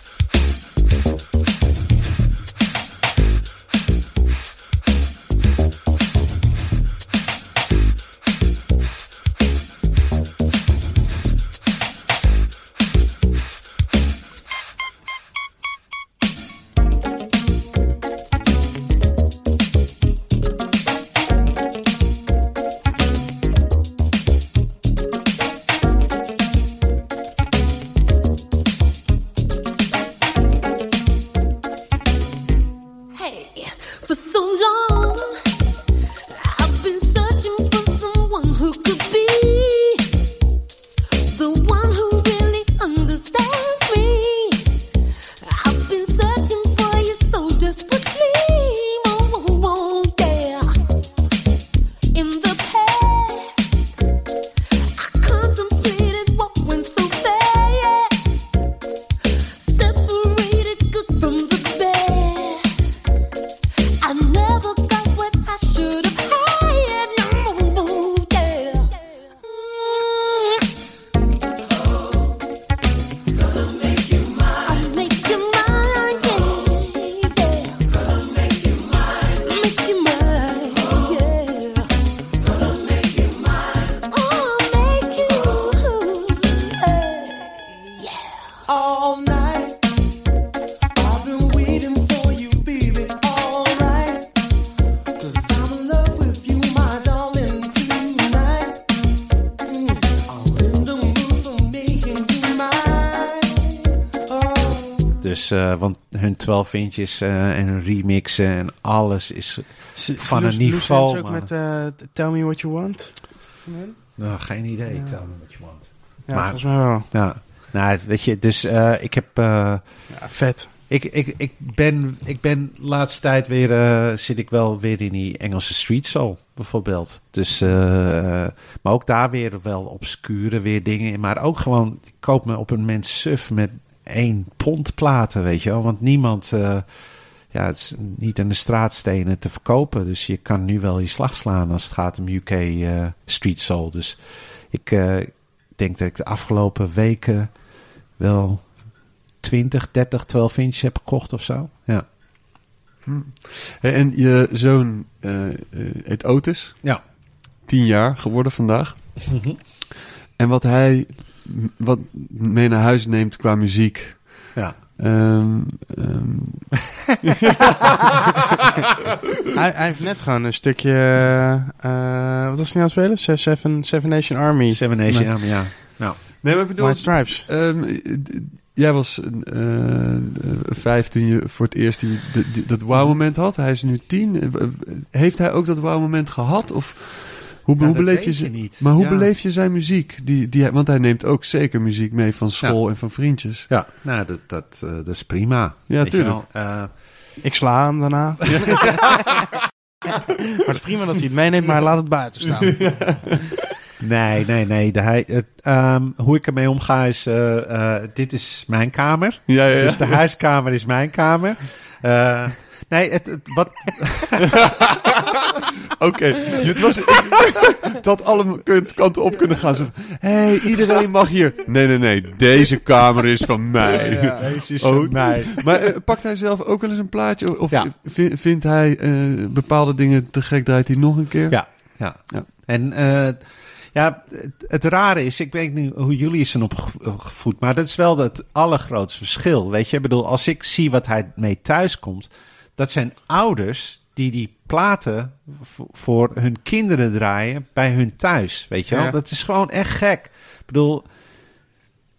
12 inches eh, en remixen en alles is van een niveau. ook man. met eh, Tell Me What You Want. Nou, geen idee. Ja. Tell me what you want. Ja, Maar- volgens mij wel. Ja, nou, weet je, dus eh, ik heb. Ja, vet. ik, ik, ik, ben, ik ben laatste tijd weer. zit ik wel weer in die Engelse street soul, bijvoorbeeld. Dus. maar ook daar weer wel obscure weer dingen in. Maar ook gewoon. Ik koop me op een moment suf met één pond platen, weet je wel. Want niemand. eh, ja, het is niet aan de straatstenen te verkopen. Dus je kan nu wel je slag slaan als het gaat om UK eh, street soul. Dus ik eh, denk dat ik de afgelopen weken wel 20, 30, 12 inch heb gekocht of zo. Ja. Hey, en je zoon heet Otis. Ja. Tien jaar geworden vandaag. En wat hij wat mee naar huis neemt qua muziek. Ja. Ehm, ehm, Hij, hij heeft net gewoon een stukje... eh, wat was hij nou aan het spelen? Se- Seven, Seven Nation Army. Seven Nation Nee. Army, ja. Nou, nee, maar ik bedoel, White Stripes. ehm, eh, jij was eh, eh, vijf toen je voor het eerst die, die- die- dat wow-moment had. Hij is nu tien. Eh, Heeft hij ook dat wow-moment gehad? Of hoe, Ja, hoe dat beleef je ze? niet. Maar hoe Ja. beleef je zijn muziek? Die, die, want hij neemt ook zeker muziek mee van school en van vriendjes. ja, nou, dat, dat, eh, dat is prima. Ja, Weet je tuurlijk. wel. Eh, Ik sla hem daarna. maar het is prima dat hij het meeneemt, maar hij laat het buiten staan. nee, nee, nee. De, hij, het, ehm, hoe ik ermee omga is, eh, eh, dit is mijn kamer. Ja, ja, ja. Dus de huiskamer is mijn kamer. Nee, het, het- wat, Oké, het was het had alle kunt- kanten op kunnen gaan. Zo, hey, iedereen mag hier. Nee, nee, nee, deze kamer is van mij. Deze is Oh, van mij. Maar eh, pakt hij zelf ook wel eens een plaatje? Of Ja. vi- vindt hij eh, bepaalde dingen te gek, draait hij nog een keer? Ja, ja. Ja. En eh, ja, het, het rare is, ik weet niet hoe jullie zijn opgevoed, maar dat is wel het allergrootste verschil. Weet je, ik bedoel, als ik zie wat hij mee thuis komt, dat zijn ouders die die platen voor hun kinderen draaien bij hun thuis. Weet je wel, Ja. dat is gewoon echt gek. Ik bedoel,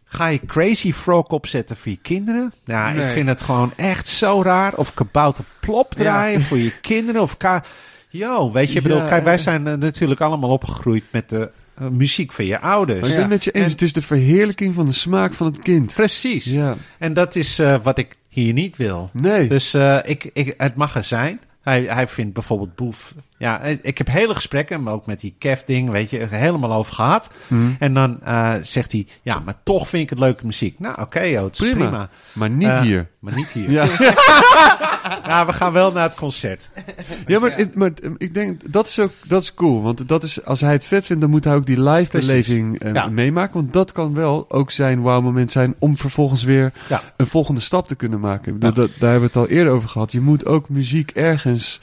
ga je Crazy Frog opzetten voor je kinderen? Ja, ik vind het gewoon echt zo raar. Of Kabouter Plop Ja. draaien voor je kinderen. Of ka Yo, weet je, ik bedoel, Ja, kijk, wij zijn eh, natuurlijk allemaal opgegroeid met de eh, muziek van je ouders. Maar ik ben het je eens. En- Het is de verheerlijking van de smaak van het kind. Precies. Ja. En dat is eh, wat ik hier niet wil. Nee. Dus eh, ik, ik, het mag er zijn. Hij, hij vindt bijvoorbeeld Boef. Ja, eh, ik heb hele gesprekken, maar ook met die Kev-ding, weet je, helemaal over gehad. Mhm. En dan eh, zegt hij, ja, maar toch vind ik het leuke muziek. Nou, oké, joh, het is prima. prima. Maar niet hier. Maar niet hier. Ja. Ja, we gaan wel naar het concert. Ja, maar, het- maar ik denk dat is ook dat is cool. Want dat is, als hij het vet vindt, dan moet hij ook die live Precies. beleving eh, Ja. meemaken. Want dat kan wel ook zijn wow moment zijn om vervolgens weer Ja. een volgende stap te kunnen maken. Ik Dat, daar hebben we het al eerder over gehad. Je moet ook muziek ergens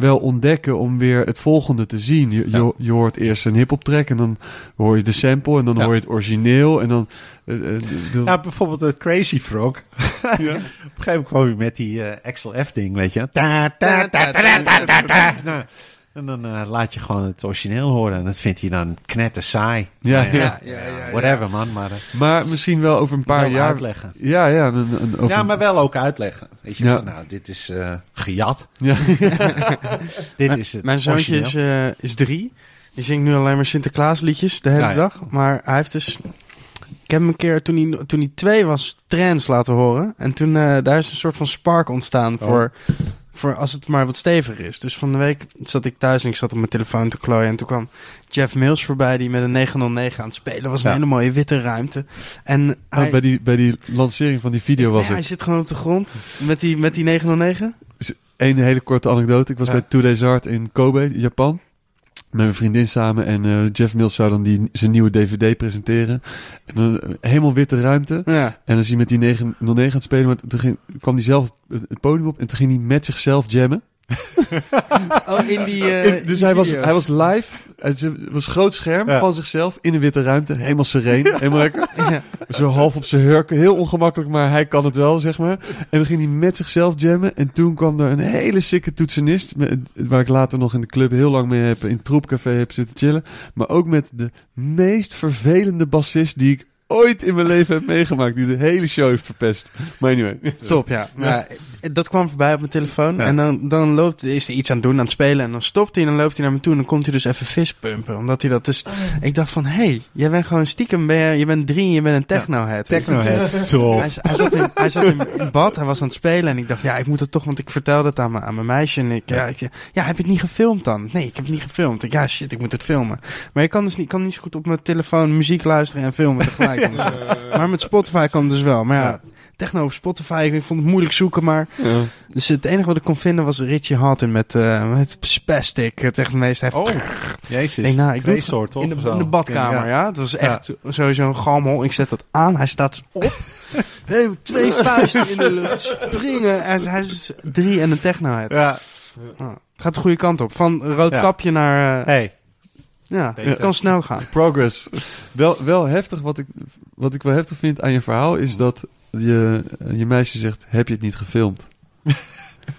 wel ontdekken om weer het volgende te zien. Je, je, je hoort eerst een hip-hop track en dan hoor je de sample en dan Ja. hoor je het origineel en dan. eh, eh, de- Ja, bijvoorbeeld het Crazy Frog. Op een gegeven moment kwam je met die eh Axel F-ding, weet je. Ta, ta, ta, ta, ta, ta, ta. Nou, En dan eh, laat je gewoon het origineel horen. En dat vindt hij dan knetter saai. Ja, Nou ja. Whatever, man. Maar eh, maar misschien wel over een paar wel jaar. uitleggen. Ja, ja. Een, een, over Ja, maar wel ook uitleggen. Weet je, Ja. van, nou, dit is eh gejat. Ja. Dit is het Mijn zoontje is, eh, is drie. Die zingt nu alleen maar Sinterklaasliedjes de hele Ja, ja. dag. Maar hij heeft dus... Ik heb hem een keer, toen hij, toen hij twee was, trends laten horen. En toen, eh, daar is een soort van spark ontstaan Oh. voor, voor als het maar wat steviger is. Dus van de week zat ik thuis en ik zat op mijn telefoon te klooien. En toen kwam Jeff Mills voorbij die met een 909 aan het spelen was. Een Ja. hele mooie witte ruimte. En hij, Oh, bij, die, bij die lancering van die video was hij het. zit gewoon op de grond met die, met die 909. Een hele korte anekdote. Ik was Ja. bij Two Days Art in Kobe, Japan. Met mijn vriendin samen. En eh, Jeff Mills zou dan die, zijn nieuwe DVD presenteren. En dan eh, helemaal witte ruimte. Ja. En dan is hij met die 909 aan het spelen. Maar toen ging, kwam hij zelf het, het podium op. En toen ging hij met zichzelf jammen. Oh, in die. eh, In- dus hij was, hij was live. Het was een groot scherm Ja. van zichzelf in een witte ruimte. Helemaal sereen. helemaal lekker. Ja. Zo half op zijn hurken. Heel ongemakkelijk, maar hij kan het wel, zeg maar. En dan ging hij met zichzelf jammen. En toen kwam er een hele sikke toetsenist. Met, waar ik later nog in de club heel lang mee heb. In het Troepcafé heb zitten chillen. Maar ook met de meest vervelende bassist die ik ooit in mijn leven heb meegemaakt. Die de hele show heeft verpest. Maar anyway. Top, ja. Maar dat kwam voorbij op mijn telefoon. Ja. En dan, dan loopt, is hij iets aan het doen, aan het spelen. En dan stopt hij en dan loopt hij naar me toe. En dan komt hij dus even vispumpen. Omdat hij dat dus... Ik dacht van, hé, hey, jij bent gewoon stiekem... Ben je, je bent drie en je bent een techno-head. Technohead. Top. Hij, hij zat, in, hij zat in, in bad, hij was aan het spelen en ik dacht, ja, ik moet het toch, want ik vertelde het aan mijn, aan mijn meisje en ik, ja, ik, ja, heb je het niet gefilmd dan? Nee, ik heb het niet gefilmd. Ik, ja, shit, ik moet het filmen. Maar je kan dus niet, kan niet zo goed op mijn telefoon muziek luisteren en filmen tegelijk. Maar met Spotify kan het dus wel. Maar ja, techno op Spotify, ik vond het moeilijk zoeken, maar... Ja. Dus het enige wat ik kon vinden was Richie Houghton met, eh met Spastic. Het echt meest heftig. Oh, jezus. Denk, nou, ik doe het soort, toch? in de, in badkamer, ja. Het was echt sowieso een gammel. Ik zet dat aan, hij staat op. Hey, twee vuisten in de lucht, springen. En hij is drie en een technohead. Ja. Het gaat de goede kant op. Van rood Ja. kapje naar... eh, Hey. Ja, Beter. het kan snel gaan. Progress. Wel, wel heftig. Wat ik, wat ik wel heftig vind aan je verhaal is dat je, je meisje zegt: Heb je het niet gefilmd?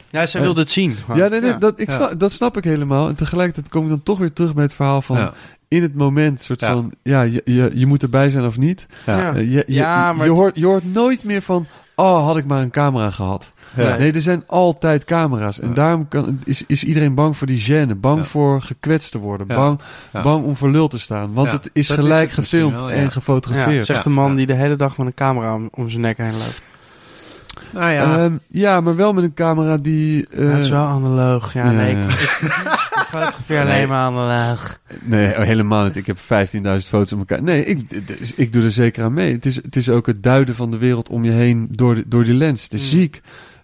Ja, zij wilde het zien. gewoon. Ja, nee, nee, Dat, ik Ja. Snap, dat snap ik helemaal. En tegelijkertijd kom ik dan toch weer terug bij het verhaal van... Ja. In het moment, soort Ja. van... Ja, je, je, je moet erbij zijn of niet. Ja. Ja. Eh, je, je, Ja, maar je, hoort, je hoort nooit meer van... Oh, had ik maar een camera gehad. Ja. Nee, er zijn altijd camera's. En Ja. daarom kan, is, is iedereen bang voor die gêne. Bang Ja. voor gekwetst te worden. Ja. Bang, Ja. bang om voor lul te staan. Want Ja, het is dat is gelijk het gefilmd wel, ja. en Ja, gefotografeerd. zegt de man Ja. die de hele dag met een camera om, om zijn nek heen loopt. Nou ja. Ja. ja, maar wel met een camera die... eh, Ja, het is wel analoog. Ja, ja, nee, ja. ik, fotografeer alleen maar analoog. Nee, oh, helemaal niet. Ik heb 15.000 foto's op elkaar. Nee, ik, d- ik doe er zeker aan mee. Het is, het is ook het duiden van de wereld om je heen door, de- door die lens. Het is Mm. ziek.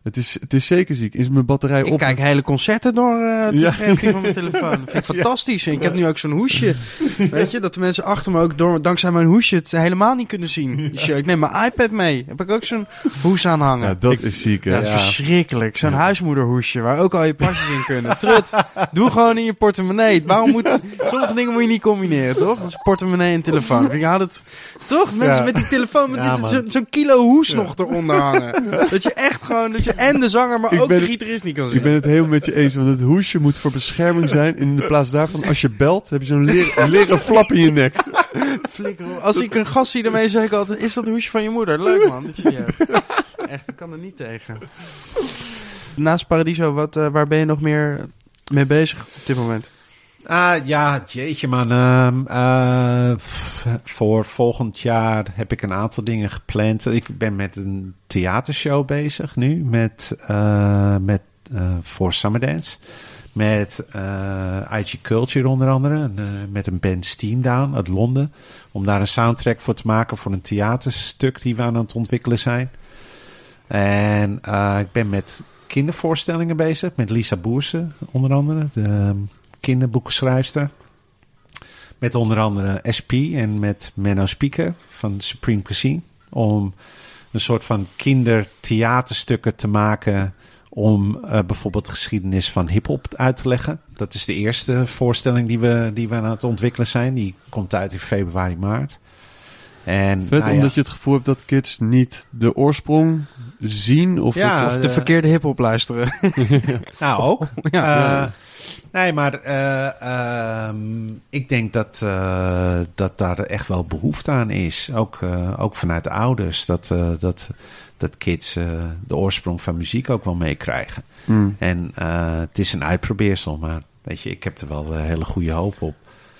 Het is, het is zeker ziek. Is mijn batterij Ik op? kijk hele concerten door eh, het Ja. schermpje van mijn telefoon. Dat vind ik fantastisch. En ik heb nu ook zo'n hoesje. Weet je, dat de mensen achter me ook door, dankzij mijn hoesje het helemaal niet kunnen zien. Die show. Ik neem mijn iPad mee. Heb ik ook zo'n hoes aan hangen. Ja, dat is ziek, hè? Dat is verschrikkelijk. Zo'n huismoederhoesje waar ook al je pasjes in kunnen. Trut, doe gewoon in je portemonnee. Waarom moet... Sommige dingen moet je niet combineren, toch? Dat is portemonnee en telefoon. Ik hou het... Toch? Mensen met die telefoon met zo- zo'n kilo hoes nog eronder hangen. Dat je echt gewoon... Dat je en de zanger, maar ook de gitarist niet kan zien. Ik ben het helemaal met je eens, want het hoesje moet voor bescherming zijn. En in de plaats daarvan, als je belt, heb je zo'n leren, leren flap in je nek. Flikker. Als ik een gast zie, daarmee zeg ik altijd... Is dat een hoesje van je moeder? Leuk man, dat je die hebt. Echt, ik kan er niet tegen. Naast Paradiso, wat, eh, waar ben je nog meer mee bezig op dit moment? Ah, ja, jeetje man. Ehm, eh, voor volgend jaar heb ik een aantal dingen gepland. Ik ben met een theatershow bezig nu. Met, eh, met, eh, voor Summerdance. Met IG Culture onder andere. Met een band Steamdown uit Londen. Om daar een soundtrack voor te maken voor een theaterstuk die we aan het ontwikkelen zijn. En ik ben met kindervoorstellingen bezig. Met Lisa Boersen onder andere. De ehm, kinderboekenschrijfster. Met onder andere SP en met Menno Speaker van Supreme Cuisine. Om een soort van kindertheaterstukken te maken. Om eh, bijvoorbeeld de geschiedenis van hip-hop uit te leggen. Dat is de eerste voorstelling die we, die we aan het ontwikkelen zijn. Die komt uit in februari, maart. En, Vet, nou ja, omdat je het gevoel hebt dat kids niet de oorsprong zien? Of Ja, dat Of de eh, verkeerde hip-hop luisteren. Nou, ook. Ja. Eh, nee, maar eh, ehm, ik denk dat, eh, dat daar echt wel behoefte aan is. Ook, eh, ook vanuit de ouders. Dat, dat, dat kids de oorsprong van muziek ook wel meekrijgen. Hmm. En het is een uitprobeersel, maar weet je, ik heb er wel hele goede hoop op.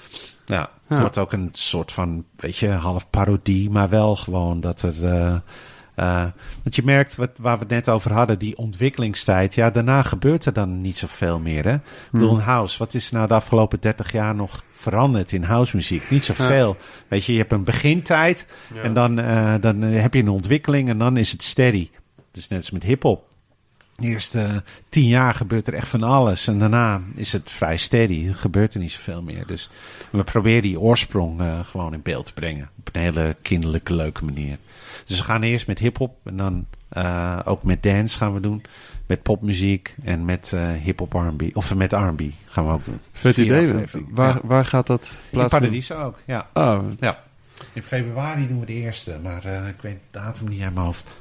Het Ja. wordt ook een soort van, weet je, half parodie, maar wel gewoon dat er. Eh, eh, want je merkt, wat, waar we het net over hadden, die ontwikkelingstijd. Ja, daarna gebeurt er dan niet zoveel meer. Hè? Ik bedoel, een house, wat is nou de afgelopen 30 jaar nog veranderd in housemuziek? Niet zoveel. Weet je, je hebt een begintijd en dan, eh, dan heb je een ontwikkeling en dan is het steady. Het is net als met hip-hop. De eerste tien jaar gebeurt er echt van alles. En daarna is het vrij steady. Gebeurt er niet zoveel meer. Dus we proberen die oorsprong eh, gewoon in beeld te brengen. Op een hele kinderlijke, leuke manier. Dus we gaan eerst met hip-hop. En dan eh, ook met dance gaan we doen. Met popmuziek. En met eh hip-hop RB. Of met RB gaan we ook doen. Vet idee. Waar, Ja. waar gaat dat In plaatsvinden? Paradiso ook, ja. Ah, Ja. In februari doen we de eerste, maar eh, ik weet de datum niet uit mijn hoofd.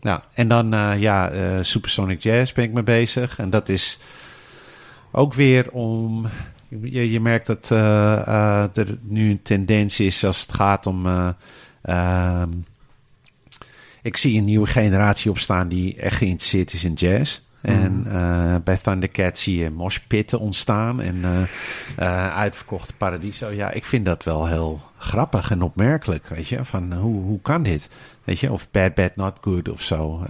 Nou, en dan ja, Supersonic Jazz ben ik mee bezig. En dat is ook weer om... Je, je merkt dat er nu een tendens is als het gaat om... eh, ehm, ik zie een nieuwe generatie opstaan die echt geïnteresseerd is in jazz. En eh, bij Thundercat zie je moshpitten ontstaan en eh, eh, uitverkochte Paradiso. Ja, ik vind dat wel heel grappig en opmerkelijk, weet je. Van hoe, hoe kan dit? Weet je, of Bad Bad Not Good of zo.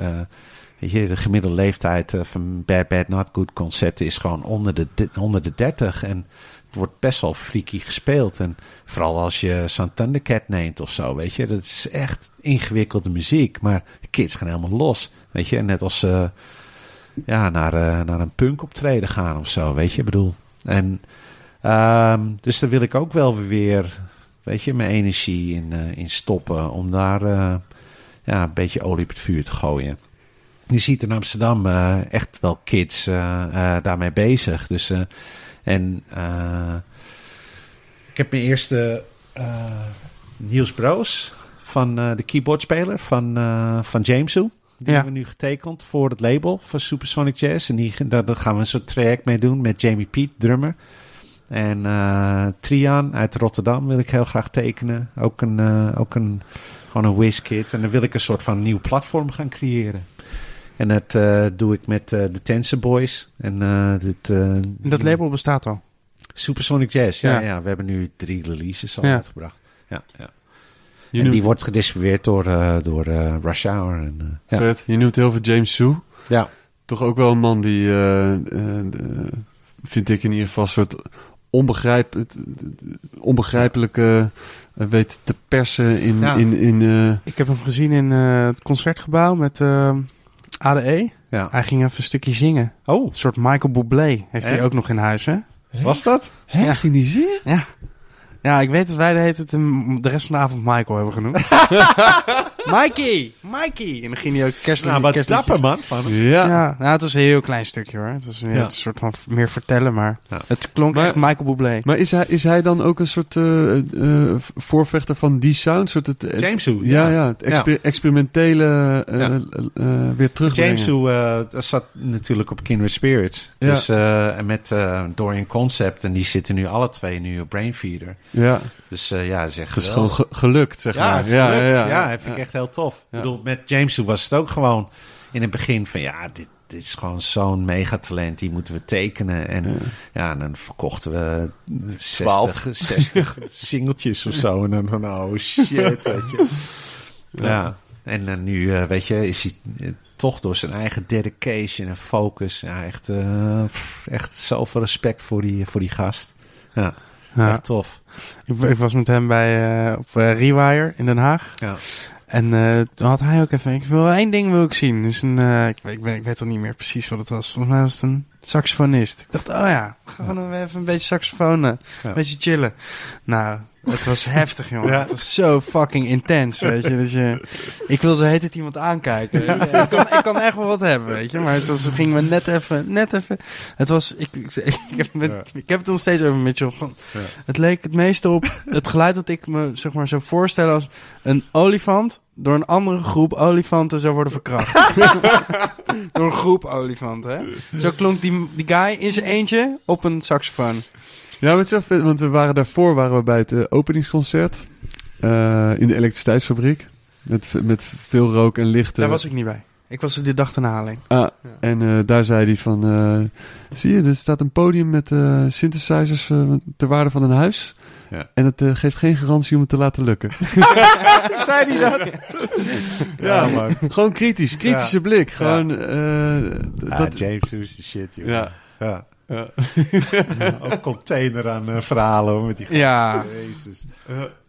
Weet je, de gemiddelde leeftijd van Bad Bad Not Good concerten is gewoon onder de, de- onder de 30. En wordt best wel freaky gespeeld. En vooral als je zo'n Thundercat neemt of zo, weet je. Dat is echt ingewikkelde muziek. Maar de kids gaan helemaal los, weet je. Net als ze ja, naar, eh, naar een punk optreden gaan of zo, weet je. Ik bedoel, en ehm, dus daar wil ik ook wel weer, weet je, mijn energie in, eh, in stoppen. Om daar eh, ja, een beetje olie op het vuur te gooien. Je ziet in Amsterdam eh, echt wel kids eh, eh, daarmee bezig. Dus, eh, en eh, ik heb mijn eerste eh, Niels Broos van eh, de keyboardspeler van, van Jamesu. Die Ja. hebben we nu getekend voor het label van Supersonic Jazz. En die, daar, daar gaan we een soort traject mee doen met Jamie Piet, drummer. En Trian uit Rotterdam wil ik heel graag tekenen. Ook een, eh, ook een, gewoon een WizKid. En dan wil ik een soort van nieuw platform gaan creëren. En dat eh, doe ik met eh, de Tense Boys. En eh, dit, eh, En dat label bestaat al. Supersonic Jazz, ja, Ja. ja. We hebben nu drie releases al Ja. uitgebracht. Ja, ja. je, en die wordt gedistribueerd door, eh, door eh, Rush Hour. En, eh, ja. vet, je noemt heel veel James Sue. ja. Toch ook wel een man die, eh, eh, vind ik in ieder geval, een soort onbegrijp, onbegrijpelijke weet te persen in... Ja. in, in eh, Ik heb hem gezien in eh, het concertgebouw met eh, ADE. ja. Hij ging even een stukje zingen. Oh, Een soort Michael Bublé heeft hij ook nog in huis, hè? was dat? Hè? Ja. Ging die zingen? Ja. Ja, ik weet dat wij de, heet het de rest van de avond Michael hebben genoemd. Mikey! Mikey! En dan ging hij ook kerstliedjes... Nou, wat dapper man. Van. Ja. Ja, nou, het was een heel klein stukje hoor. Het was meer Ja. een soort van meer vertellen, maar Ja. het klonk Maar- echt Michael Bublé. Maar is hij, is hij dan ook een soort eh, eh, voorvechter van die sound? Soort het, het- James Who, ja, ja. ja, het exper- experimentele eh, Ja. eh, eh, weer terugbrengen. James Who eh, dat zat natuurlijk op Kindred Spirits. Ja. Dus, eh, en met eh, Dorian Concept. En die zitten nu alle twee nu op Brainfeeder. Ja, Dus eh, ja, zeg het is gewoon ge- gelukt, zeg ja, maar. gelukt. ja, ja, dat vind ik ja. Echt heel tof. Ja. Ik bedoel, met James was het ook gewoon in het begin van ja, dit, dit is gewoon zo'n megatalent. Die moeten we tekenen. En ja, en dan verkochten we 60, 60 singeltjes of zo. En dan van, oh shit, weet je. Ja, en dan nu, eh, weet je, is hij eh, toch door zijn eigen dedication en focus. Ja, echt, eh, pff, echt zoveel respect voor die, voor die gast. Ja, Ja. echt tof. Ik, ik was met hem bij, op Rewire in Den Haag. Ja. En eh, toen had hij ook even... Ik wil één ding wil ik zien. Dus een, ik, weet- ik, weet, ik weet al niet meer precies wat het was. Volgens mij was het een saxofonist. Ik dacht, oh ja, gewoon even een beetje saxofoon. eh, Ja. Een beetje chillen. Nou, het was heftig, jongen. Ja. Het was zo fucking intens, weet je. Dus je ik wilde de hele tijd iemand aankijken. ik, kan, ik kan echt wel wat hebben, weet je. Maar het was, ging me net even, net even... Het was... Ik, ik, ik, heb, met- Ja. ik heb het nog steeds over, Mitchell. Het leek het meeste op het geluid dat ik me zeg maar, zou voorstellen als een olifant door een andere groep olifanten zou worden verkracht. door een groep olifanten, hè? Zo klonk die, die guy in zijn eentje op een saxofoon. Ja, maar het is wel vet, want we waren daarvoor waren we bij het eh, openingsconcert eh, in de elektriciteitsfabriek. Met, met veel rook en licht. Daar was ik niet bij. Ik was er die dag ten haling. Ah, en eh, daar zei hij van... zie je, er staat een podium met synthesizers ter waarde van een huis. Ja. En het eh, geeft geen garantie om het te laten lukken. Zei hij dat? ja, man. Gewoon kritisch. Kritische blik. Gewoon... eh, Ah, dat, James is de shit, joh. Ja. ja. Ja. Ook container aan eh, verhalen hoor, met die Ja. Jezus.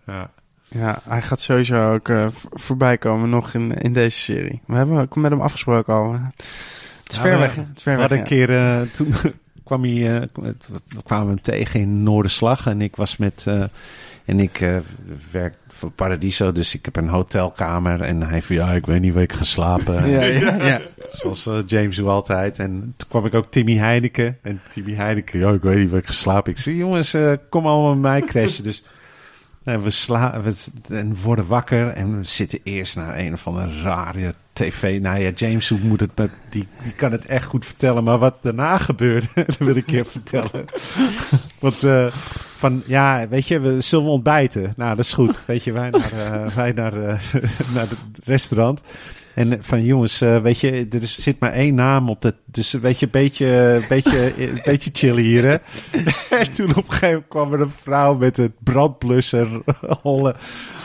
Ja. Ja, hij gaat sowieso ook eh, voorbij komen nog in, in deze serie. We hebben ook met hem afgesproken al. Het is Ja, ver we- weg? Het is ver We weg, hadden een keer, eh, toen kwam hij, eh, we kwamen hem tegen in Noorderslag en ik was met, eh, en ik eh, werk voor Paradiso, dus ik heb een hotelkamer en hij van ja, ik weet niet waar ik ga slapen. Ja, ja, ja. Zoals James doet altijd. En toen kwam ik ook Timmy Heineken. En Timmy Heineken, ja, ik weet niet waar ik geslapen. Ik zei, jongens, kom allemaal met mij crashen. Dus we, sla we, en worden wakker en we zitten eerst naar een of andere rare tv. Nou ja, James moet het, die, die kan het echt goed vertellen. Maar wat daarna gebeurde, dat wil ik je vertellen. Want eh, van, ja, weet je, we zullen we ontbijten. Nou, dat is goed. Weet je, wij naar, eh, wij naar, eh, naar het restaurant. En van jongens, eh, weet je, er zit maar één naam op dat. Dus weet je, een beetje, beetje, beetje chillen hier, hè? En toen op een gegeven moment kwam er een vrouw met een brandblusser rollen.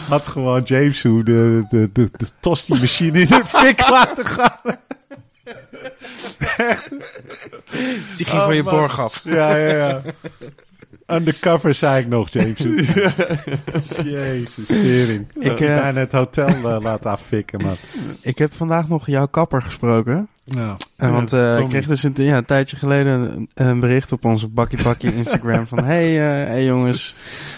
Had gewoon James hoe de, de, de, de tosti-machine in de fik laten gaan. Dus die ging Oh, van je man. borg af. Ja, ja, ja. Undercover zei ik nog, James. Jezus, tering. Ik heb eh, bijna het hotel eh, laten affikken, maar... Ik heb vandaag nog jouw kapper gesproken. Ja. En want eh, ik kreeg dus een, ja, een tijdje geleden een, een bericht op onze Bakkie Bakkie Instagram van... Hey, eh, hey jongens,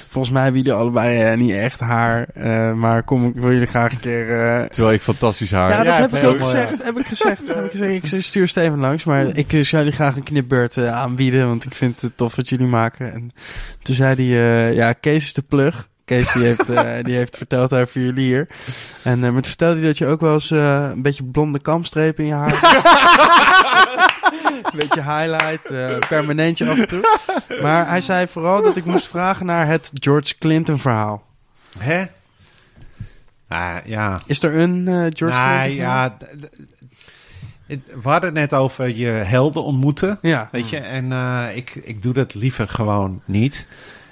volgens mij hebben jullie allebei eh, niet echt haar. eh, maar kom, ik wil jullie graag een keer... eh, terwijl ik fantastisch haar. ja, dat ja, heb ik ook gezegd. Heb ik gezegd. heb ik gezegd. Ik stuur Steven langs, maar ik zou jullie graag een knipbeurt eh, aanbieden, want ik vind het tof wat jullie maken. En toen zei hij, eh, ja, Kees is de plug. Kees die heeft, eh, die heeft verteld over jullie hier. En eh, met vertelde hij dat je ook wel eens eh, een beetje blonde kamstrepen in je haar Een beetje highlight, permanentje af en toe. Maar hij zei vooral dat ik moest vragen naar het George Clinton verhaal. Hè? Ah, ja. Is er een George Nou, Clinton verhaal? ja, we hadden het net over je helden ontmoeten. Ja. Weet je, en ik, ik doe dat liever gewoon niet.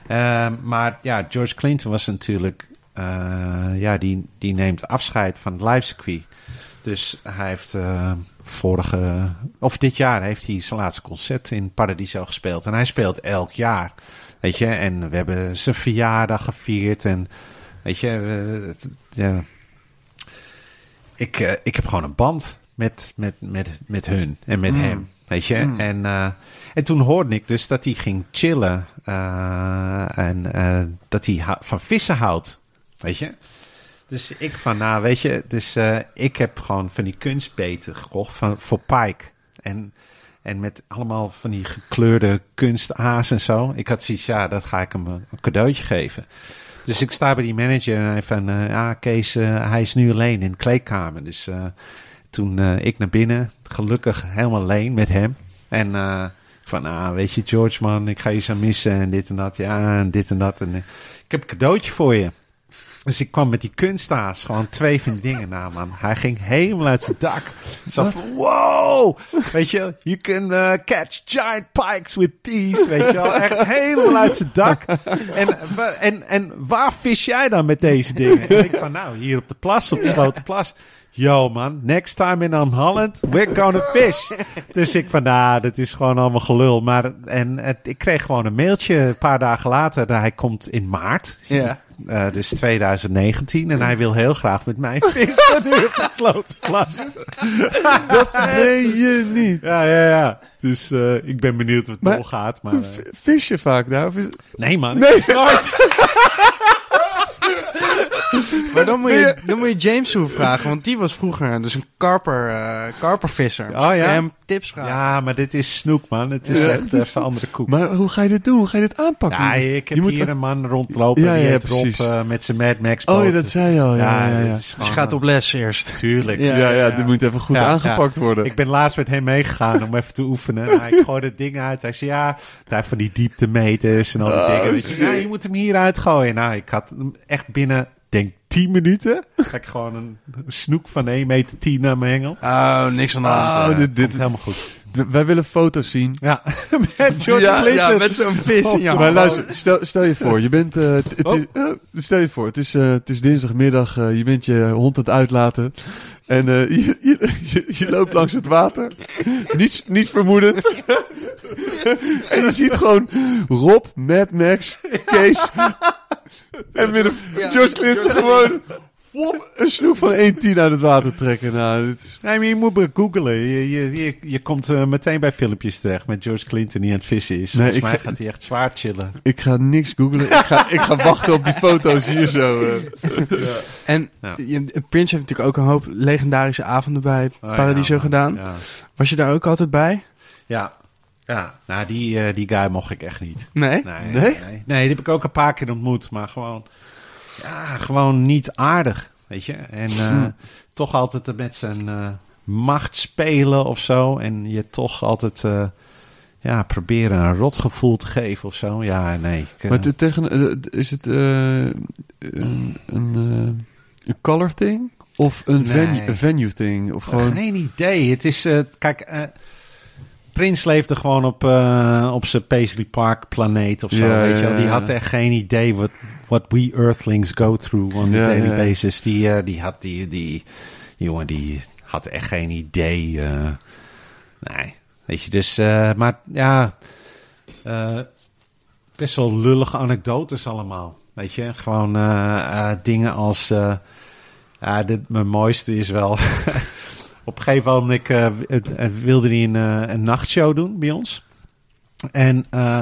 Ehm, maar ja, George Clinton was natuurlijk, eh, ja, die, die neemt afscheid van het livecircuit. Dus hij heeft eh, vorige, of dit jaar heeft hij zijn laatste concert in Paradiso gespeeld. En hij speelt elk jaar, weet je. En we hebben zijn verjaardag gevierd en, weet je, het- ja, ik, eh, ik heb gewoon een band met, met, met, met hun en met hem. Weet je? En, eh, en toen hoorde ik dus dat hij ging chillen. eh, en eh, dat hij van vissen houdt. Weet je? Dus ik van, nou weet je, dus ik heb gewoon van die kunstbeten gekocht van, voor Pike. En, en met allemaal van die gekleurde kunstaas en zo. Ik had zoiets, ja, dat ga ik hem een cadeautje geven. Dus ik sta bij die manager en hij van, ja Kees, hij is nu alleen in de kleedkamer. Dus toen ik naar binnen, gelukkig helemaal alleen met hem. En eh, van, ah, weet je George man, ik ga je zo missen en dit en dat. Ja, en dit en dat. En, eh, ik heb een cadeautje voor je. Dus ik kwam met die kunstaas, gewoon twee van die dingen na, man. Hij ging helemaal uit zijn dak. Zo van, wow! Weet je, you can eh, catch giant pikes with these, weet je wel. Echt helemaal uit zijn dak. En, en, en waar vis jij dan met deze dingen? En ik van, nou, hier op de plas, op de Slotenplas. Yo man, next time in Holland, we're gonna fish. Dus ik van, nou, dat is gewoon allemaal gelul. Maar en het, ik kreeg gewoon een mailtje een paar dagen later. Dat hij komt in maart. Ja. Eh, dus 2019. En hij wil heel graag met mij vissen nu op de Slotenplas. Nee, je niet. Ja, ja, ja. Dus eh, ik ben benieuwd wat Maar- het doorgaat. Maar, eh, V- Vis je vaak daar? Nee man. Nee, Maar dan moet, je, dan moet je James toe vragen, want die was vroeger dus een karper, eh, karpervisser. Oh, ja? Hem tips vragen. Ja, maar dit is snoek man. Het is Ja, echt even andere koek. Maar hoe ga je dit doen? Hoe ga je dit aanpakken? Ja, ik heb Je moet- hier een man rondlopen. Ja, die ja, Rob eh, met zijn Mad Max Oh ja, dat zei je al. Ja, ja, ja. Dus gewoon, je gaat op les eerst. Tuurlijk. Ja, ja, dit moet even goed Ja, aangepakt worden. Ik ben laatst met hem meegegaan om even te oefenen. Hij gooide het ding uit. Hij zei, ja, hij heeft van die dieptemeters en al die Oh, dingen. Shit. ja, je moet hem hier uitgooien. Nou, ik had hem echt binnen, denk 10 minuten. Ga ik gewoon een snoek van 1 meter 10 naar mijn hengel. Oh, niks aan de hand. Oh, dit- dit- komt helemaal goed. Wij willen foto's zien. Ja, met George Ja, Clinton. ja, met zo'n vis in je maar hand. luister, stel, stel je voor, je bent, eh, het, het Oh. is, eh, stel je voor, het is, eh, het is dinsdagmiddag, eh, je bent je hond aan het uitlaten en eh, je, je, je, je loopt langs het water, niets, niets vermoedend. en je ziet gewoon Rob, Mad Max, Kees en met een George Clinton gewoon wop, een snoep van 1,10 uit het water trekken. Nou, dit Nee, maar je moet maar googlen. Je, je, je, je komt eh, meteen bij filmpjes terecht met George Clinton die aan het vissen is. Nee, Volgens ik mij ga- gaat hij echt zwaar chillen. ik ga niks googlen, ik ga, ik ga wachten op die foto's hier zo. eh. En Ja. je- Prince heeft natuurlijk ook een hoop legendarische avonden bij Oh, Paradiso ja, gedaan. Ja. Was je daar ook altijd bij? Ja, ja. nou die, eh, die guy mocht ik echt niet. Nee? Nee, Nee? nee? Nee, die heb ik ook een paar keer ontmoet, maar gewoon, ja, gewoon niet aardig, weet je. En eh, toch altijd met zijn eh, macht spelen of zo. En je toch altijd, eh, ja, proberen een rotgevoel te geven of zo. Ja, nee. ik, eh, Maar te- tegen, eh, is het eh, een, een, eh, een color thing? Of een Nee. venue, een venue thing? Of gewoon... Geen idee. Het is, eh, kijk, eh Prins leefde gewoon op, eh, op zijn Paisley Park planeet of zo, Ja, weet je wel. Die had echt geen idee wat what we Earthlings go through on a daily basis. Die, eh, die had die, die jongen, die had echt geen idee. eh. nee, weet je, dus, maar ja, best wel lullige anekdotes allemaal. Weet je, gewoon dingen als, ja, dit, mijn mooiste is wel, op een gegeven moment eh, wilde hij een, eh, een nachtshow doen bij ons. En, eh,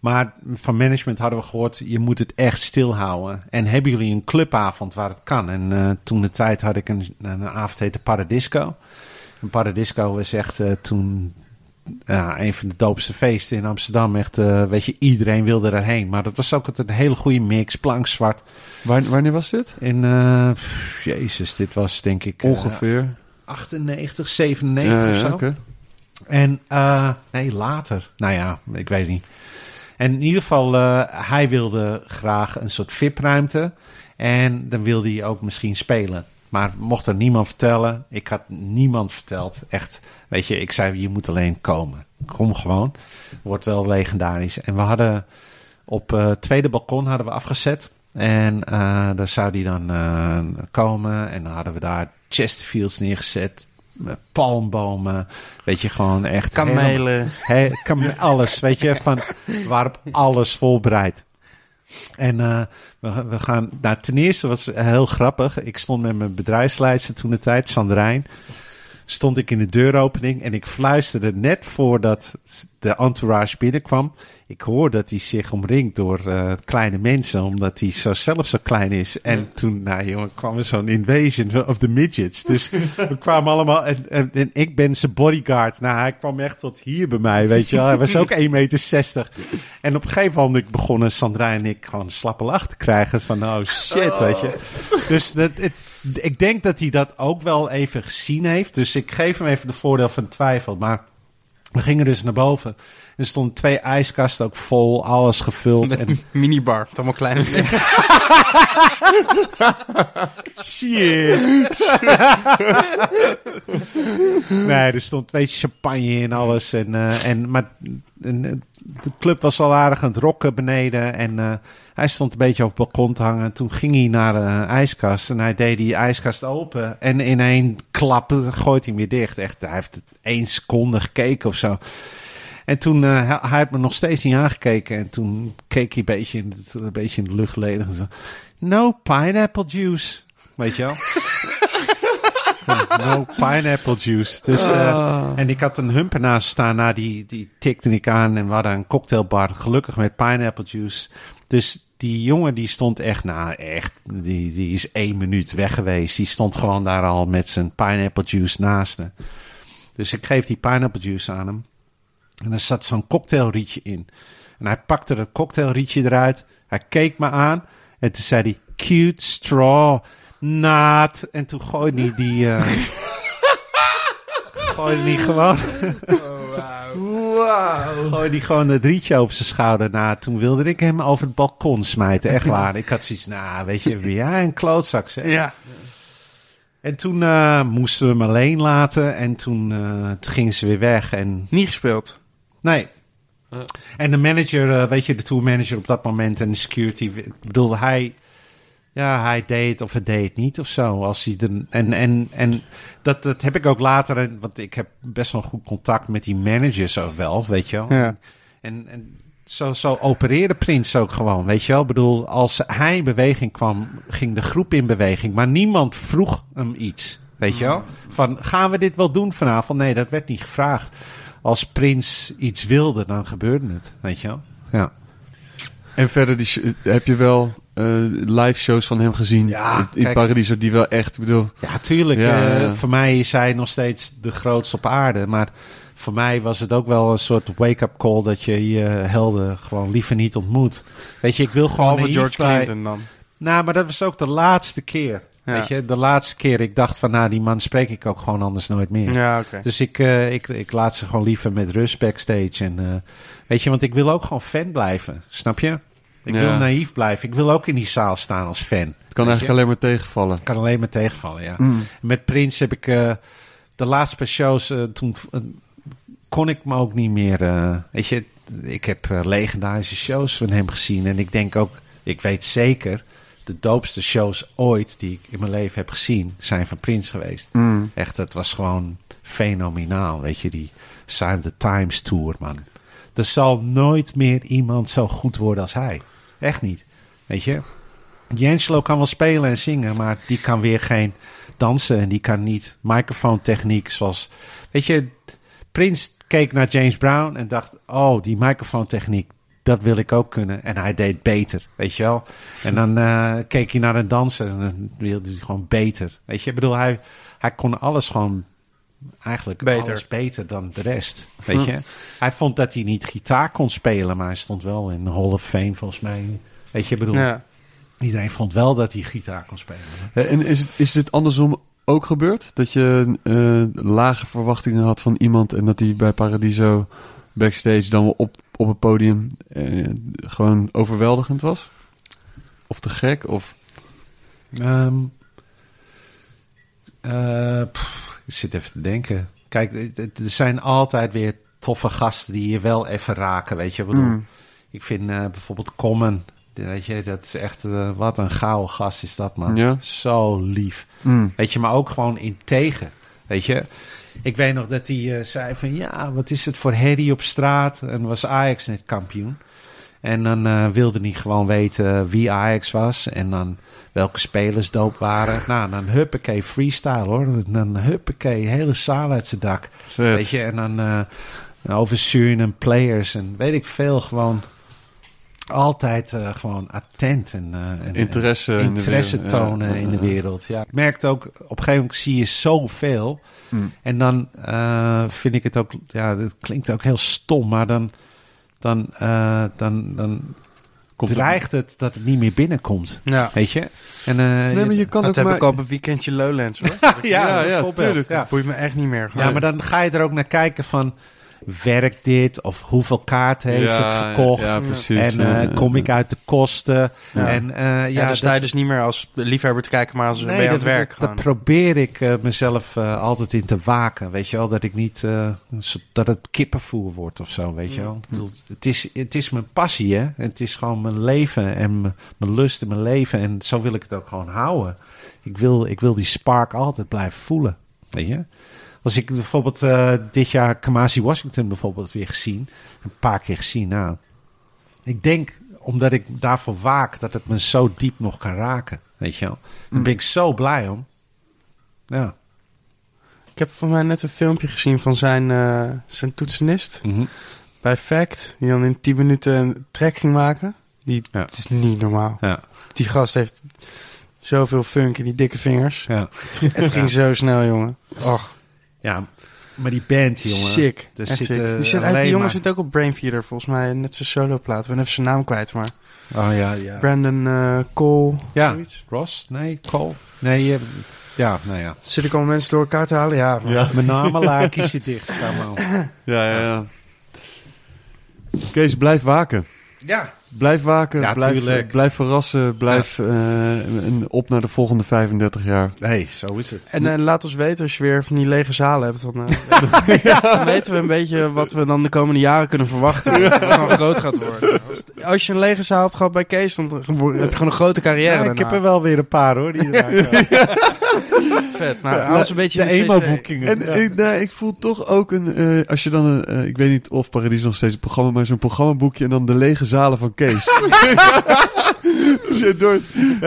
maar van management hadden we gehoord, je moet het echt stilhouden. En hebben jullie een clubavond waar het kan? En eh, toen de tijd had ik een, een avond heette Paradisco. En Paradisco was echt eh, toen een van de doopste feesten in Amsterdam. Echt, eh, weet je, iedereen wilde erheen. Maar dat was ook altijd een hele goede mix, plankzwart. Wanneer, wanneer was dit? Eh, pff, jezus, dit was denk ik eh, Ongeveer. 98, 97 Ja, of zo. En eh, nee, later. Nou ja, ik weet niet. En in ieder geval, eh, hij wilde graag een soort VIP-ruimte. En dan wilde hij ook misschien spelen. Maar mocht er niemand vertellen. Ik had niemand verteld. Echt, weet je, ik zei, je moet alleen komen. Kom gewoon. Wordt wel legendarisch. En we hadden op eh, het tweede balkon hadden we afgezet. En eh daar zou die dan komen. En dan hadden we daar Chesterfields neergezet. Palmbomen. Weet je, gewoon echt... Kamelen. He, alles, weet je, van waarop alles voorbereid. En eh, we, we gaan, nou ten eerste was heel grappig. Ik stond met mijn bedrijfsleidster toen de tijd, Sandrijn. Stond ik in de deuropening en ik fluisterde net voordat de entourage binnenkwam. Ik hoor dat hij zich omringt door eh, kleine mensen, omdat hij zo zelf zo klein is. En toen, nou jongen, kwam er zo'n invasion of the midgets. Dus we kwamen allemaal, en, en, en ik ben zijn bodyguard. Nou, hij kwam echt tot hier bij mij, weet je wel. Hij was ook 1,60 meter. En op een gegeven moment begonnen Sandra en ik gewoon slappe lach te krijgen. Van, oh shit, weet je. Dus dat, het, ik denk dat hij dat ook wel even gezien heeft. Dus ik geef hem even de voordeel van twijfel. Maar We gingen dus naar boven. Er stonden twee ijskasten ook vol, alles gevuld. Met En een minibar. Met allemaal kleine dingen. Shit. nee, er stond twee champagne in alles. En, eh, en, maar en, eh, de club was al aardig aan het rocken beneden. En eh, hij stond een beetje op het balkon te hangen. En toen ging hij naar de ijskast. En hij deed die ijskast open. En in één klap gooit hij hem weer dicht. Echt, hij heeft één seconde gekeken of zo. En toen, eh, hij, had me nog steeds niet aangekeken. En toen keek hij een beetje in, het, een beetje in de lucht ledig en zo. No pineapple juice. Weet je wel? no pineapple juice. Dus, eh, En ik had een humper naast staan. Nou, die, die tikte ik aan. En we hadden een cocktailbar. Gelukkig met pineapple juice. Dus die jongen die stond echt, nou echt, die, die is één minuut weg geweest. Die stond gewoon daar al met zijn pineapple juice naast me. Dus ik geef die pineapple juice aan hem. En er zat zo'n cocktailrietje in. En hij pakte dat cocktailrietje eruit. Hij keek me aan. En toen zei hij, cute straw, naad. En toen gooide hij die... eh gooide hij gewoon... Gooide hij gewoon het rietje over zijn schouder. Nou, toen wilde ik hem over het balkon smijten. Echt waar. Ik had zoiets, nou, weet je, ja, een klootzak zeg. Ja. En toen eh, moesten we hem alleen laten. En toen, eh, toen gingen ze weer weg. En Niet gespeeld. Nee. En de manager, eh, weet je, de tourmanager op dat moment en de security, ik bedoel, hij, ja, hij deed het of hij deed het niet of zo. Als hij de, en en, en dat, dat heb ik ook later, en- want ik heb best wel goed contact met die managers ook wel, weet je wel. Ja. En, en zo, zo opereerde Prins ook gewoon, weet je wel. Ik bedoel, als hij in beweging kwam, ging de groep in beweging, maar niemand vroeg hem iets, weet je wel. Van, gaan we dit wel doen vanavond? Nee, dat werd niet gevraagd. Als Prins iets wilde, dan gebeurde het, weet je wel. Ja. En verder die, heb je wel eh, live shows van hem gezien Ja, in, kijk. Paradiso die wel echt, ik bedoel, Ja, tuurlijk. Ja, eh, ja. Voor mij is hij nog steeds de grootste op aarde. Maar voor mij was het ook wel een soort wake-up call dat je je helden gewoon liever niet ontmoet. Weet je, ik wil gewoon Behalve naïef George blij- Clinton dan. Nou, maar dat was ook de laatste keer. Ja. Weet je, de laatste keer. Ik dacht van, nou, die man spreek ik ook gewoon anders nooit meer. Ja, oké. Dus ik, eh, ik, ik laat ze gewoon liever met rust backstage. En, eh, weet je, want ik wil ook gewoon fan blijven. Snap je? Ik Ja. wil naïef blijven. Ik wil ook in die zaal staan als fan. het kan eigenlijk alleen maar tegenvallen. kan alleen maar tegenvallen, ja. Mm. Met Prins heb ik eh, de laatste paar shows, toen kon ik me ook niet meer, eh, weet je, ik heb eh, legendarische shows van hem gezien en ik denk ook, ik weet zeker, de doopste shows ooit die ik in mijn leven heb gezien, zijn van Prins geweest. Mm. Echt, het was gewoon fenomenaal, weet je, die Sign the Times Tour, man. Er zal nooit meer iemand zo goed worden als hij. Echt niet, weet je. D'Angelo kan wel spelen en zingen, maar die kan weer geen dansen en die kan niet microfoontechniek zoals... Weet je, Prins keek naar James Brown en dacht, oh, die microfoontechniek, dat wil ik ook kunnen. En hij deed beter, weet je wel. En dan eh, keek hij naar een danser en dan wilde hij gewoon beter. Weet je, ik bedoel, hij, hij kon alles gewoon eigenlijk Beter. alles beter dan de rest, weet je. Hij vond dat hij niet gitaar kon spelen, maar hij stond wel in de Hall of Fame volgens mij. Weet je, ik bedoel, Ja. iedereen vond wel dat hij gitaar kon spelen. Eh, En is, het, is dit andersom ook gebeurd? Dat je eh, lage verwachtingen had van iemand en dat hij bij Paradiso backstage dan wel op, op het podium eh, gewoon overweldigend was? Of te gek? Of Ehm, eh, pff, ik zit even te denken. Kijk, er zijn altijd weer toffe gasten die je wel even raken, weet je. Ik, bedoel, Mm. ik vind bijvoorbeeld Common, weet je, dat is echt, eh, wat een gouden gast is dat, man. Ja. Zo lief. Mm. Weet je, maar ook gewoon integer. Weet je, ik weet nog dat hij eh, zei van ja, wat is het voor herrie op straat? En was Ajax net kampioen. En dan eh, wilde hij gewoon weten wie Ajax was. En dan welke spelers doop waren. Nou, dan huppakee, freestyle hoor. Dan huppakee, hele zaal uit zijn dak. Weet je, en dan eh over Suriname players en weet ik veel. Gewoon altijd eh, gewoon attent en, eh, en Interesse in de interesse wereld, ja. tonen in de wereld. Ja. Ik merkte ook, op een gegeven moment zie je zoveel. Mm. En dan eh, vind ik het ook, ja, dat klinkt ook heel stom, maar dan, dan, eh, dan, dan Komt het- dreigt het dat het niet meer binnenkomt. Ja. Weet je? En, eh, Nee, maar je kan Dat ook heb maar... ik op een weekendje Lowlands hoor. ja, Ja, ja, bijvoorbeeld, tuurlijk. Ja. Boeit me echt niet meer. Ja, maar dan ga je er ook naar kijken van... werkt dit? Of hoeveel kaarten heeft Ja, het verkocht? Ja, precies. En eh, kom ik uit de kosten? En eh, ja, Ja, dan sta je dus niet meer als liefhebber te kijken, maar als ben je aan het werk. dat probeer ik eh, mezelf altijd in te waken. Weet je wel, dat ik niet dat het kippenvoer wordt of zo. Weet je wel, Ik bedoel, het, is, het is mijn passie, hè? Het is gewoon mijn leven en mijn, mijn lust in mijn leven. En zo wil ik het ook gewoon houden. Ik wil, ik wil die spark altijd blijven voelen. Weet je? Als ik bijvoorbeeld eh, dit jaar Kamasi Washington bijvoorbeeld weer gezien, een paar keer gezien, nou, ik denk omdat ik daarvoor waak dat het me zo diep nog kan raken. Weet je wel? Daar ben ik zo blij om. Ja. Ik heb van mij net een filmpje gezien van zijn, eh, zijn toetsenist bij Fact. Die dan in 10 minuten een track ging maken. Die, Ja. Het is niet normaal. Ja. Die gast heeft zoveel funk in die dikke vingers. Ja. Het ging zo snel, jongen. Och, ja, maar die band, jongen. sick. Er Echt zitten sick. Die, zit, alleen die jongen maar- zit ook op Brainfeeder, volgens mij. Net zijn soloplaat. Ik ben even zijn naam kwijt, maar... Oh ja, ja. Brandon eh, Cole. Ja. zoiets. Ross? Nee, Cole? Nee, ja, nou ja. Zit ik allemaal mensen door elkaar te halen? Ja, maar- Ja. Mijn naam laakje zit dicht. Ja, ja, ja. Kees, blijf waken. Ja. Blijf waken, Ja, blijf, blijf verrassen, blijf eh, op naar de volgende 35 jaar. hey, zo is het. En eh, laat ons weten als je weer van die lege zalen hebt. Dan, eh, dan weten we een beetje wat we dan de komende jaren kunnen verwachten. Wat gewoon groot gaat worden. Als, als je een lege zaal hebt gehad bij Kees, dan heb je gewoon een grote carrière Ja, ik heb er wel weer een paar hoor. Die. Vet. Nou, dat was een beetje de emo-boekingen. En Ja. ik, nee, ik voel toch ook een, eh, als je dan een, eh, ik weet niet of Paradies nog steeds een programma, maar zo'n programmaboekje en dan de lege zalen van Kees. zo door,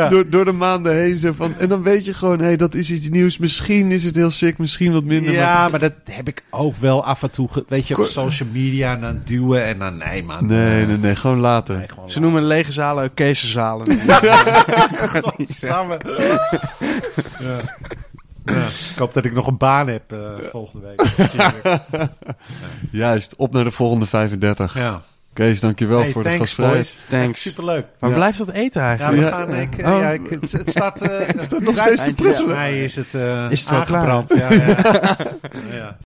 door, door de maanden heen. Zo van, en dan weet je gewoon, hé, hey, dat is iets nieuws. Misschien is het heel sick, misschien wat minder. Ja, maar dat heb ik ook wel af en toe. ge- Weet je, op social media en dan duwen en dan nee, man. Nee, nee, nee, gewoon. Nee, gewoon Ze noemen lege zalen ook Keeszalen. samen. ja. Ja. Ik hoop dat ik nog een baan heb eh, volgende week. Juist, op naar de volgende 35. ja. Kees, dankjewel Hey, voor de gastvrijheid. Thanks. Superleuk. Maar Ja. blijft dat eten Ja, eigenlijk? we Ja. gaan. Ik, Oh. ja, ik, het, het staat, eh, het nog steeds te Volgens mij is het, eh Is het wel klaar? aangebrand. Ja, ja. ja.